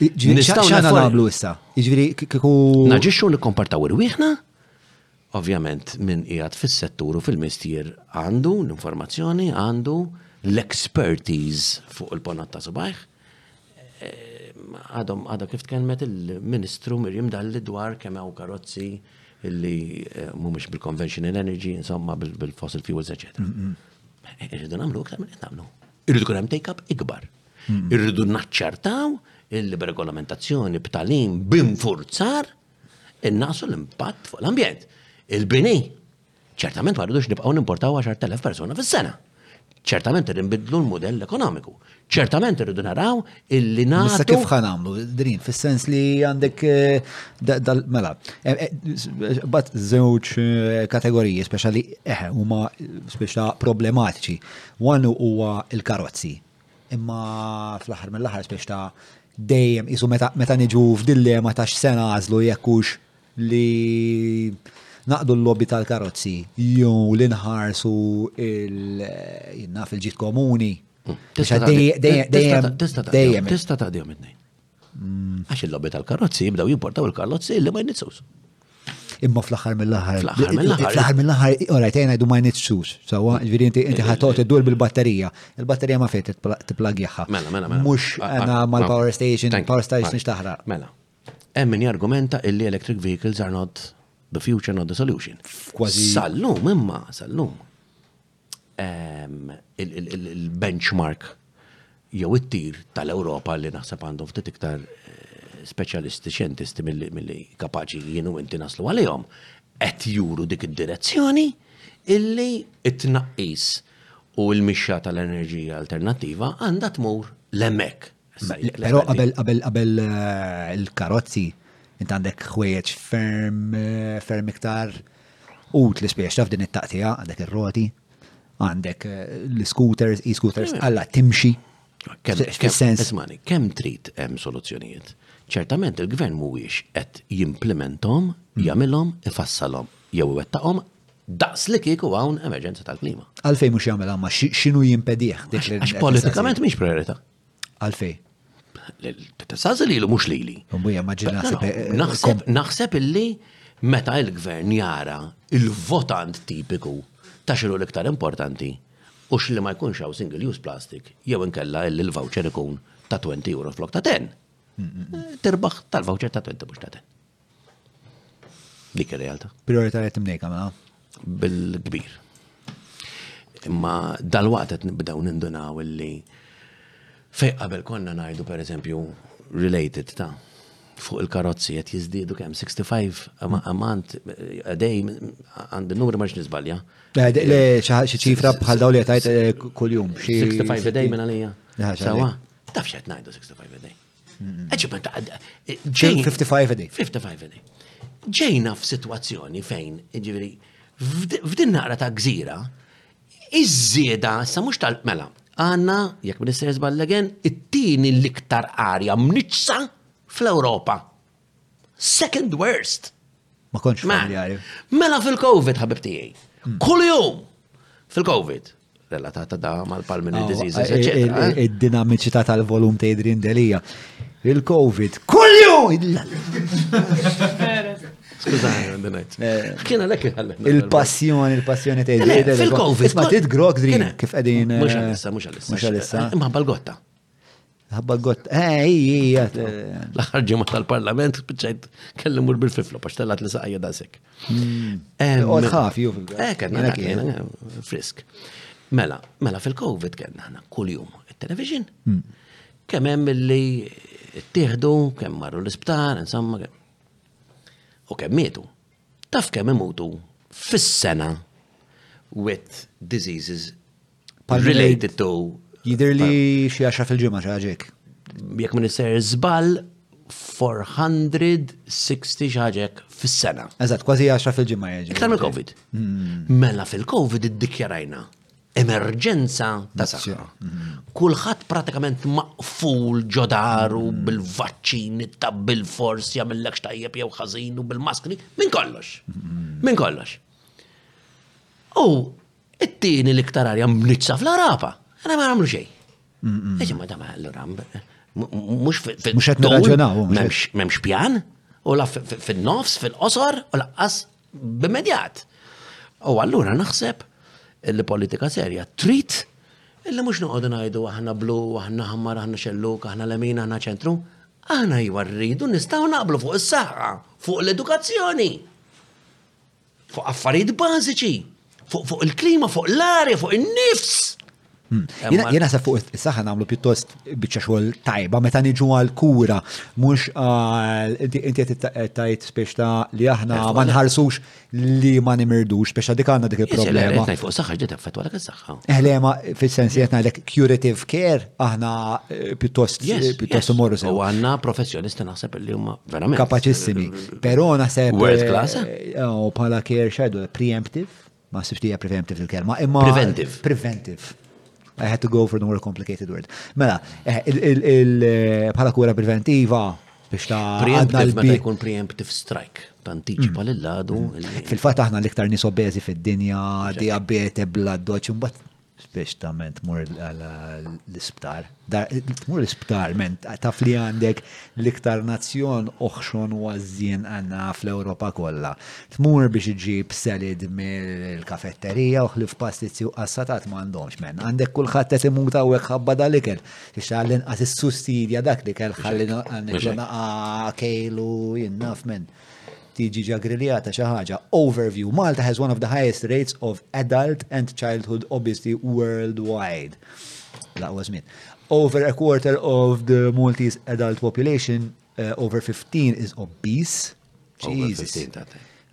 Nistaw nagħmlu issa. Jiġifieri kieku. Naġixxu nikkompartaw irwieħna? Ovvjament min qiegħed fis-settur u fil-mistier għandu l-informazzjoni, għandu l-expertise fuq il-ponat ta' subajħ. Eh, għadhom għadha kif tkellmet il-Ministru Mirjam Dalli dwar kemm hawn karozzi illi eh, mhumiex bil-conventional energy, insomma bil-fossil fuels, eċetera. Irridu nagħmlu iktar minn qed nagħmlu. Irridu kunem hemm take-up ikbar. Hmm. Irridu naċċertaw illi b'regolamentazzjoni b'talim b'infurzar innaqsu l-impatt fuq l-ambjent. Il-bini, ċertament ma rridux nibqgħu nimportaw 10,000 persuna fis-sena. Ċertament irrid nbidlu l-modell ekonomiku. Ċertament irridu naraw illi nagħmlu. Issa kif ħan għamlu, drin, fis-sens li għandek eh, mela, eh, eh, bat żewġ kategoriji speċjali eħe huma speċa problematiċi. One huwa l-karozzi. Imma fl-aħħar mill-aħħar spiex ta' dejjem qisu meta niġu f'dillema ta' x'se nagħżlu jekk hux li naqdu l-lobby tal-karozzi jew li nħarsu il-naf il-ġid komuni. Tista' taqdihom it-tnejn. Għax il-lobby tal-karozzi jibdaw jimportaw il-karozzi li ma jnizzux. Imma fl-axar mill-axar. Fl-axar mill-axar. Fl-axar mill-axar, ora, jtajna jdu ma jnizzux. Sawa, ġviri inti inti ħatot id-dur bil-batterija. Il-batterija ma fejt t-plagjaħħa. Mela, mela, mela. Mux għana mal-power station, power station xtaħra. Mela. Emmin jargumenta illi electric vehicles are not the future, not the solution. Kważi. Sallum, imma, sallum. il-benchmark jew it-tir tal-Ewropa li naħseb għandhom ftit iktar eh, speċjalisti xjentisti mill-li kapaċi jienu inti naslu għalihom, qed juru dik id-direzzjoni illi it-tnaqqis u l-mixja tal-enerġija alternattiva għandha tmur l-emek Però qabel qabel qabel eh, il-karozzi, int għandek ħwejjeġ ferm eh, ferm iktar ut li spiex taf din it-taqtija, għandek ir-roti, għandek eh, l-scooters, e-scooters, għalla timxi. Ismani, kemm trid hemm soluzzjonijiet? Ċertament il-gvern mhuwiex qed jimplementom, mm. jagħmilhom, ifassalhom jew iwettaqhom daqs li kieku hawn emerġenza tal-klima. Għalfejn mhux jagħmel għamma x'inhu jimpedih dik Politikament mhix priorità. Għalfej? Tessażi lilu mhux lili. Naħseb illi meta il-gvern jara il-votant tipiku ta' xinu l-iktar importanti u xli ma jkunx hawn single use plastic jew inkella illi l-voucher ikun ta' 20 euro flok ta' 10. Tirbaħ tal-voucher ta' 20 mhux ta' 10. Dik ir-realtà. Priorità li timnejka mela? Bil-kbir. Imma dal-waqt qed nibdew nindunaw illi fej qabel konna ngħidu pereżempju related ta' fuq il-karozzi qed jiżdiedu kemm 65 amant għadej għandi numri ma nisbalja. Le xi ċifra bħal dawn li qed eh, kuljum. 65 għadej minn għalija. Sawa, taf x'qed ngħidu 65 għadej. Għagġiba ta' ġejn. 55 a day. 55 a day. Ġejna f'sitwazzjoni fejn, ġiviri, f'din naqra ta' gżira, iż-żieda, sa mux tal-mela, għanna, jek minister jizbal legen, it-tini l-iktar arja mniċsa fl-Europa. Second worst. Ma konċ familjari. Mela fil-Covid, ħabib tiegħi. Hmm. Kull jum fil-Covid relatata da mal-palmini diseases, e- e- e- Id-dinamiċità tal-volum ta' idrin delija. Il-Covid, kollu! Skużani, għandinajt. Eh. Kien għalek Il-passjoni, il-passjoni ta' idrin delija. Fil-Covid. Ma tit grok drin, kif għedin. Mux għalissa, mux għalissa. Mux għalissa. Imma bal-gotta. Ħabba gott, eh, ija. L-aħħar ġimgħa tal-Parlament spiċċajt kelli mur bil-fiflu għax tellat li saqajja dasek. Hmm. Qod ħafi ju fil-għana. Eh, kellna eh, frisk. Mela, mela fil-COVID kellna aħna kuljum it-television. Hmm. Kemm hemm li ttieħdu, kemm marru l-isptar, insomma. U kemm mietu. Taf kemm imutu fis-sena with diseases related to. Jidir li xi għaxa fil-ġimgħa xi ħaġek. Jekk minn isser żball 460 ħaġek fis-sena. Eżatt, kważi għaxa fil-ġimgħa jiġi. Iktar minn Covid. Hmm. Mela fil-Covid iddikjarajna emerġenza ta' saħħa. Hmm. Kulħadd pratikament maqful ġodaru hmm. bil-vaċċin, ta' bil-fors jagħmellek tajjeb jew ħażin u bil-maskri, minn kollox. Minn kollox. U It-tieni l-iktar arja mnitsa fl-Arapa. Għana ma għamlu xej. Eġi ma dama l-ura, mux mux għet nirraġunaw. Memx pjan, u la fil-nofs, fil-qosor, u laqqas b'medjat. U għallura naħseb li politika serja trit illi mux noqodu najdu aħna blu, aħna ħammar, aħna xelluk, aħna lemin, aħna ċentru. Aħna jwarridu nistaw naqblu fuq is-saħħa, fuq l-edukazzjoni. Fuq affarijiet bażiċi, fuq il-klima, fuq l-arja, fuq in-nifs. Hmm. Jena sa fuq is-saħħa nagħmlu pjuttost biċċa xogħol tajba meta niġu għal kura mhux inti qed tajt spiex ta' li aħna ma nħarsux li ma nimirdux biex dik għandna dik il-problema. Fuq saħħa ġdid effettwa dak is-saħħa. Eħlema eh, fis-sens qed ngħidlek curative care aħna eh, pjuttost eh, pjuttost imorru sew. U għandna professjonisti naħseb li huma Verament. Kapaċissimi. Pero naħseb. World eh, class. Eh? Eh, u pala care xajdu, preemptive. Ma sibx li preemptive il-kelma. Imma. Preventive. Preventive. I had to go for the more complicated word. Mela, bħala kura preventiva biex ta' għadna l-bi. jkun preemptive strike, tantiċipa mm. l-ladu. Mm. Fil-fat aħna l-iktar nisobeżi fid-dinja, diabete, blood dodge, un Speċtament mur l-isptar. Mur l-isptar, men, taf li għandek l-iktar nazzjon uħxon u għazzin għanna fl-Europa kolla. Tmur biex iġib selid mill-kafetterija u ħlif pastizzi u qassatat ma għandhomx, men. Għandek kullħat qed imuta u għek ħabba dal-ikel. Biex għallin għas s-sustidja dak li kell ħallin għandek l-naqa kejlu jinnaf, men. tiġi ġa griljata xi ħaġa. Overview, Malta has one of the highest rates of adult and childhood obesity worldwide. Laqwa żmien. Over a quarter of the Maltese adult population uh, over 15 is obese. Jesus.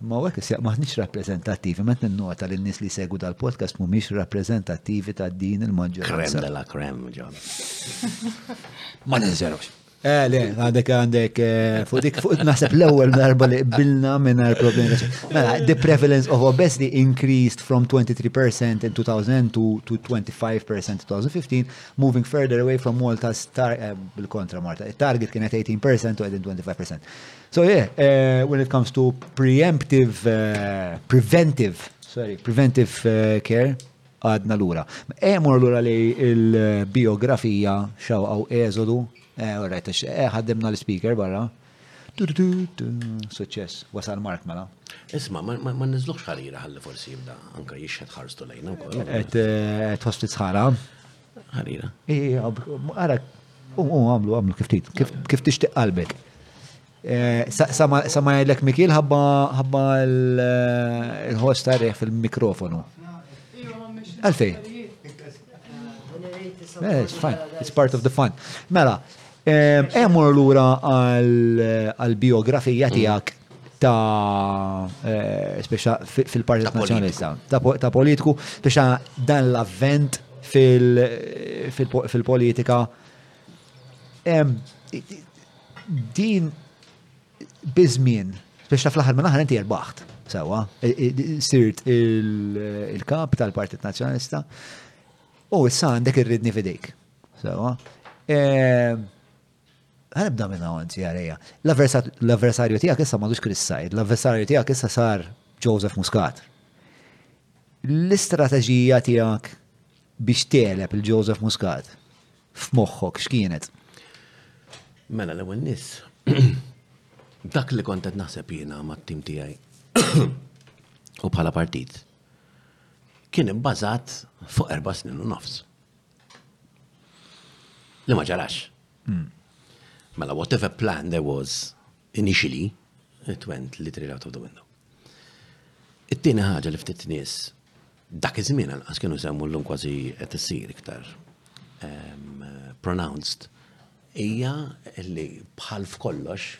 Ma għek s maħniċ rappresentativi, ma t-nota li n-nis li segu dal-podcast mu miex rappresentativi ta' din il-maġġoranza. Krem della krem, ġon. Ma nizerux. Eh, le, għadek għandek, eh, fuq dik fuq naħseb l-ewwel darba li qbilna mingħajr problemi. Mela, the prevalence of obesity increased from 23% in 2000 to, to 25% in 2015, moving further away from Malta's tar eh, bil-kontra Marta. It-target kienet 18% u għedin 25%. So yeah, uh, when it comes to preemptive, uh, preventive, sorry, preventive uh, care, Għadna lura. Ejja morru lura li l-biografija xawqaw eżodu. Eh, all right, eh, ħaddimna l-speaker barra. Suċċess, wasal Mark mela. Isma, ma nizluħx ħarira ħalli forsi jibda anka jixħed ħarstu lejna wkoll. Qed eh, tħoss tisħara. Ħarira. Ija, ara, u għamlu għamlu kif tit, kif tixtieq qalbek. Sa ma jgħidlek Mikil ħabba l-ħost tarriħ fil-mikrofonu. Għalfej. Eh, it's fine, it's part of the fun. Mela, emmur l-ura għal-biografija tijak ta' eh, speċa fil-Partit Nazjonalista, ta' politiku, speċa dan l-avvent fil-politika. Fil Din bizmin, biex ta' fl-aħħar minn aħħar inti erbaħt, sewa, sirt il-kap tal-Partit Nazzjonalista u issa għandek irridni fidejk. Sewa. Għanibda minn għon, għarija. L-avversarju tijak issa madux Chris Said, l-avversarju tijak issa sar Joseph Muscat. L-istrateġija tijak biex teleb il-Joseph Muscat f'moħħok x'kienet? Mela l-ewwel nies. Dak li kont qed naħseb jiena mat-tim tiegħi u bħala partit kien ibbażat fuq erba' snin u nofs. Li ma ġarax. Hmm. Mela, whatever plan there was initially, it went literally out of the window. It-tieni ħaġa li ftit nies Dak iż-żmien anqas kienu semmu llum kważi qed issir iktar ehm, pronounced hija li bħal f'kollox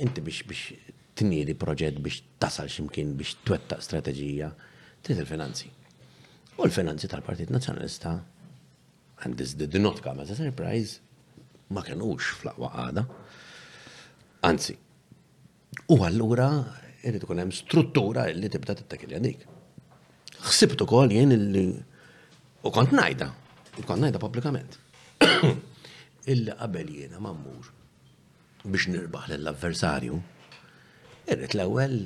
inti biex biex tniedi proġett biex tasal ximkien biex twettaq strateġija trid il-finanzi. U l-finanzi tal-Partit Nazzjonalista and this did not come as a surprise ma kenux fl-aqwa għada. Anzi, U allura irid ikun hemm struttura li tibda tittakilja dik. Ħsibt ukoll jien illi u kont ngħidha, u kont ngħidha pubblikament. Illi qabel jiena ma mmur biex nirbaħ lill-avversarju, irrid l-ewwel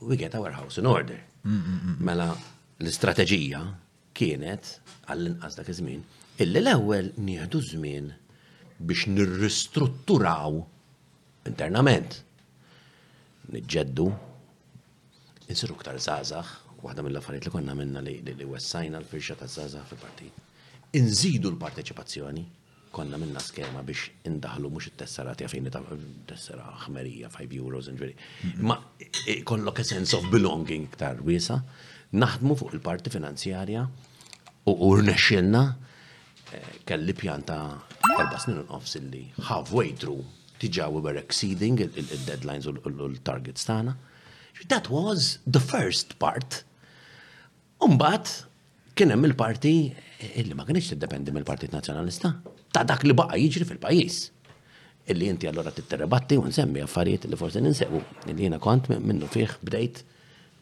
we get our house in order. Mela l-istrateġija kienet għall-inqas dak iż-żmien illi l-ewwel nieħdu żmien biex nirristrutturaw Internament, niġġeddu, insiru ktar zazax, waħda mill-affarijiet li konna minna li, li wessajna l-firxa ta' zazax fil-partit. Inżidu l-parteċipazzjoni, konna minna skema biex indaħlu mux it-tessera tjafini ta' tessera ħmerija 5 euros ġveri. Ma e, kollok a sense of belonging ktar wisa, naħdmu fuq il-parti finanzjarja u rnexxilna Kelli pjan ta' erba' snin u nofs illi halfway through diġà we were exceeding il-deadlines u l-targets tagħna. That was the first part. Umbagħad kien hemm il-parti illi ma kienx tiddependi mill-Partit Nazzjonalista ta' dak li baqa' jiġri fil-pajjiż. Illi inti allura titterebatti u nsemmi affarijiet li forsi ninsew. Illi jiena kont minnu fih bdejt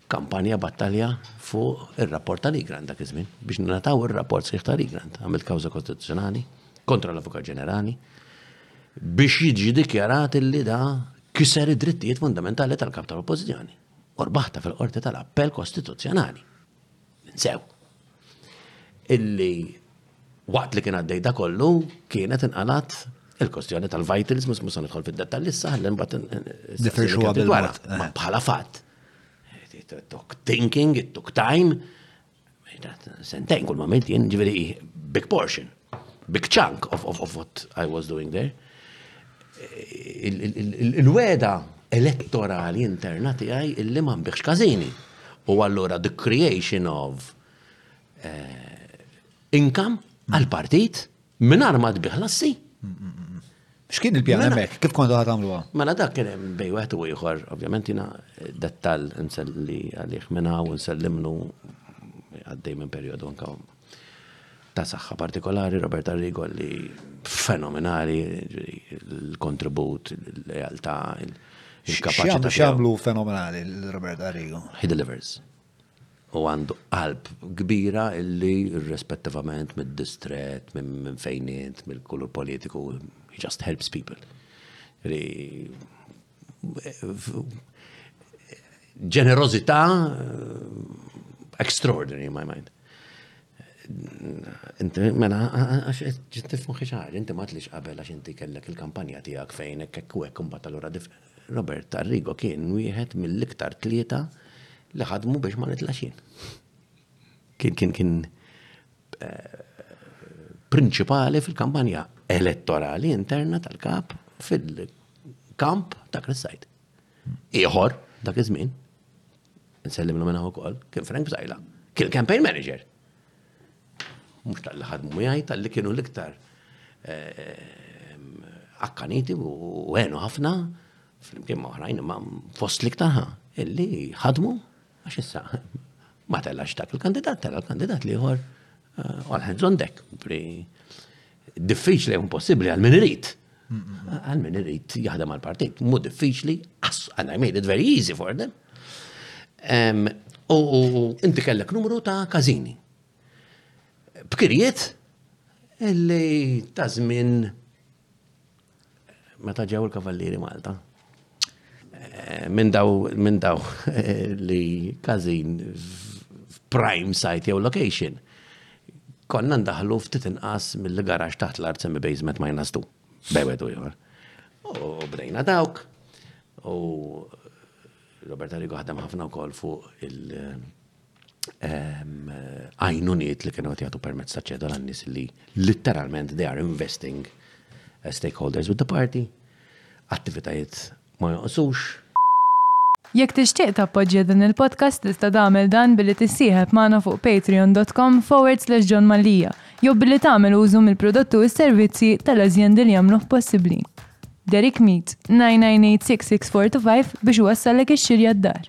Kampanja battalja fuq ir-rapport ta' Ligrand dak iż-żmien biex ningħataw ir-rapport sħiħ ta' Ligrand għamilt kawża kostituzzjonali kontra l-Avukat Ġenerali biex jiġi dikjarat illi da kiser id-drittijiet fundamentali tal-kap tal-Oppożizzjoni. Orbaħta fil-qorti tal-appell kostituzzjonali. Ninsew. Illi waqt li kien għaddej da kollu kienet inqalat il-kostjoni tal-vitals, mus musa nidħol fil-dettalli s-saħ, l-imbat bħala fatt. It took thinking, it took time. Sentejn kull ma milt jien ġifieri big portion, big chunk of, of, of what I was doing there. Il-weda elettorali interna tiegħi illi ma nbiħx każini. U allura the creation of uh, income għal partit Minar ma tbiħ lassi. X'kien il-pjan hemmhekk? Kif kontu ħad għamluha? Mela dak kien hemm bej wieħed u ieħor, ovvjament jiena eh, dettall inselli għalih minn hawn insellimnu għaddej minn perjodu anke ta' saħħa partikolari, Robert Arrigo li fenomenali, il-kontribut, il-lealtà, il-kapacità. Xamlu fenomenali, Robert Arrigo? He delivers. u għandu qalb kbira illi irrespettivament mid-distret, minn fejn int, mill-kulur politiku, he just helps people. Li ġenerozità eh, extraordinary in my mind. Inti, mela, għax ġittif muħiċar, inti ma tlix qabel għax inti kellek il-kampanja tijak fejn ekkek u ekkum batalura different. Robert Arrigo kien wieħed mill-iktar tlieta li ħadmu biex ma nitlax jien. Kien kien kien eh, prinċipali fil-kampanja elettorali interna tal-kap fil-kamp ta' Krissajt. Iħor, dak iż-żmien, nsellimlu minna u kol, kien Frank Bzajla, kien campaign manager Mhux tal-li ħadmu miegħi, tal-li kienu l-iktar eh, akkaniti u għenu ħafna, flimkien ma' oħrajn, ma' fost l-iktar ħa, illi ħadmu, għax issa, ma tellax dak il-kandidat, tella l-kandidat liħor, eh, all hands on deck, Diffiċli jew impossibbli għal min irid. Għal min irid jaħdem għal partit, mu diffiċli, għal I made it very easy for them. U inti kellek numru ta' kazini. B'kirjiet li ta' żmien Meta ġew il-Kavallieri Malta, eh, minn daw minn daw eh, li każin prime site jew location, konna ndaħlu ftit inqas mill-garax taħt l-art semmi basement minus 2. Bewedu jħor. U bdejna dawk. U Roberta Rigo ħadem ħafna wkoll fuq il- ehm, għajnuniet li kienu għatijatu permezz ta' ċedol għannis li literalment they are investing eh, stakeholders with the party, attivitajiet ma jonqsux. Jekk tixtieq tappoġġja din il-podcast tista' tagħmel dan billi tissieħeb magħna fuq patreon.com forward slash John Mallia jew billi tagħmel użu mill-prodotti u s-servizzi tal-azjendi li jagħmluh possibbli. Derek Meat 998 biex wassallek ix-xirja d-dar.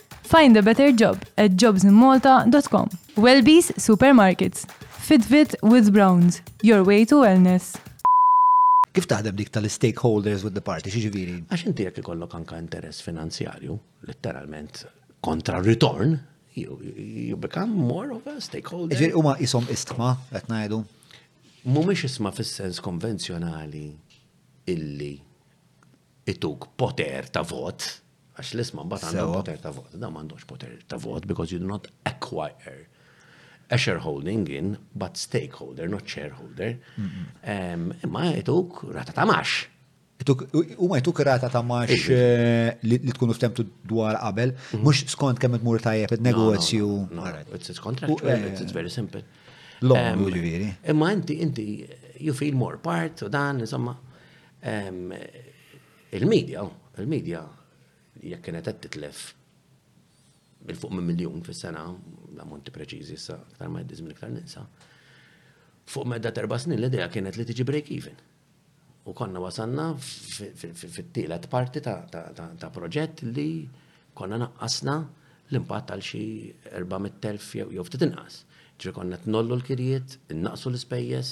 Find a better job at jobsinmalta.com. Welby's Supermarkets. Fitbit with Browns. Your way to wellness. Kif taħdem dik tal-stakeholders with the party, xiġifieri? Għax inti jekk ikollok anka interess finanzjarju, letteralment kontra return, you, you become more of a stakeholder. Ġifieri huma isom istma qed ngħidu. Mhumiex isma fis-sens konvenzjonali illi ituk poter ta' vot, għax l-isma mbagħad għandhom poter ta' vot, da m'għandhomx poter ta' vot because you do not acquire a shareholding in but stakeholder, not shareholder. Imma ituk rata ta' max. U ma jtuk rata ta' max eh, li tkunu ftemtu dwar qabel, mhm. mux skont kemm tmur tajjeb il-negozju. It's contract, eh, it's very simple. L-għom, ġiviri. Imma inti, inti, you feel more part, u dan, insomma, Il-medja, il-medja jekk kienet qed titlef bil fuq minn miljun fis-sena, l-ammonti preċiżi sa aktar ma jiddiż minn iktar ninsa. Fuq medda terba' snin l-idea kienet li tiġi break even. U konna wasanna fit-tielet parti ta' proġett li konna naqqasna l-impatt għal xi 400,000 jew ftit inqas. Ġri konna tnollu l-kirjiet, innaqsu l-ispejjeż,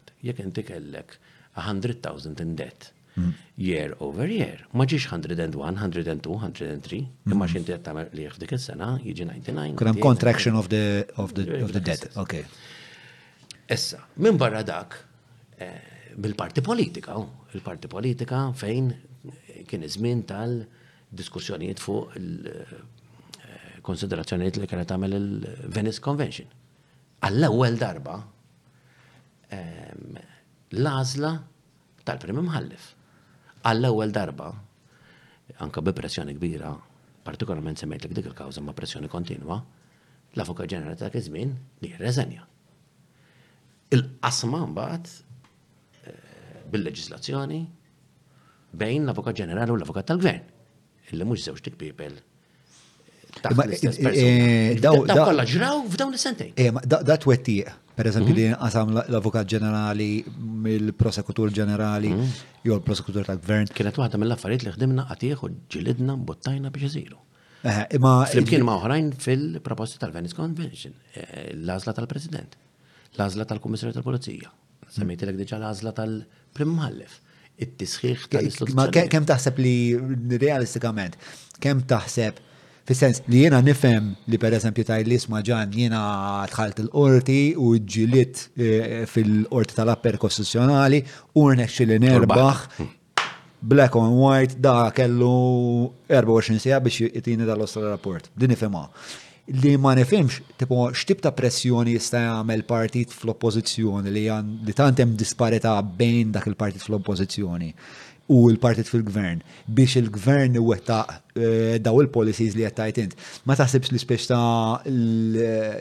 Jekk inti kellek 100,000 in debt year over year, ma ġiex 101, 102, 103, imma xinti qed tagħmel li dik is-sena jiġi 99. Kun hemm contraction of the of the of the debt. Okay. Issa, minn barra dak eh, bil-parti politika, oh, il-parti politika fejn kien iż-żmien tal-diskussjonijiet fuq il-konsiderazzjonijiet eh, li kienet tagħmel il-Venice Convention. Għall-ewwel darba l-għażla tal-Prim Imħallef. Għall-ewwel darba, anka bi pressjoni kbira, partikolarment semmejt dik il-kawża ma' pressjoni kontinwa, l-Avukat Ġenerali ta' iż-żmien li jirreżenja. Il-qasma mbagħad eh, bil-leġislazzjoni bejn l-Avukat Ġenerali u l-Avukat tal-Gvern. Illi mhux żewġt ikpiepel Eh, daw kollha ġraw f'dawn is-sentejn. Eh, da twettiq, per eżempju, mhm. din qasam l-Avukat Ġenerali mill-Prosekutur Ġenerali mhm. jew l-Prosekutur tal-Gvern. Kienet waħda mill-affarijiet li ħdimna qatih u ġilidna mbuttajna biex isiru. Eh, imma flimkien ma' oħrajn fil-proposti tal-Venice Convention, l-għażla tal-President, l-għażla tal-Kummissarju tal-Pulizija. Semmejtilek diġa l-għażla tal-Prim Mħallef. It-tisħiħ tal-istituzzjoni. Kemm taħseb li realistikament, kemm taħseb fis-sens li jiena nifhem li pereżempju tajli isma' ġan jiena dħalt il-qorti u ġilit eh, fil-qorti tal-apper kostituzzjonali u rnexxi li nerbaħ black on white, da kellu 24 sija biex jitini dal-ostra rapport. Din ifimha. Li ma nifimx, tipo, xtib ta' pressjoni jista' jagħmel partit fl-oppożizzjoni li li tant hemm disparità bejn dak il-partit fl-oppożizzjoni u l-partit fil-gvern biex il-gvern wetta eh, daw il-policies li qed int. Ma taħsibx li spiex ta'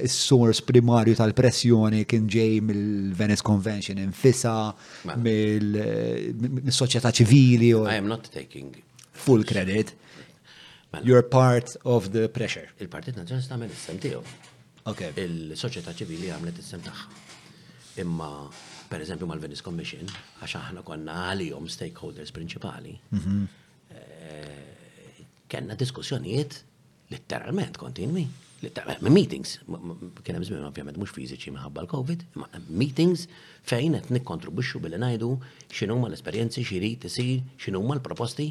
s-sors primarju tal-pressjoni kien ġej mill-Venice Convention infisa, mela. mill-soċjetà ċivili. I am not taking full credit. Mela. You're part of the pressure. Il-Partit Nazzjonalist għamel is-sem tiegħu. Okay. Il-soċjetà ċivili għamlet is-sem tagħha. Imma per eżempju mal-Venice Commission, għax aħna konna għalihom stakeholders prinċipali, mhm. eh, kena diskussjonijiet Litteralment kontinwi, meetings, kien hemm żmien ovvjament mhux fiżiċi minħabba l-COVID, imma meetings fejn qed nikkontribwixxu billi ngħidu x'inhuma l-esperjenzi xi jrid isir, x'inhuma l-proposti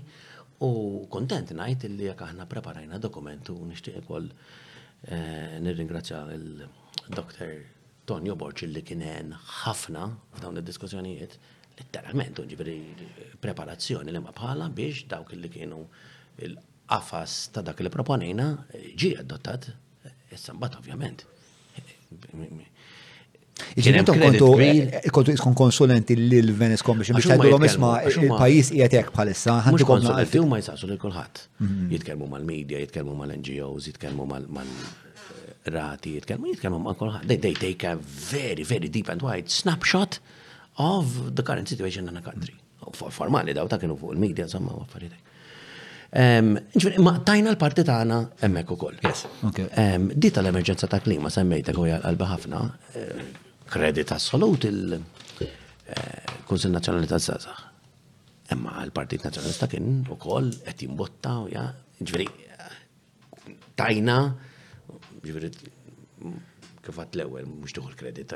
u kuntent ngħid li jekk aħna preparajna dokument u nixtieq ukoll eh, nirringrazzja l-Dr. Tonio Borċ li kien hemm ħafna f'dawn id-diskussjonijiet, letteralment, ġifieri preparazzjoni li ma bħala biex dawk li kienu qafas ta' dak li proponejna ġie adottat, issa mbagħad ovvjament. Ġifieri kontu eh, kontu iskun konsulenti lil Venice Commission biex tgħidulhom isma' il-pajjiż qiegħed hekk bħalissa. Mhux konsulenti huma jsaqsu lil kulħadd. Mhm. Jitkellmu mal-media, jitkellmu mal-NGOs, jitkellmu mal-rati, jitkellmu jitkellmu ma' kulħadd. They, they take a very, very deep and wide snapshot of the current situation in the country. Formali daw ta' kienu fuq il-media, insomma, u affarijiet. Ġifieri ma tajna l-parti tagħna hemmhekk ukoll. Yes. Di tal-emerġenza ta' klima semmejtek u qalbi ħafna eh, kredit assolut il- Kunsil Nazzjonali ta' Zaza. Imma l-Partit Nazzjonalista kien ukoll qed jimbotta u ja, ġifieri tajna, ġifieri kif għat l-ewwel mhux tieħu l-kredit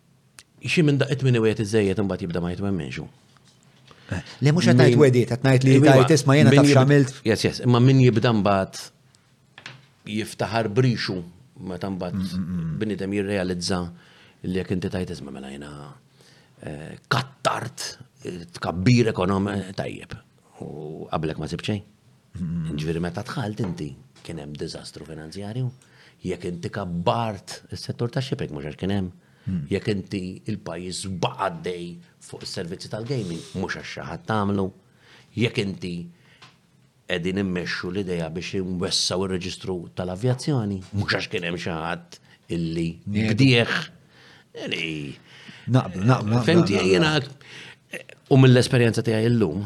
Xi minn daqqiet min iwiegħed iżejjed imbagħad jibda ma jitwemminx hu. Le mhux qed ngħid wediet, qed ngħid li iva, tajt isma' jiena taf x'għamilt. Yes, yes, imma min jibda mbagħad jiftaħar brixu meta mbagħad mm, mm, mm. bniedem jirrealizza li jekk inti tajt isma' mela jiena eh, kattart eh, tkabbir ekonom eh, tajjeb. U qablek ma sibxejn. Ġifieri meta dħalt inti kien hemm diżastru finanzjarju, jekk inti kabbart is-settur ta' shipping mhux għax kien hemm, hmm. jekk inti il-pajjiż baqaddej fuq is-servizzi tal-gaming mhux għax xi ħadd tagħmlu, jekk inti qegħdin immexxu l-idea biex inwessaw ir-reġistru tal-avjazzjoni, mhux għax kien hemm xi ħadd illi bdieħ. Naqblu, naqblu. Fimti jiena u mill-esperjenza tiegħi llum,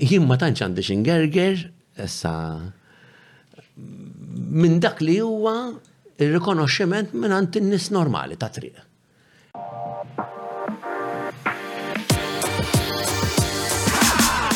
Jien ma tantx għandi x'ingerger issa minn dak li huwa ir-rikonoxximent minn għand in-nies normali ta' triq.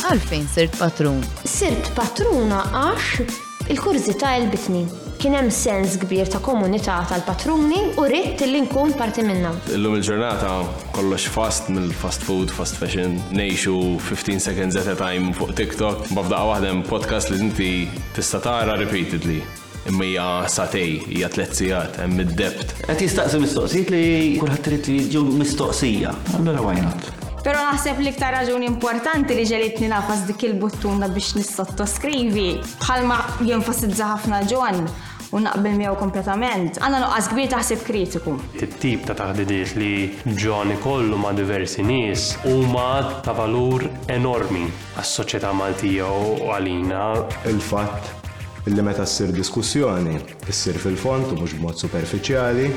Għalfejn sirt patrun? Sirt patruna għax Il-kurżità għelbitni. Kien hemm sens kbir ta' komunità tal-patruni u ridt li nkun parti minnha. Illum il-ġurnata kollox fast, mill-fast food, fast fashion, ngħixu 15 seconds at a time fuq TikTok, imbagħad f'daqqa waħda hemm podcast li inti tista' tara repeatedly, imma hija satej, hija tliet sigħat, hemm id-depth. Qed jistaqsi mistoqsijiet li kulħadd irid li jiġu mistoqsija. Allura why not? Pero naħseb li iktar raġuni importanti li ġelitni nafas dik il-buttuna biex nissottoskrivi, bħalma jenfasizza ħafna John u naqbel miegħu kompletament, għandna nuqqas kbir taħseb kritiku. It-tip ta' taħdidiet li John ikollu ma' diversi nies huma ta' valur enormi għas-soċjetà Maltija u għalina. Il-fatt li meta ssir diskussjoni, issir fil-fond u mhux b'mod superfiċjali,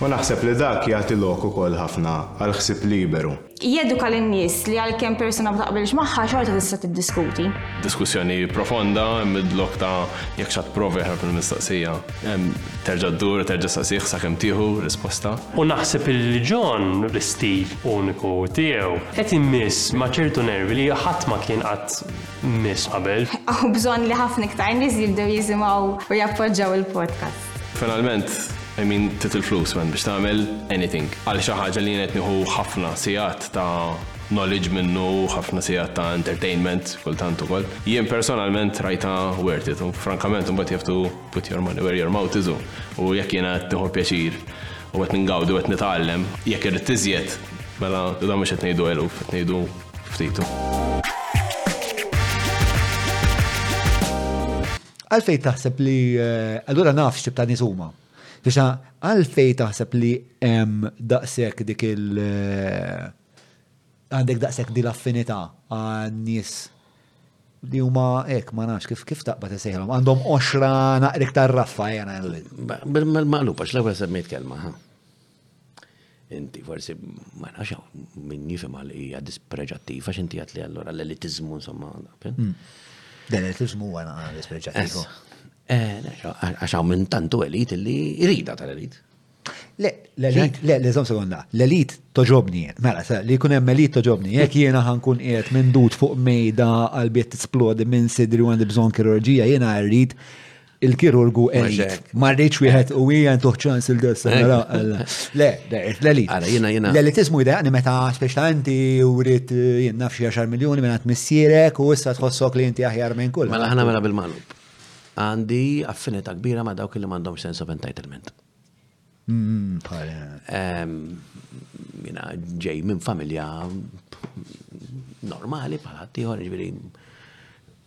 u naħseb li dak jagħti lok ukoll ħafna għal ħsieb liberu. Jeduka lin-nies li għalkemm persuna ma taqbilx magħha xorta tista' tiddiskuti. Diskussjoni profonda mid lok ta' jekk x'għad tipprova jeħrab mill-mistoqsija. Terġa' ddur u terġa' saqsih sakemm tieħu risposta. U naħseb li John, l-istil uniku tiegħu. Qed immiss ma' ċertu nervi li ħadd ma kien qatt. Miss qabel. Hawn bżonn li ħafna iktar nies jibdew jisimgħu u jappoġġaw il-podcast. Finalment, I mean, trid il-flus man biex tagħmel anything. Għal xi ħaġa li jien qed nieħu ħafna sigħat ta' knowledge minnu, ħafna sigħat ta' entertainment kultant ukoll. Jien personalment rajta worth it, frankament imbagħad you have to put your money where your mouth is u jekk jiena qed nieħu pjaċir u qed ningawdi u qed nitgħallem, jekk irrid iżjed, mela da mhux qed ngħidu eluf, qed ngħidu Għalfej taħseb li, eh, allura naf xtib ta' nizuma. Biex għalfej taħseb li hemm daqshekk dik il- eh, għandek daqshekk di l-affinità għan nies li huma hekk ma nafx kif kif taqbad isejħilhom. Għandhom oxra naqrik tar-raffa jena. Bil-maqluba x'l-ewwel semmejt kelma. Inti forsi ma nafx min jifhem għal hija dispreġattiva x'inti għad li allura l-elitiżmu insomma. Hmm. L-elitiżmu huwa dispreġattiva. Eh, għax hawn minn tantu elit li jrida tal-elit. Le, le, le, zom sekonda, l-elit toġobni, mela, li kun hemm elit toġobni, jekk jiena ħankun qiegħed minn dut fuq mejda qalbiet tisplodi minn sidri u għandi bżonn kirurġija, jiena rrid il-kirurgu elit. Marriċ wieħed u hija ntuħ ċans il-dessa. Le, l-elit. L-elitizmu jidejqni meta speċta inti u rrit eh, jien naf xi 10 miljoni minn missierek u issa tħossok li inti aħjar minn kull. Mela ħana mela bil-malub. Għandi affinità kbira ma' dawk li m'għandhom sense of entitlement. Mm, jina ġej minn familja normali bħala tiħor ġviri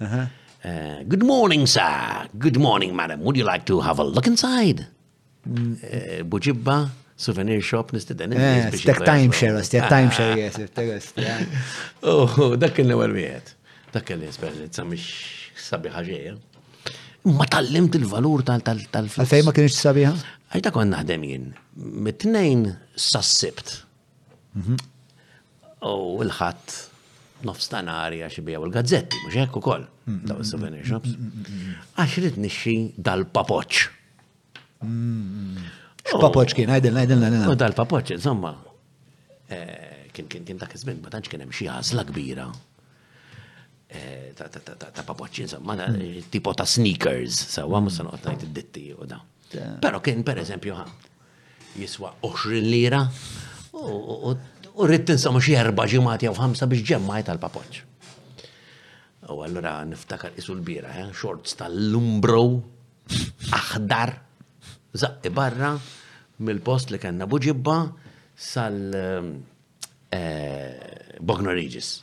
Uh, good morning, sir. Good morning, madam. Would you like to have a look inside? Mm. Uh, Buġibba, souvenir shop, nistiden. Eh, stek timeshare, stek timeshare, yes, terrest. Oh, dak kien l-ewel wieħed. Dak kien l-esperienza mhix sabiħa ġejja. Ma tallimt il-valur tal-flus. Għalfej ma kienx sabiħa? Għajta kon naħdem jien. Mit-tnejn sas-sibt. Mhm. U l-ħadd nofs ta' nari għax ibijaw il-gazzetti, mhux hekk ukoll mhm. daw is-souvenir shops. Mhm, għax rid nixxi dal-papoċ. X'papoċ kien, għajdil, għajdil, għajdil. U dal-papoċ, insomma, eh, kien kien kien dak iż-żmien, ma tantx kien hemm xi għażla kbira eh, ta' papoċ, insomma, mm. tipo ta' sneakers, sewwa mhux se noqgħod ngħid id-ditti u da. Però kien pereżempju jiswa 20 lira u rrid tinsa mhux erba' ġimgħat jew ħamsa biex ġemmaj tal-papoġġ. U allura niftakar isu l-bira, eh, shorts tal-lumbro, aħdar, zaqqi barra, mill-post li kellna buġibba sal eh, Bogna Regis.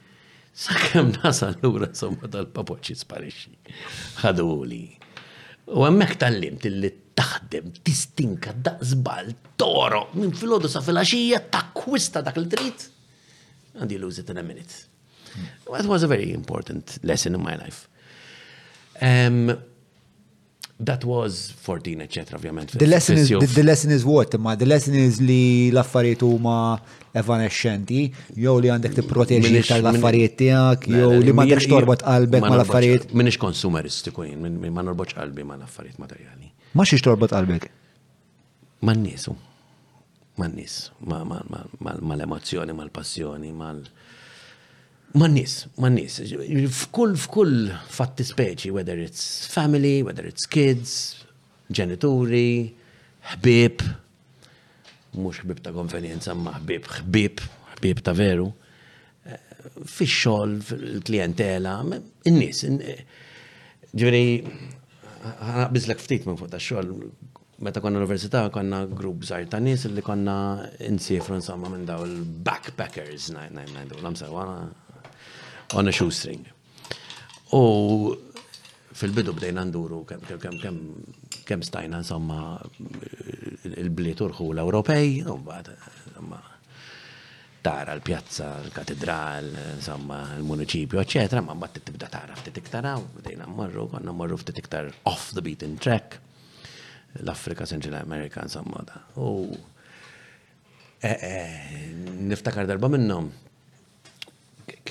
Sakemm nasal lura somma tal-papoċi sparixxi. Ħadu li. U hemmhekk tal-limt li taħdem, tistinka, daqsbal, toro, minn filgħodu sa filgħaxija takkwista dak li trid. And you lose it in a minute. That was a very important lesson in my life. Um, That was 14, etc. Ovvjament. The lesson, is, the, the lesson is what? Ma the lesson is li l-affarijiet huma evanescenti, jew li għandek tipproteġi tal-affarijiet tiegħek, jew li ma għandekx torbot qalbek ma l-affarijiet. Minix konsumeristiku jien, ma norbotx qalbi ma l-affarijiet materjali. Ma xiex torbot qalbek? Man-nies, man-nies, mal-emozzjoni, mal-passjoni, mal-. Man-nies, man-nies. F'kull, f'kull fatti speċi, whether it's family, whether it's kids, ġenituri, ħbib, mhux ħbib ta' konvenjenza ma' ħbib, ħbib, ħbib ta' veru, fix-xogħol, il-klijentela, in-nies. Ġifieri ħanaqbiżlek ftit minn fuq tax-xogħol. Meta konna l-università konna grupp żgħir ta' nies li konna insifru insomma minn daw il-backpackers ngħidu l-amsewa on a shoestring. U fil-bidu bdejna nduru kemm stajna insomma il-bliet urħu l-Ewropej, u bad, insomma. Tara l-pjazza, l-katidral, insomma, l-muniċipju, eċċetera, ma mbagħad tibda tara ftit iktar hawn, bdejna mmorru, konna mmorru ftit iktar off the beaten track. L-Afrika, Central America, insomma, da. U eh, eh, niftakar darba minnhom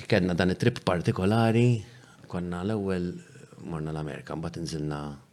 kellna dan it-trip partikolari, konna l-ewwel morna l-Amerika, mbagħad inżilna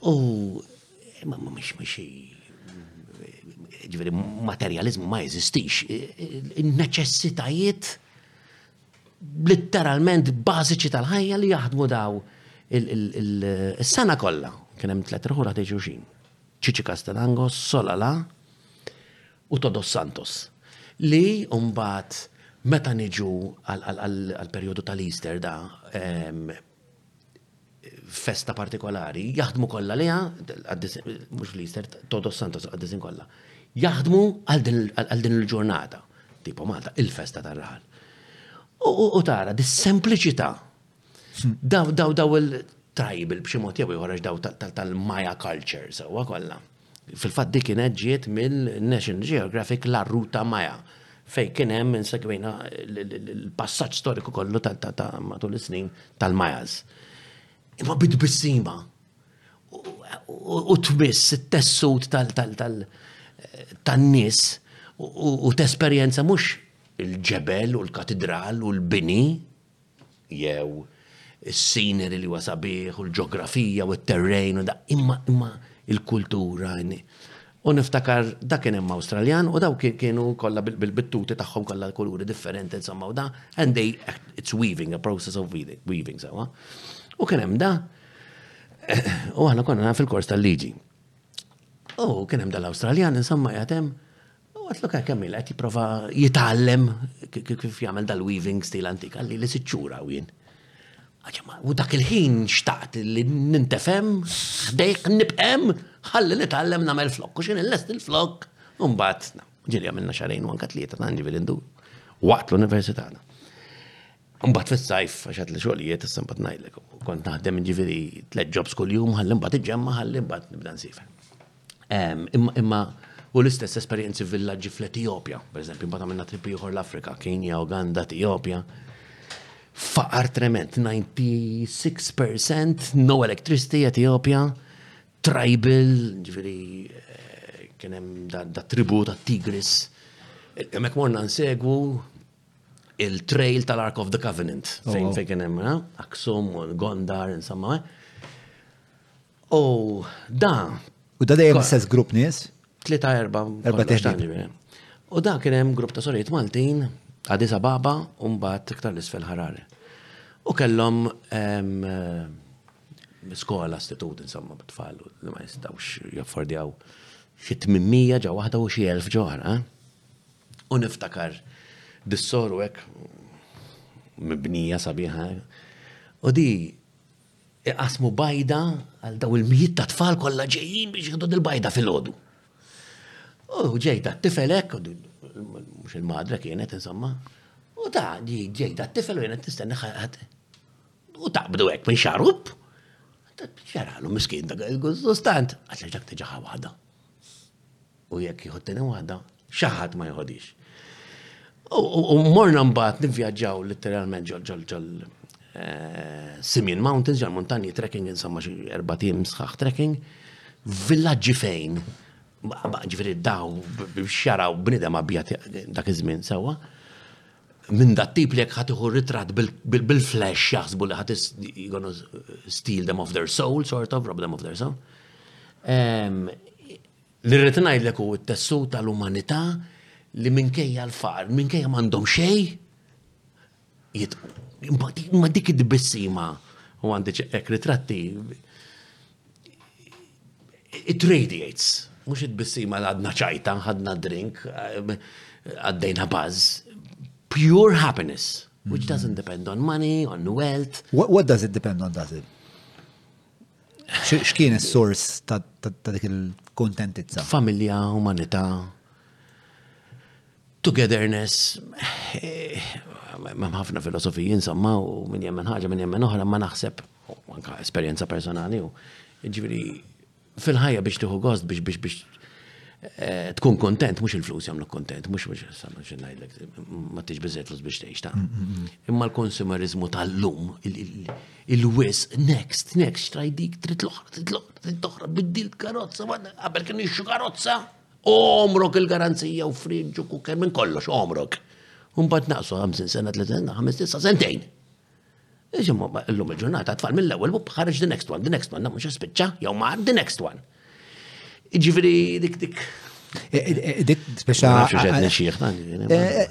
U mhux mhux ġifieri materjaliżmu ma jeżistix. In-neċessitajiet literalment bażiċi tal-ħajja li jaħdmu daw il-sena kollha. Kien hemm tliet rħura ta' ġuxin. Ċiċi Castellangos, Solala u Todos Santos. Li mbagħad meta niġu għal-perjodu tal-Easter da festa partikolari, jaħdmu kollha liha, mhux l-Easter, Todos Santos għad-disin kollha. Jaħdmu għal din il-ġurnata, tipo Malta, il-festa tar-raħal. U tara, dis-sempliċità, daw daw il-tribal b'xi mod jew ieħor daw tal-Maja culture sewwa kollha. Fil-fatt dik kienet ġiet mill-National Geographic La Ruta Maya fejn kien hemm insegwejna l-passaġġ storiku kollu ta' matul is-snin tal-Majas. Imma bit bissima u tmiss it-tessut tan-nies u tesperjenza mhux il-ġebel u l-katidral u l-bini jew is-scenery li huwa sabiħ u l-ġografija u t-terrejn u da, imma imma il-kultura. U niftakar dak kien hemm Awstraljan u daw kienu kollha bil-bittuti tagħhom kollha kuluri differenti insomma u da, and they it's weaving, a process of weaving sewa. U kien hemm da, u aħna konna fil-kors tal-liġi. U kien hemm dal-Awstraljan insomma jgħatem Għat l-ok kemm il qed jipprova jitgħallem kif jagħmel dal-weaving stil antik għalli li siċċura u jien. U dak il-ħin xtaqt li nintefem, ħdejk nibqem, ħalli nitgħallem nagħmel flok. U x'in il-lest il-flok, u mbagħad ġiri għamilna xarejn u anka tlieta ta' ġifieri ndu waqt l-università. Mbagħad fis-sajf għax għad li xogħlijiet issa mbagħad ngħidlek. Kont naħdem ġifieri tliet jobs kuljum ħalli mbagħad iġġemma ħalli mbagħad nibda nsifem. Imma u l-istess esperjenzi f'villaġġi fl-Etijopja, per eżempju, mbagħad għamilna trip ieħor l-Afrika, Kenya, Uganda, Etijopja. Faqar trement, 96% no electricity Etijopja, tribal, ġifieri eh, kien hemm da tribu ta' Tigris. Hemmhekk morna nsegwu il-trail tal-Ark of the Covenant, oh, fejn fejn kien hemm, eh, Aksum, Gondar, insomma. Eh. U da. U da dejjem sess grupp nies? Tlita erba. Erba teħdin. U da kien hemm grupp ta' sorijiet Maltin, Addis Ababa, u mbagħad iktar l-isfel Harare. U kellhom eh, skola, istitut, insomma, b'tfal li ma jistawx jaffordjaw xi 800 ġa waħda u xi 1000 ġoħra. Eh? U niftakar dis-soru hekk mibnija sabiħa. U di iqassmu bajda għal daw il-mijiet ta' tfal kollha ġejjin biex jieħdu dil-bajda fil-ħodu. U ġejta t-tifel hekk, mhux il-madra kienet insomma, u ta' ġejta t-tifel u jenet tistenni ħadd. U ta' bdu hekk minn xarub. Xaralu miskin dak il-gustustant, għax dak tiġaħa waħda. U jekk jieħu t-tieni waħda, xi ħadd ma jħodix. U morna mbagħad nivvjaġġaw literalment ġol ġol eh, Simeon Mountains, ġol montanji trekking, insomma xi erba' tim sħaħ trekking, villaġġi fejn, ġifieri daw xaraw bnidem abjad dak iż-żmien sewwa. Minn dat tip li jekk ħadd iħu ritrat bil-flash jaħsbu li ħadd jgħonu steal them of their soul, sort of, rob them of their soul. Li rrid ngħidlek hu t-tessut tal-umanità li minkejja l-faqar, minkejja m'għandhom xejn, jidħku. Imma dik it-tbissima, u għandi hekk ritratti, it radiates, mhux it-tbissima għadna ċajta, ħadna drink, għaddejna buzz, pure happiness, which doesn't depend on money, on wealth. What does it depend on, does it? X'kien is-sors ta' dik il-kuntentizza? Familja, umanità, togetherness, ma' ħafna filosofiji insomma, u min jemmen ħaġa, min jemmen oħra, ma naħseb, anka esperjenza personali, u ġviri, fil-ħajja biex tiħu gost, biex biex biex eh, tkun kontent, mux il-flus jamlu kontent, mux mux s-sanna ġinnajdlek, ma tiġ bizzet flus biex teħx ta' mm, mm, mm. imma l-konsumerizmu tal-lum, Il-wisq, next, next, xtrajt dik, trid l-oħra, trid l-oħra, trid l-oħra, biddil karozza, għadda, qabel kien jixxu karozza, omrok il-garanzija u friġġu u kemm minn kollox, omrok. Umbat naqsu 50 sena, 30 sena, 50 sena, sentejn. Iġimma, l-lum il-ġurnata, tfal mill-ewel, ħarġ the next one, the next one, namu xaspiċċa, jew mar the next one. Ġifieri dik dik Dik speċa.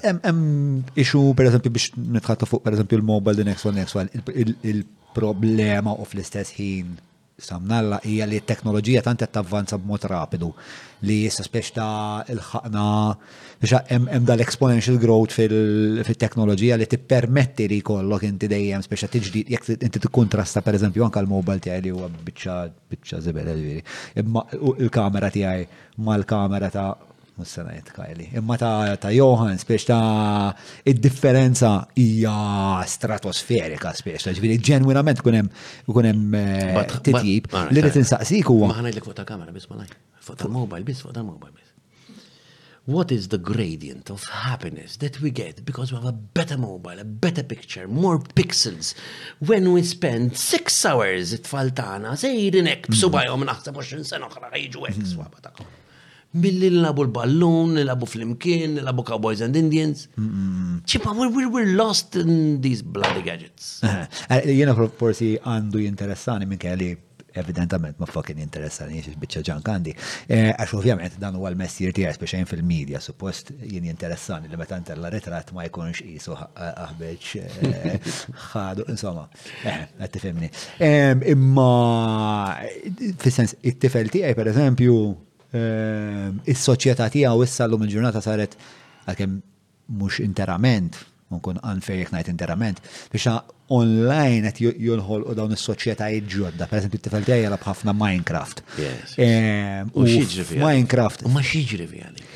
Hemm ixu pereżempju biex nitħattu fuq pereżempju l-mobile the next one next one il-problema u fl-istess ħin samnalla hija li t-teknoloġija tant qed tavvanza b'mod rapidu li issa spiex ta' il-ħaqna biex hemm dal-exponential growth fil-teknoloġija li tippermetti li jkollok inti dejjem spiex ta' tiġdid jekk inti tikkuntrasta pereżempju anke l-mobile tiegħi li huwa biċċa Biċċa żibel ġifieri. Imma il-kamera tiegħi mal-kamera ta' mhux se ngħid Kajli. Imma ta' Johan spiex ta' id-differenza hija stratosferika spiex ta' ġifieri ġenwinament kun hemm kun hemm eh, titjib li rid insaqsik huwa. Ma ħanajdlek fuq ta' kamera biss malaj. Fuq tal-mobile biss, fuq tal-mobile biss. What is the gradient of happiness that we get because we have a better mobile, a better picture, more pixels when we spend six hours it-tfal tagħna sejrin hekk b'subajhom mm. naħseb 20 sena oħra ħajġu hekk mm. swaba tagħhom. Milli nlabu l-ballun, nlabu fl-imkien, nlabu Cowboys and Indians. ċipa, we're, we're, we're lost in these bloody gadgets. Eh, eh, jena forsi għandu jinteressani minn kelli Evidentament ma fucking jinteressani għax biċċa ġank għandi. Eh, għax ovvjament dan huwa l-mestier tiegħi speċajn fil-medja, suppost jien jinteressani li meta ntella ritratt ma jkunx qisu aħbeġ eh, ħadu, insomma, eh, qed tifhimni. Imma fis-sens it-tifel tiegħi pereżempju is-soċjetà tiegħu issa llum il-ġurnata saret għalkemm mhux interament, u nkun unfair jekk ngħid interament, biex ta' online qed jonħolqu dawn is-soċjetajiet ġodda, per eżempju t-tifel tiegħi jgħalab ħafna Minecraft. Yes. Ehm, U u x'jiġri fiha? Minecraft, U ma xieġri vija li?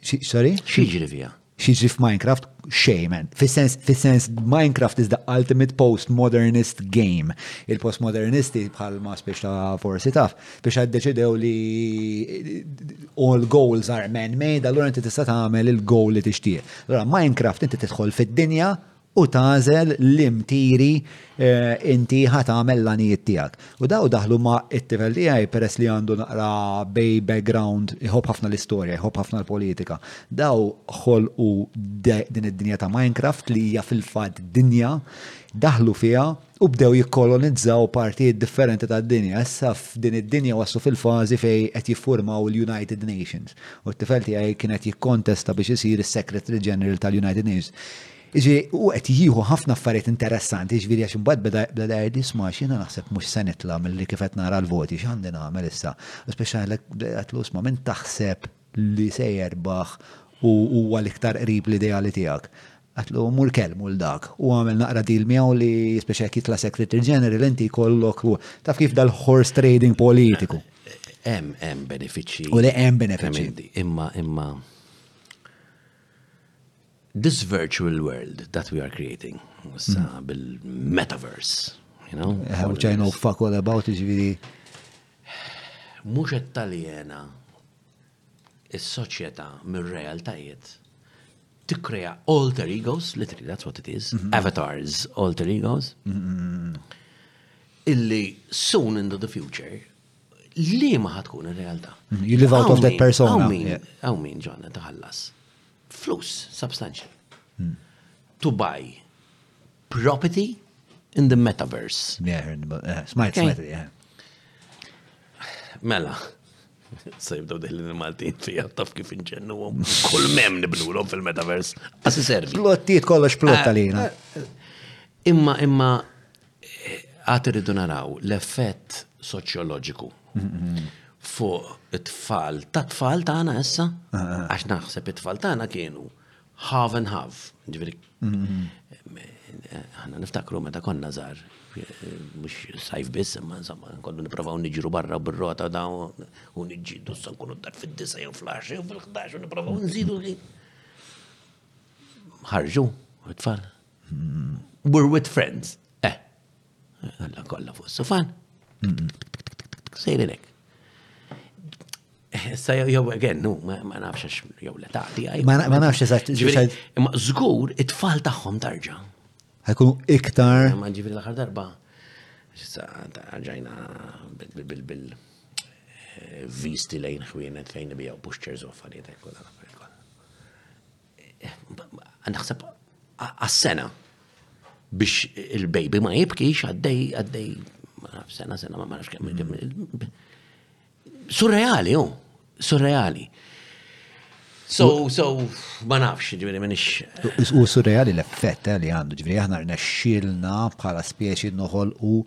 xi- sorry? Xieġri vija? Xieġri f'Minecraft xejn man. Fis-sens fis-sens Minecraft is the ultimate postmodernist game. Il-postmodernisti bħalma spiex ta' forsi taf, biex għaddeċidew li all goals are man-made, allura inti tista' tagħmel il-goal li tixtieq. Allura Minecraft inti tidħol fid-dinja u tażel lim tiri eh, inti ħat tagħmel l-għanijiet tiegħek. U daw daħlu ma' it-tifel tiegħi peress li għandu naqra bej background, iħobb ħafna l-istorja, iħobb ħafna l-politika. Daw ħolqu din id-dinja ta' Minecraft li hija fil-fatt dinja daħlu fiha u bdew jikkolonizzaw partijiet differenti tad-dinja. Issa f'din id-dinja waslu fil-fażi fejn qed jiffurmaw il-United Nations u t-tifel tiegħi kien qed jikkontesta biex isir is-Secretary General tal-United Nations. Jiġifieri hu qed jieħu ħafna affarijiet interessanti, jiġifieri għax imbagħad beda beda jgħid li isma' x'jiena naħseb mhux se nitla' milli kif qed nara l-voti x'għandi nagħmel issa? U spiċċa ngħidlek bda jgħidlu isma' min taħseb li se jerbaħ u huwa l-iktar qrib l-ideali tiegħek. Għidlu mur kellmu 'l dak u għamel naqra deal miegħu li speċi jekk jitla' Secretary General inti jkollok taf kif dal-horse trading politiku. Hemm hemm benefiċċji. U li hemm benefiċċji. Imma imma This virtual world that we are creating, sa mm. bil-metaverse, you know? Eh, which I know fuck all about, ġviri. Mux it-taljena, il-soċieta mir-realtajiet, tikkrea alter egos, literally that's what it is, mm -hmm. avatars, alter egos, mm -hmm. illi soon into the future, li ma ħatkun il-realtà. Mhm. You live out of that persona. Għaw min, John, taħallas. flus substantial to buy property in the metaverse. Yeah, eh, smajt, smajt, yeah. Mela, sajbdu diħli l-Maltin fija taf kif inġennu għom. Kull mem nibnu l fil-metaverse. Għasi servi. Plottiet kollox plotta eh, lina. Eh, imma, imma, Għad irridu naraw l-effett soċjoloġiku fuq it-tfal ta' tfal tagħna issa, għax naħseb it-tfal tagħna kienu have and have, ġifieri. Aħna niftakru meta konna żgħar, mhux sajf biss, imma insomma kollu nipprovaw niġru barra bir-rota daw u niġġieldu sa nkunu dar fid-disa jew fl-10 jew fil-11 u nipprovaw nżidu li. Ħarġu, it-tfal. Mm, we're with friends. Eh. Għalla kolla fuq sufan. Mm. Sejrinek. Issa jew again, nu, ma nafx għax jew l taqti għaj. Ma nafx eżatt. Imma żgur it-tfal tagħhom tarġa'. Ħajkunu iktar. Ma ġifieri l-aħħar darba. Issa ġajna bil-bil eh, visti lejn ħwienet fejn bijaw pushchairs u affarijiet hekk Naħseb għas-sena biex il-baby ma jibkix għaddej għaddej sena sena ma marx kemm surreali oh, surreali. So, so, ma nafx, ġviri, minix. U surreali l-effett eh, li għandu, ġviri, aħna rnexxilna bħala spieċi noħol u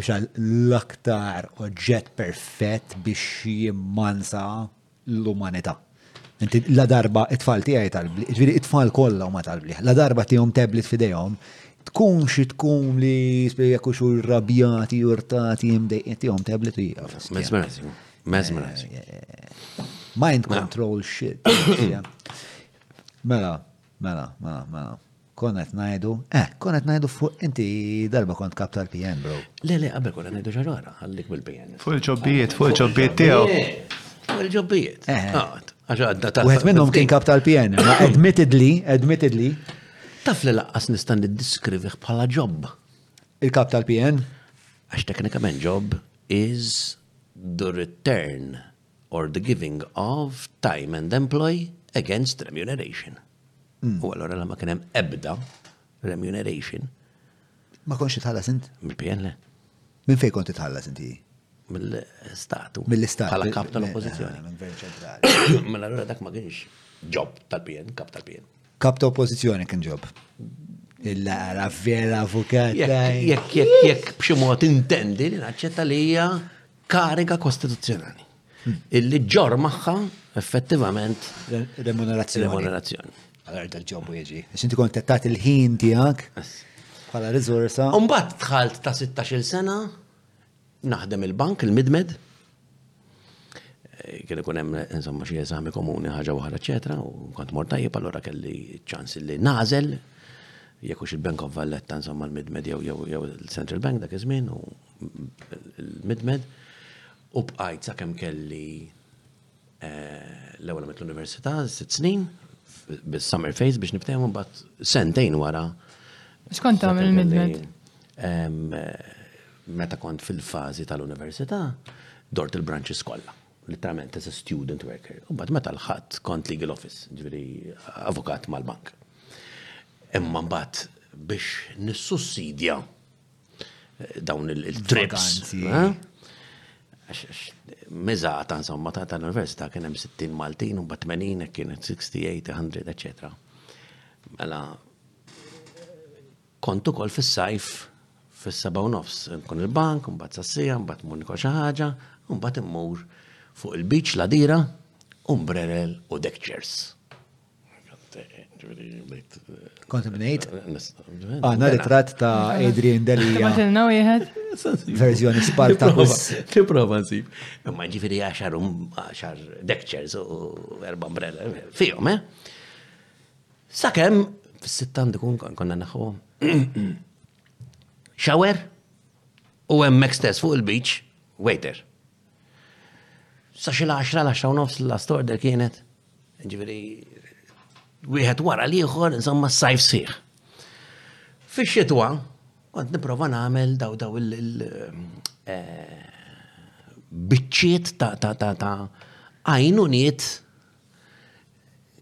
l-aktar oġġett perfett biex jimmanza l-umanità. Inti la darba it-tfal tiegħi tal-bliħ, ġifieri it-tfal kollha huma tal-bliħ, la darba tihom tablet f'idejhom, tkun xi tkun li jekk xu rabjati, urtati, imdejqin tihom tablet u jieqaf. Mesmerizing. Mesmerizing. Eh, eh, eh. Mind control shit. Mela, mela, mela, mela. Konna qed ngħidu, eh, konna qed ngħidu fuq inti darba kont kap tal-PN, bro. Le, le, qabel konna ngħidu ġarara, għallik mill-PN. Fuq il-ġobbijiet, fuq il-ġobbijiet tiegħu. Fuq il-ġobbijiet. Eh. Għax għadda ta' Wieħed minnhom kien kap tal-PN, ma admittedly, admittedly. Taf li laqqas nista' niddiskrivih bħala ġobb. Il-kap tal-PN? Għax teknikament ġobb is the return or the giving of time and employ against remuneration. Mm. U allora la ma kien hemm ebda remuneration. Ma konx titħallas int? Mill-PNL. Minn fejn kont titħallas inti? Mill-Statu. Mill-Istat. Bħala kap tal-Oppożizzjoni. Minn Gvern Ċentrali. Mela allura dak ma kienx ġob tal-PN, kap tal-PN. Kap ta' oppożizzjoni kien ġob. Il-lara vera avukat. Jekk jekk jekk b'xi mod intendi li naċċetta li hija kariga kostituzzjonali illi ġor maħħa effettivament remunerazzjoni. Remunerazzjoni. Għal dal ġobu jieġi. Xinti kont tettat il-ħin tijak bħala rizorsa. Umbat tħalt ta' 16 sena naħdem il-bank, il-midmed. Eh, kien ikun hemm insomma xi eżami komuni ħaġa waħda eċetera, u kont mor tajjeb allura kelli ċans li nażel jekk il-Bank of Valletta insomma l-midmed jew jew il-Central Bank dak iż-żmien u il-midmed u bqajt sa' kem kelli eh, l-ewwel għamilt l-università, sitt snin, bis-summer phase biex niftehmu bat sentejn wara. X'kont tagħmel il-midmed? Eh, meta kont fil-fażi tal-università, dort il-branches kollha literalment as a student worker. U bad meta l-ħadd kont legal office, ġviri avukat mal-bank. Imma mbagħad biex nissussidja dawn il-trips. Eh? Mizata, insomma, ta' l-università kien hemm 60 Maltin, u 80 kienet 68, 100, eccetera. Mela, kontu kol fis-sajf fis-seba' nofs, nkun il-bank, mbagħad sassija, mbagħad muniko xi ħaġa, mbagħad immur fuq il-beach la dira, umbrerel u dekċers. Kont bnejt? Għanna ritrat ta' Adrian Delia. Matilna wieħed. Verżjoni Spartacus. Tiprova nsib. Ma ġifiri għaxar um, għaxar dekċers u erba umbrella. Fijom, eh? Sakem, fis-sittan dikun konna naħu. Shower u hemmhekk stess fuq il-beach, waiter. Sa xi l-10, l-10 nofs l-last order kienet, ġifieri wieħed wara l-ieħor, insomma s-sajf sħiħ. Fix-xitwa, kont niprofa nagħmel daw daw il eh, biċċiet ta' ta' ta' ta' għajnuniet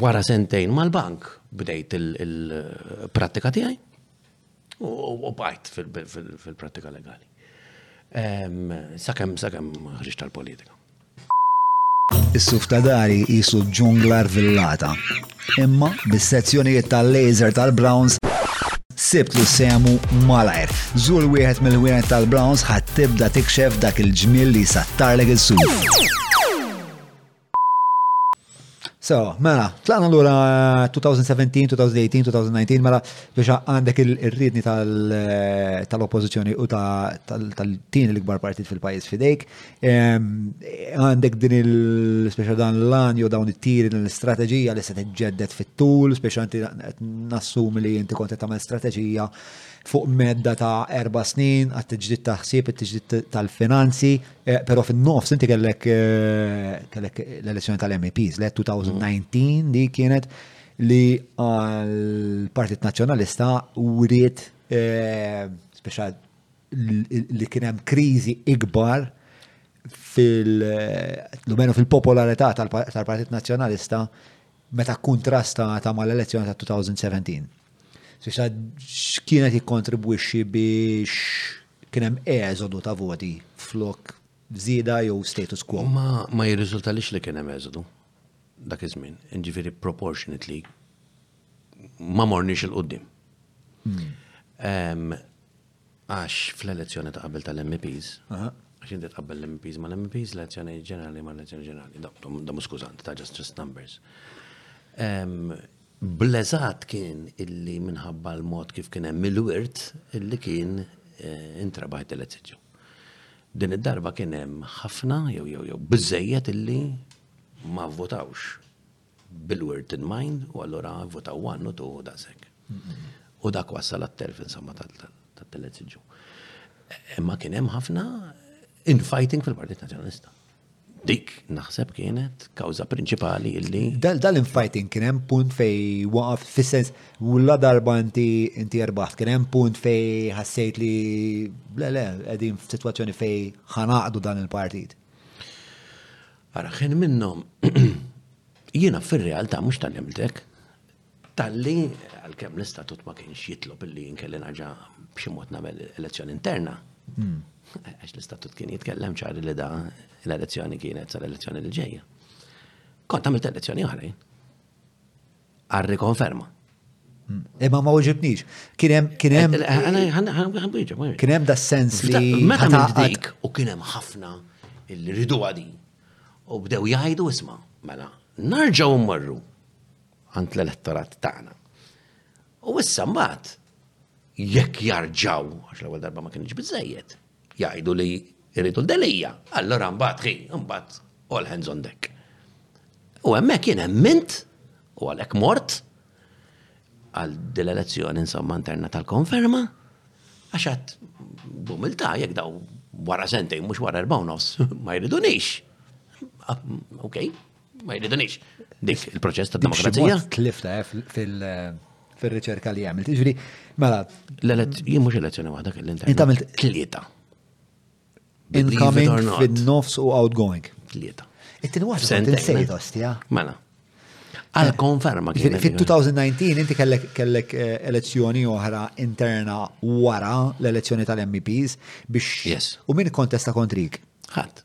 Wara sentejn mal-bank bdejt il-prattika tiegħi u bajt fil-prattika legali. Sakemm sakemm ħriġ tal-politika. Is-suf ta' dari jisu ġungla rvillata. Imma bis-sezzjonijiet tal-laser tal-Browns sibt li semu malajr. Zul wieħed mill-wieħed tal-Browns ħadd tibda tikxef dak il-ġmiel li sattarlek il-suf. So, mela, tlaqna l-ura 2017, 2018, 2019, mela biex għandek il-ridni eh, tal-oppozizjoni u tal-tini l-ikbar partit fil-pajis fidejk. Ehm, għandek din il-speċa dan l-lan jew dawn it-tiri din l-istrateġija li se tiġġedded fit-tul, speċa għanti nassum li inti kontet tagħmel strateġija fuq medda ta' erba snin għat-tġdid ta' ħsieb, it-tġdid tal-finanzi, Eh, pero fin-nofs inti kellek eh, l-elezzjoni tal-MEPs, le 2019 li kienet li għal-Partit Nazzjonalista wriet eh, speċa li kien hemm kriżi ikbar fil lumenu fil-popolarità tal-Partit Nazzjonalista meta kontrastata mal-elezzjoni tal-2017. Speċa x'kienet jikkontribwixxi biex Kien hemm eżodu ta' voti flok żieda jew status quo? Ma ma jirriżultalix li kien hemm eżodu dak iż-żmien. Jiġifieri proportionately ma morniex il-qudiem. Għax fl-elezzjoni ta' qabel tal-MEPs, għax inti tqabbel l-MEPs ma' l-MEPs, l-elezzjoni ġenerali ma' l-elezzjoni ġenerali. Da mhux skużant, ta' just numbers. Bl-eżatt kien illi minħabba l-mod kif kien hemm il-wirt illi kien eh, intrebaħ it-telezzju. Din id-darba kien hemm ħafna jew jew jew biżejjed illi ma votawx bil-word in mind u allura votaw għannu tu daqshekk. U dak wassal għat-telf insomma tat-telezziġu. Imma kien hemm ħafna infighting fil-Partit Nazzjonalista. Dik naħseb kienet kawża prinċipali illi. Dal-infighting kien hemm punt fej waqaf fis-sens u la darba inti inti erbaħt kien hemm punt fej ħassejt li le le qegħdin f'sitwazzjoni fej ħanaqdu dan il-partit. Ara ħin minnhom jiena fir-realtà mhux tal-għamiltek Talli, għalkemm l-istatut ma kienx jitlob li jinkelli naġa b'xi mod nagħmel elezzjoni interna, hmm. għax l-istatut kien jitkellem ċari li da l-elezzjoni kienet sal-elezzjoni li ġejja. Kont għamilt elezzjoni oħrajn. Għarri konferma. Imma ma uġibnix. Kienem, kienem. Kienem da sens li. Meta dik u kienem ħafna il-ridu għadi. U bdew jajdu isma, mela, narġaw marru. għand l-elettorat tagħna. U issa mbagħad jekk jarġaw, għax l-ewwel darba ma kienx biżejjed, jgħidu li jridu l-delija, allora mbagħad ħin, mbagħad all hands on deck. U hemmhekk jien emmint u għalhekk mort għal dil-elezzjoni insomma interna tal-konferma, għax għat bumilta jekk daw wara sentej, mhux wara erba' nofs, ma jridunix. Ah, ok, Ma jridunix dik il-proċess ta' demokrazija. Tlifta eh, fil- fil-riċerka li għamilt. Ġviri, mela. Jien mux elezzjoni waħda kelli inter. Inta għamilt tlieta. Incoming, fin-nofs u outgoing. Tlieta. It-tin waħda tinsejt ostja. Mela. Għal eh, konferma kien. Fit-2019 inti kellek kellek eh, elezzjoni oħra interna wara l-elezzjoni tal-MEPs biex. Yes. U min kontesta kontrik? Ħadd.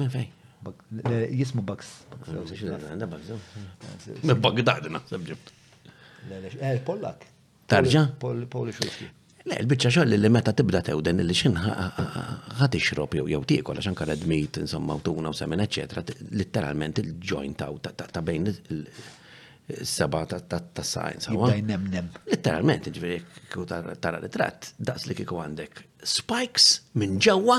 Minn fej? Jismu Bugs. Minn Bagdad naħseb ġibt. Eh, Pollak. Tarġa? Polish whisky. Le, il-bicċa xoll li meta tibda tewden li xin ħat ixrob jew jew tiekol għax anka redmit, insomma, tuna u semen, eccetera, litteralment il-ġojn taw ta' bejn seba ta' science. Nemnem. Literalment, ġveri, kiku tara ritrat, daqs li kiku għandek spikes minn ġewwa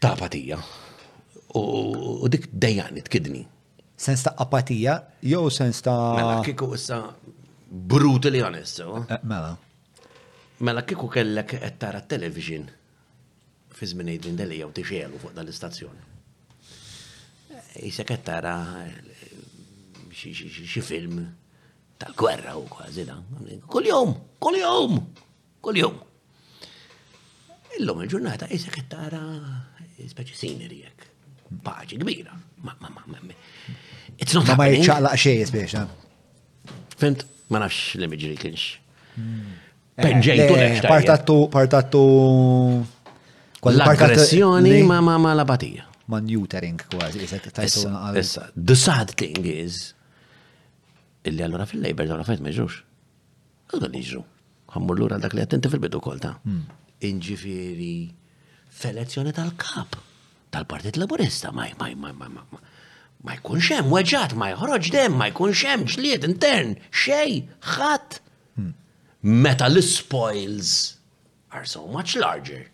Ta' apatija. U dik dejjaqni tkidni. Sens ta' apatija jew sens ta' Mela kieku issa brutally honest. Eh, mela. Mela kieku kellek qed tara television fi żmien Adrian Deli jew tixelu fuq dal-istazzjon. Isek qed tara xi film ta' gwerra u kważi da. Kuljum, kuljum! Kuljum. Illum il-ġurnata isek qed tara speċi sineri jekk. Paġi kbira. Ma ma ma ma. It's not ma jċaqlaq xejn biex. Fent ma nafx li miġri kienx. Hmm. Penġejtu eh, eh, Partattu, partattu. L-aggressjoni ma ma ma la batija. Ma neutering kważi, isek tajtu naqal. Issa, the sad thing is, illi allura fil-labor dawn affarijiet ma jġux. Għadha niġu. Għammur l-ura dak li għattinti fil-bidu kol ta' hmm. inġifiri f'elezzjoni tal-kap tal-Partit Laburista ma ma ma ma ma ma ma jkunx hemm weġġat, ma jħroġ dem, ma jkunx hemm ġlied intern, xej, ħadd. Hmm. Meta l-spoils are so much larger.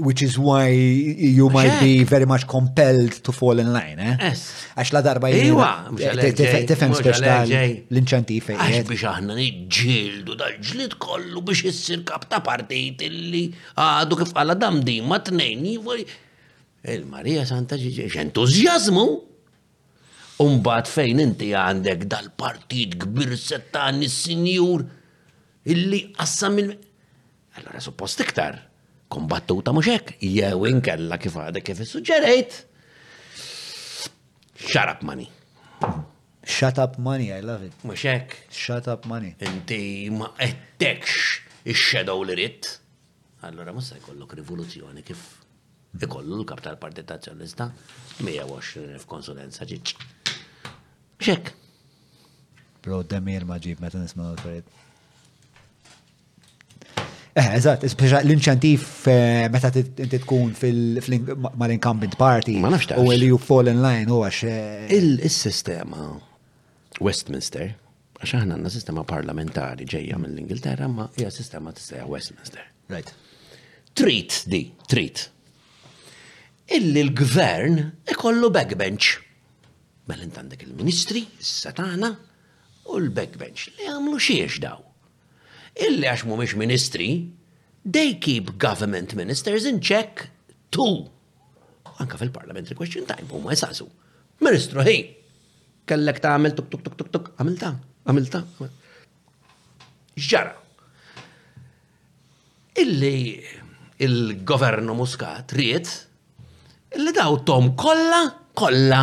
Which is why you might be very much compelled to fall in line, eh? Yes. Għax la darba jiwa. Tifem speċ l-inċentif fejn. Għax biex aħna nġildu dal-ġlid kollu biex jissir kap ta' partit illi għadu kif għala dam di ma t-nejn jivoj. Il-Marija Santa ġiġi, entuzjazmu. Umbat fejn inti għandek dal-partit kbir settan is-sinjur illi għassa minn Allura suppost iktar kombattuta mhux hekk, jew inkella kif għadek kif issuġġerejt. Shut up money. Shut up money, I love it. Mhux hekk. Shut up money. Inti ma qedtekx ix-shadow li rid. Allura mhux se jkollok rivoluzzjoni kif ikollu l-kap tal-Partit Nazzjonalista 120 f'konsulenza ġiġ. Ċek. Bro, demir ma ġib meta nisma' l-affarijiet. Eh, eżatt, l-inċentiv eh, meta inti tkun mal-incumbent party u li you fall in line u għax. Eh, il-sistema Westminster, għax aħna għandna sistema parlamentari ġejja mill-Ingilterra, ma hija sistema tista' Westminster. Right. Trit di, trit. Illi l-gvern ikollu backbench. Mela int għandek il-ministri, s-satana, u l-backbench li għamlu xiex daw. illi għax mhumiex ministri, they keep government ministers in check too. Anka fil-parliamentary question time huma jsasu. Ministru ħin, kellek ta' għamil tuk tuk tuk tuk tuk, għamil ta' għamil ta' ġara. Illi il-governu muskat riet illi daw tom kolla kolla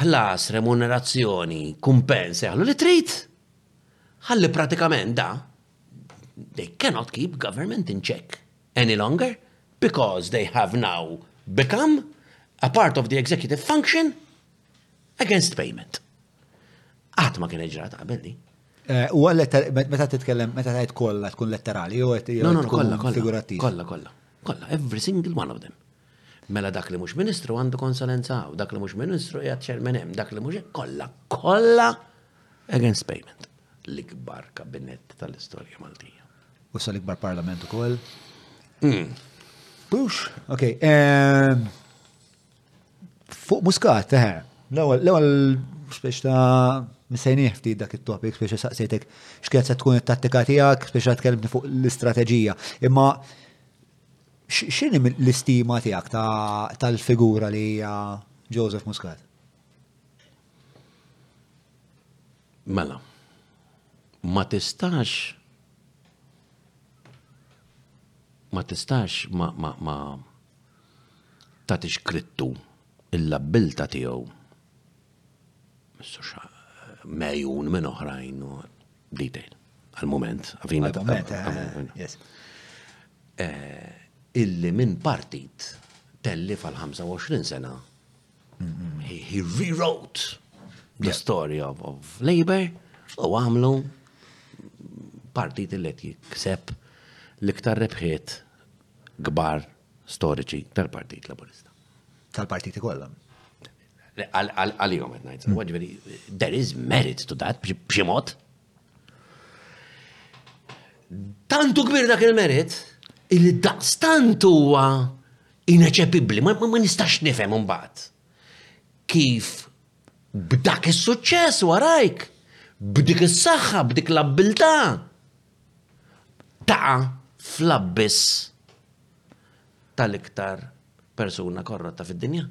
ħlas, remunerazzjoni, kumpens, eħlu li trid. Ħalli pratikament da they cannot keep government in check any longer because they have now become a part of the executive function against payment. Għat ma kien ġrat qabel di. Eh, u għal meta titkellem, meta tajt kolla tkun letterali, jew tkun figurativ. Kolla, kolla, kolla, every single one of them. Mela dak li mhux Ministru għandu konsulenza hawn, dak li mhux Ministru qiegħed ċermen hemm, dak li mhux kollha kollha against payment. L-ikbar kabinett tal-istorja Maltija. U sa l-ikbar parlament ukoll. Hmm. Pux, ok. Ehm, fuq muskat, teħe. Eh, l-ewwel spiex ta' msejni ftit dak it-topic, spiex saqsejtek x'kienet se tkun it-tattika tiegħek, spiex tkellimni fuq l-istrateġija. Imma X'inhi l-istima tiegħek tal-figura li hija Joseph Muscat? Mela, ma tistax ma tistax ma ma ma tatix krittu l-abbilta tiegħu Mejun minn oħrajn u detail. Għal-moment, għavina. Għal-moment, yes. Eh, illi minn partit telli fal-25 sena he rewrote the story of, of labor u għamlu partit illi jikseb l-iktar rebħiet gbar storiċi tal-partit laburista. Tal-partiti kollha. Għalihom qed ngħid. Hmm. Ġifieri, there is merit to that b'xi mod. Tantu kbir dak il-merit, il-daqs tantu huwa ineċepibbli, ma nistax nifhem imbagħad. Kif b'dak is-suċċess warajk, b'dik is-saħħa, b'dik l-abbiltà, taqa' fl-abbiss tal-iktar persuna korrotta fid-dinja.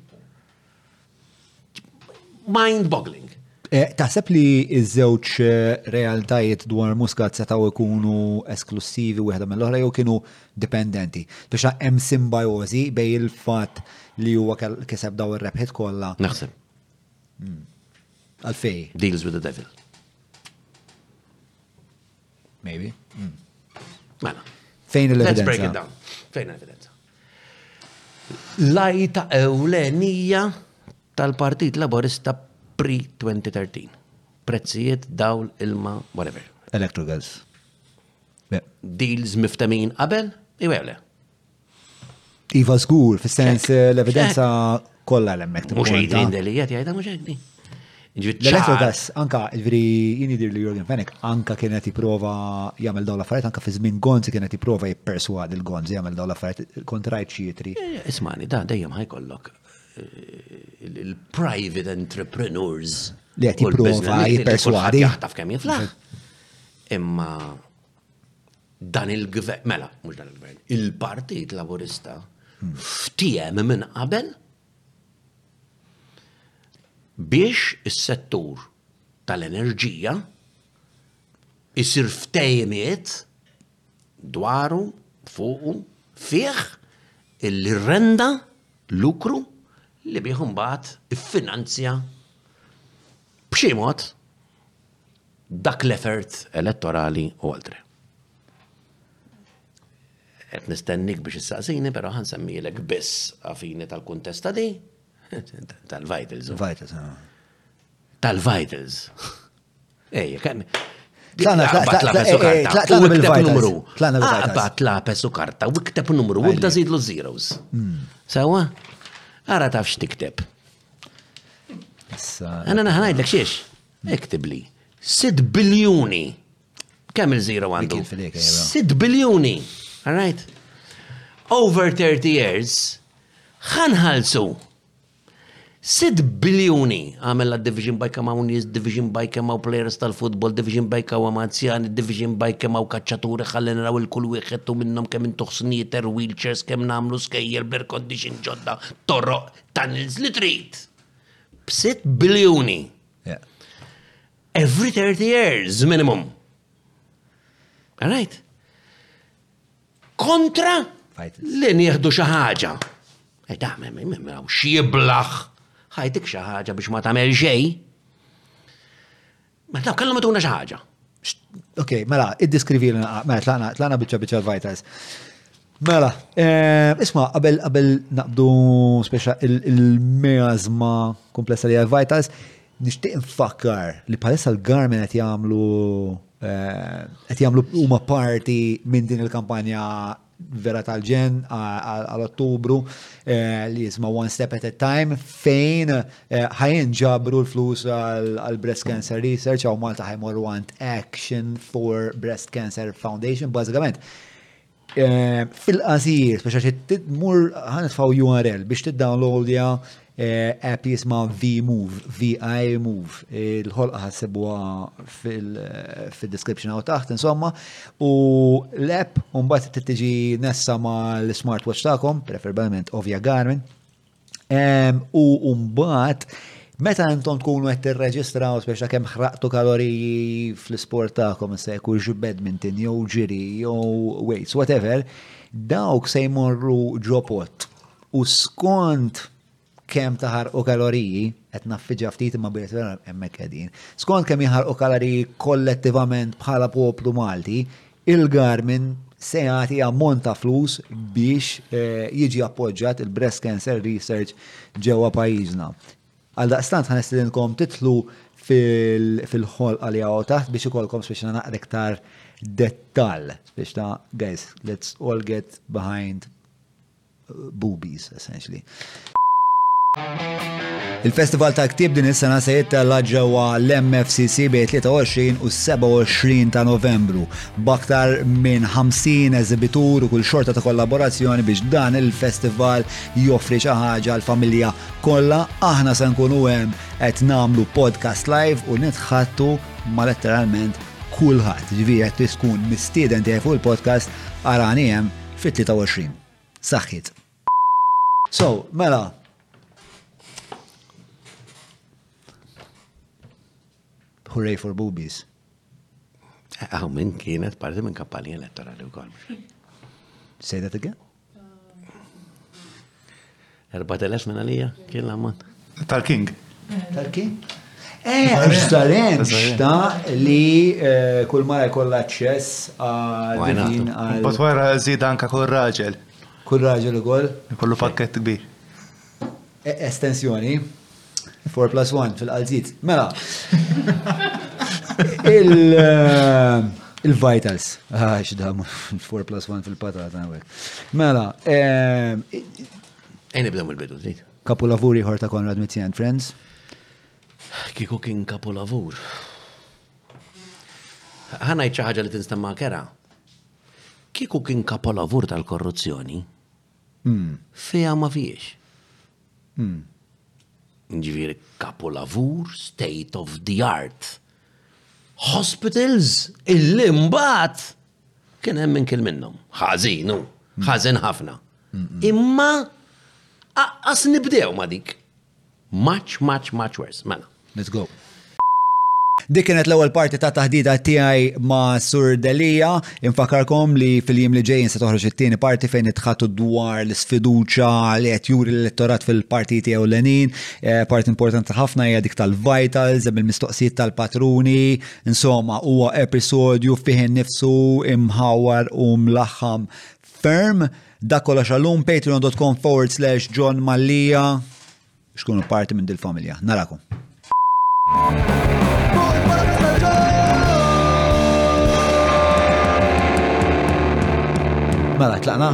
Mind-boggling. Eh, taħseb li iż-żewġ eh, realtajiet dwar Muscat setaw ikunu esklusivi wieħda mill-oħra jew kienu dipendenti. Biex hemm simbiozi bej il-fatt li huwa kiseb daw ir-rebħiet kollha. Naħseb. Hmm. Għalfej. Deals with the devil. Maybe. Hmm. Mela. Fejn il-evidenza? Let's break it down. Fejn l-evidenza? Lajta ewlenija tal-Partit Laborista pre-2013. Prezzijiet, dawl, ilma, whatever. Electrogals. Deals miftemin qabel, iwele. Iva żgur, fis-sens eh, l-evidenza kollha l-emmek. Mhux Adrian Delia jgħidha mhux hekk din. L-Exodus, anka, ġviri, jini dir li Jorgen Fenech, anka kienet jiprofa jgħamil daw l-affarijiet, anka fi żmien Gonzi kienet jiprofa jipperswad il-Gonzi jgħamil daw l-affarijiet kontrajt xietri. Eh, eh, ismani, da, dejjem ħajkollok il-private entrepreneurs. Li għet jiprofa jiperswadi. Jaħtaf kemm jiflaħ. Imma dan il-gvern, mela, mhux dan il-gvern, il-Partit Laburista ftiem minn qabel biex is-settur tal-enerġija isir ftejmiet dwaru fuqu fih illi renda lukru li bieħum bat iffinanzja b'xi mod dak l-effort elettorali u oltre. Qed nistennik biex issaqsini, però ħan semmilek biss għafini tal-kuntesta di tal-vitals. Vitals, ah. Tal-vitals. Ej, kan. Tlana lapes u karta, u ikteb numru, u ibda zidlu zeros. Hmm. Sawa? Ara tafx tikteb. Għana naħnajdlek xiex. Iktibli. 6 biljuni. Kemm il-zero għandu? 6 biljuni. All right? Over 30 years, ħanħalsu 6 biljuni għamel la division by kama unis, division by kama players tal-futbol, division by kama mazzjani, division by kama u kacċaturi xallin raw il-kull wieħed u minnom kemm intuħ sniter, wheelchairs, kemm namlu skejjer, air condition ġodda, torro, tunnels li trid. B'sitt biljuni. Every 30 years minimum. All right? Kontra li nieħdu xi ħaġa. Eda, xiblaħ, ħajtik xi ħaġa biex ma tagħmel xejn. Ma tlaw kellhom ituna xi ħaġa. Ok, mela, id-diskrivi l mela, tlaqna, tlaqna bieċa bieċa vitals. Mela, eh, isma, qabel qabel naqbdu speċa il-meazma komplessa li vitals, nishtiq nfakkar li palissa l-garmen qed jagħmlu eh, qed jagħmlu huma parti minn din il-kampanja Vera tal-ġen għal Ottubru li jisma One Step at a Time fejn ħajn ġabru l-flus għal Breast Cancer Research għaw Malta ħajmorru għand Action for Breast Cancer Foundation bażikament fil-qasir, biex għax mur ħanitfaw URL biex t-downloadja App jisma V-Move, VI Move, il-ħolqa ħassibuha fil-description għaw taħt, insomma, u l-app unbat t-tiġi nessa ma l-smartwatch ta'kom, preferibilment ovja Garmin, u unbat Meta intom tkunu qed tirreġistraw speċa kemm ħraqtu kaloriji fl-isport tagħkom se jkunx badminton jew ġiri jew weights whatever, dawk se jmorru ġopot U skont kemm taħarqu kaloriji, qed naffiġa ftit imma biret hemmhekk qegħdin. Skont kemm jaħarqu kaloriji kollettivament bħala poplu Malti, il-Garmin se jagħti ammont ta' flus biex eh, jiġi appoġġat il-breast cancer research ġewwa pajjiżna. Għal daqstant ħan istidinkom titlu fil-ħol għal jaw taħt biex ikolkom biex naqra iktar dettal. Biex ta' guys, let's all get behind boobies essentially. Il-Festival ta' Ktib din is-sena se jittella ġewwa l-MFCC bejn 23 u 27 ta' Novembru b'aktar minn 50 eżibitur u kull xorta ta' kollaborazzjoni biex dan il-festival joffri xi ħaġa għal familja kollha. Aħna se nkunu hemm qed nagħmlu podcast live u nitħattu ma' letteralment kulħadd. Ġifieri qed tkun mistieden tiegħi fuq il-podcast arani hemm Fit-23. Saħħit. So, mela. Hooray for boobies. Aw minn kienet parti minn kampanja elettorali wkoll. Say that again? 4000 minn għalija, kien l-ammont. Tal-King. Tal-King? Eh, għax Zarenx ta' li eh, kull mara jkollha aċċess għal. Bat wara żied anka kull raġel. Kull raġel ukoll? Kollu pakket kbir. E, estensjoni. 4 plus 1 fil-qalżiet. Mela. Eh, il-vitals. Ah, xda, 4 plus 1 fil-patata. Mela. Eh, Ejn ibdew il-bidu, zid. Kapulavuri ħorta Konrad Mitzi and Friends. Kiku kien kapulavur. Ħanajt xi ħaġa li tinstemma kera. Kiku kien kapulavur tal-korruzzjoni. Fiha ma fiex. Jiġifieri kapulavur, state of the art hospitals illi mbagħad kien hemm min kiel minnhom. Ħażin hu, ħażen ħafna. Imma aqqas nibdew ma' dik. Much, much, much worse. Mela. Let's go. Dik kienet l-ewwel parti ta' taħdida tiegħi ma' Sur Delia. Infakarkom li fil-jiem li ġejjin se toħroġ it-tieni parti fejn nitħatu dwar l-isfiduċa li qed juri l-elettorat fil-parti tiegħu l-enin. Eh, parti importanti ħafna hija dik tal-vitals, bil-mistoqsijiet tal-patruni. Insomma, huwa episodju fih innifsu imħawar u mlaħħam ferm. Da kollox għallum patreon.com forward slash John Mallia. Xkunu parti minn dil-familja. Narakom. Mela, tlaqna.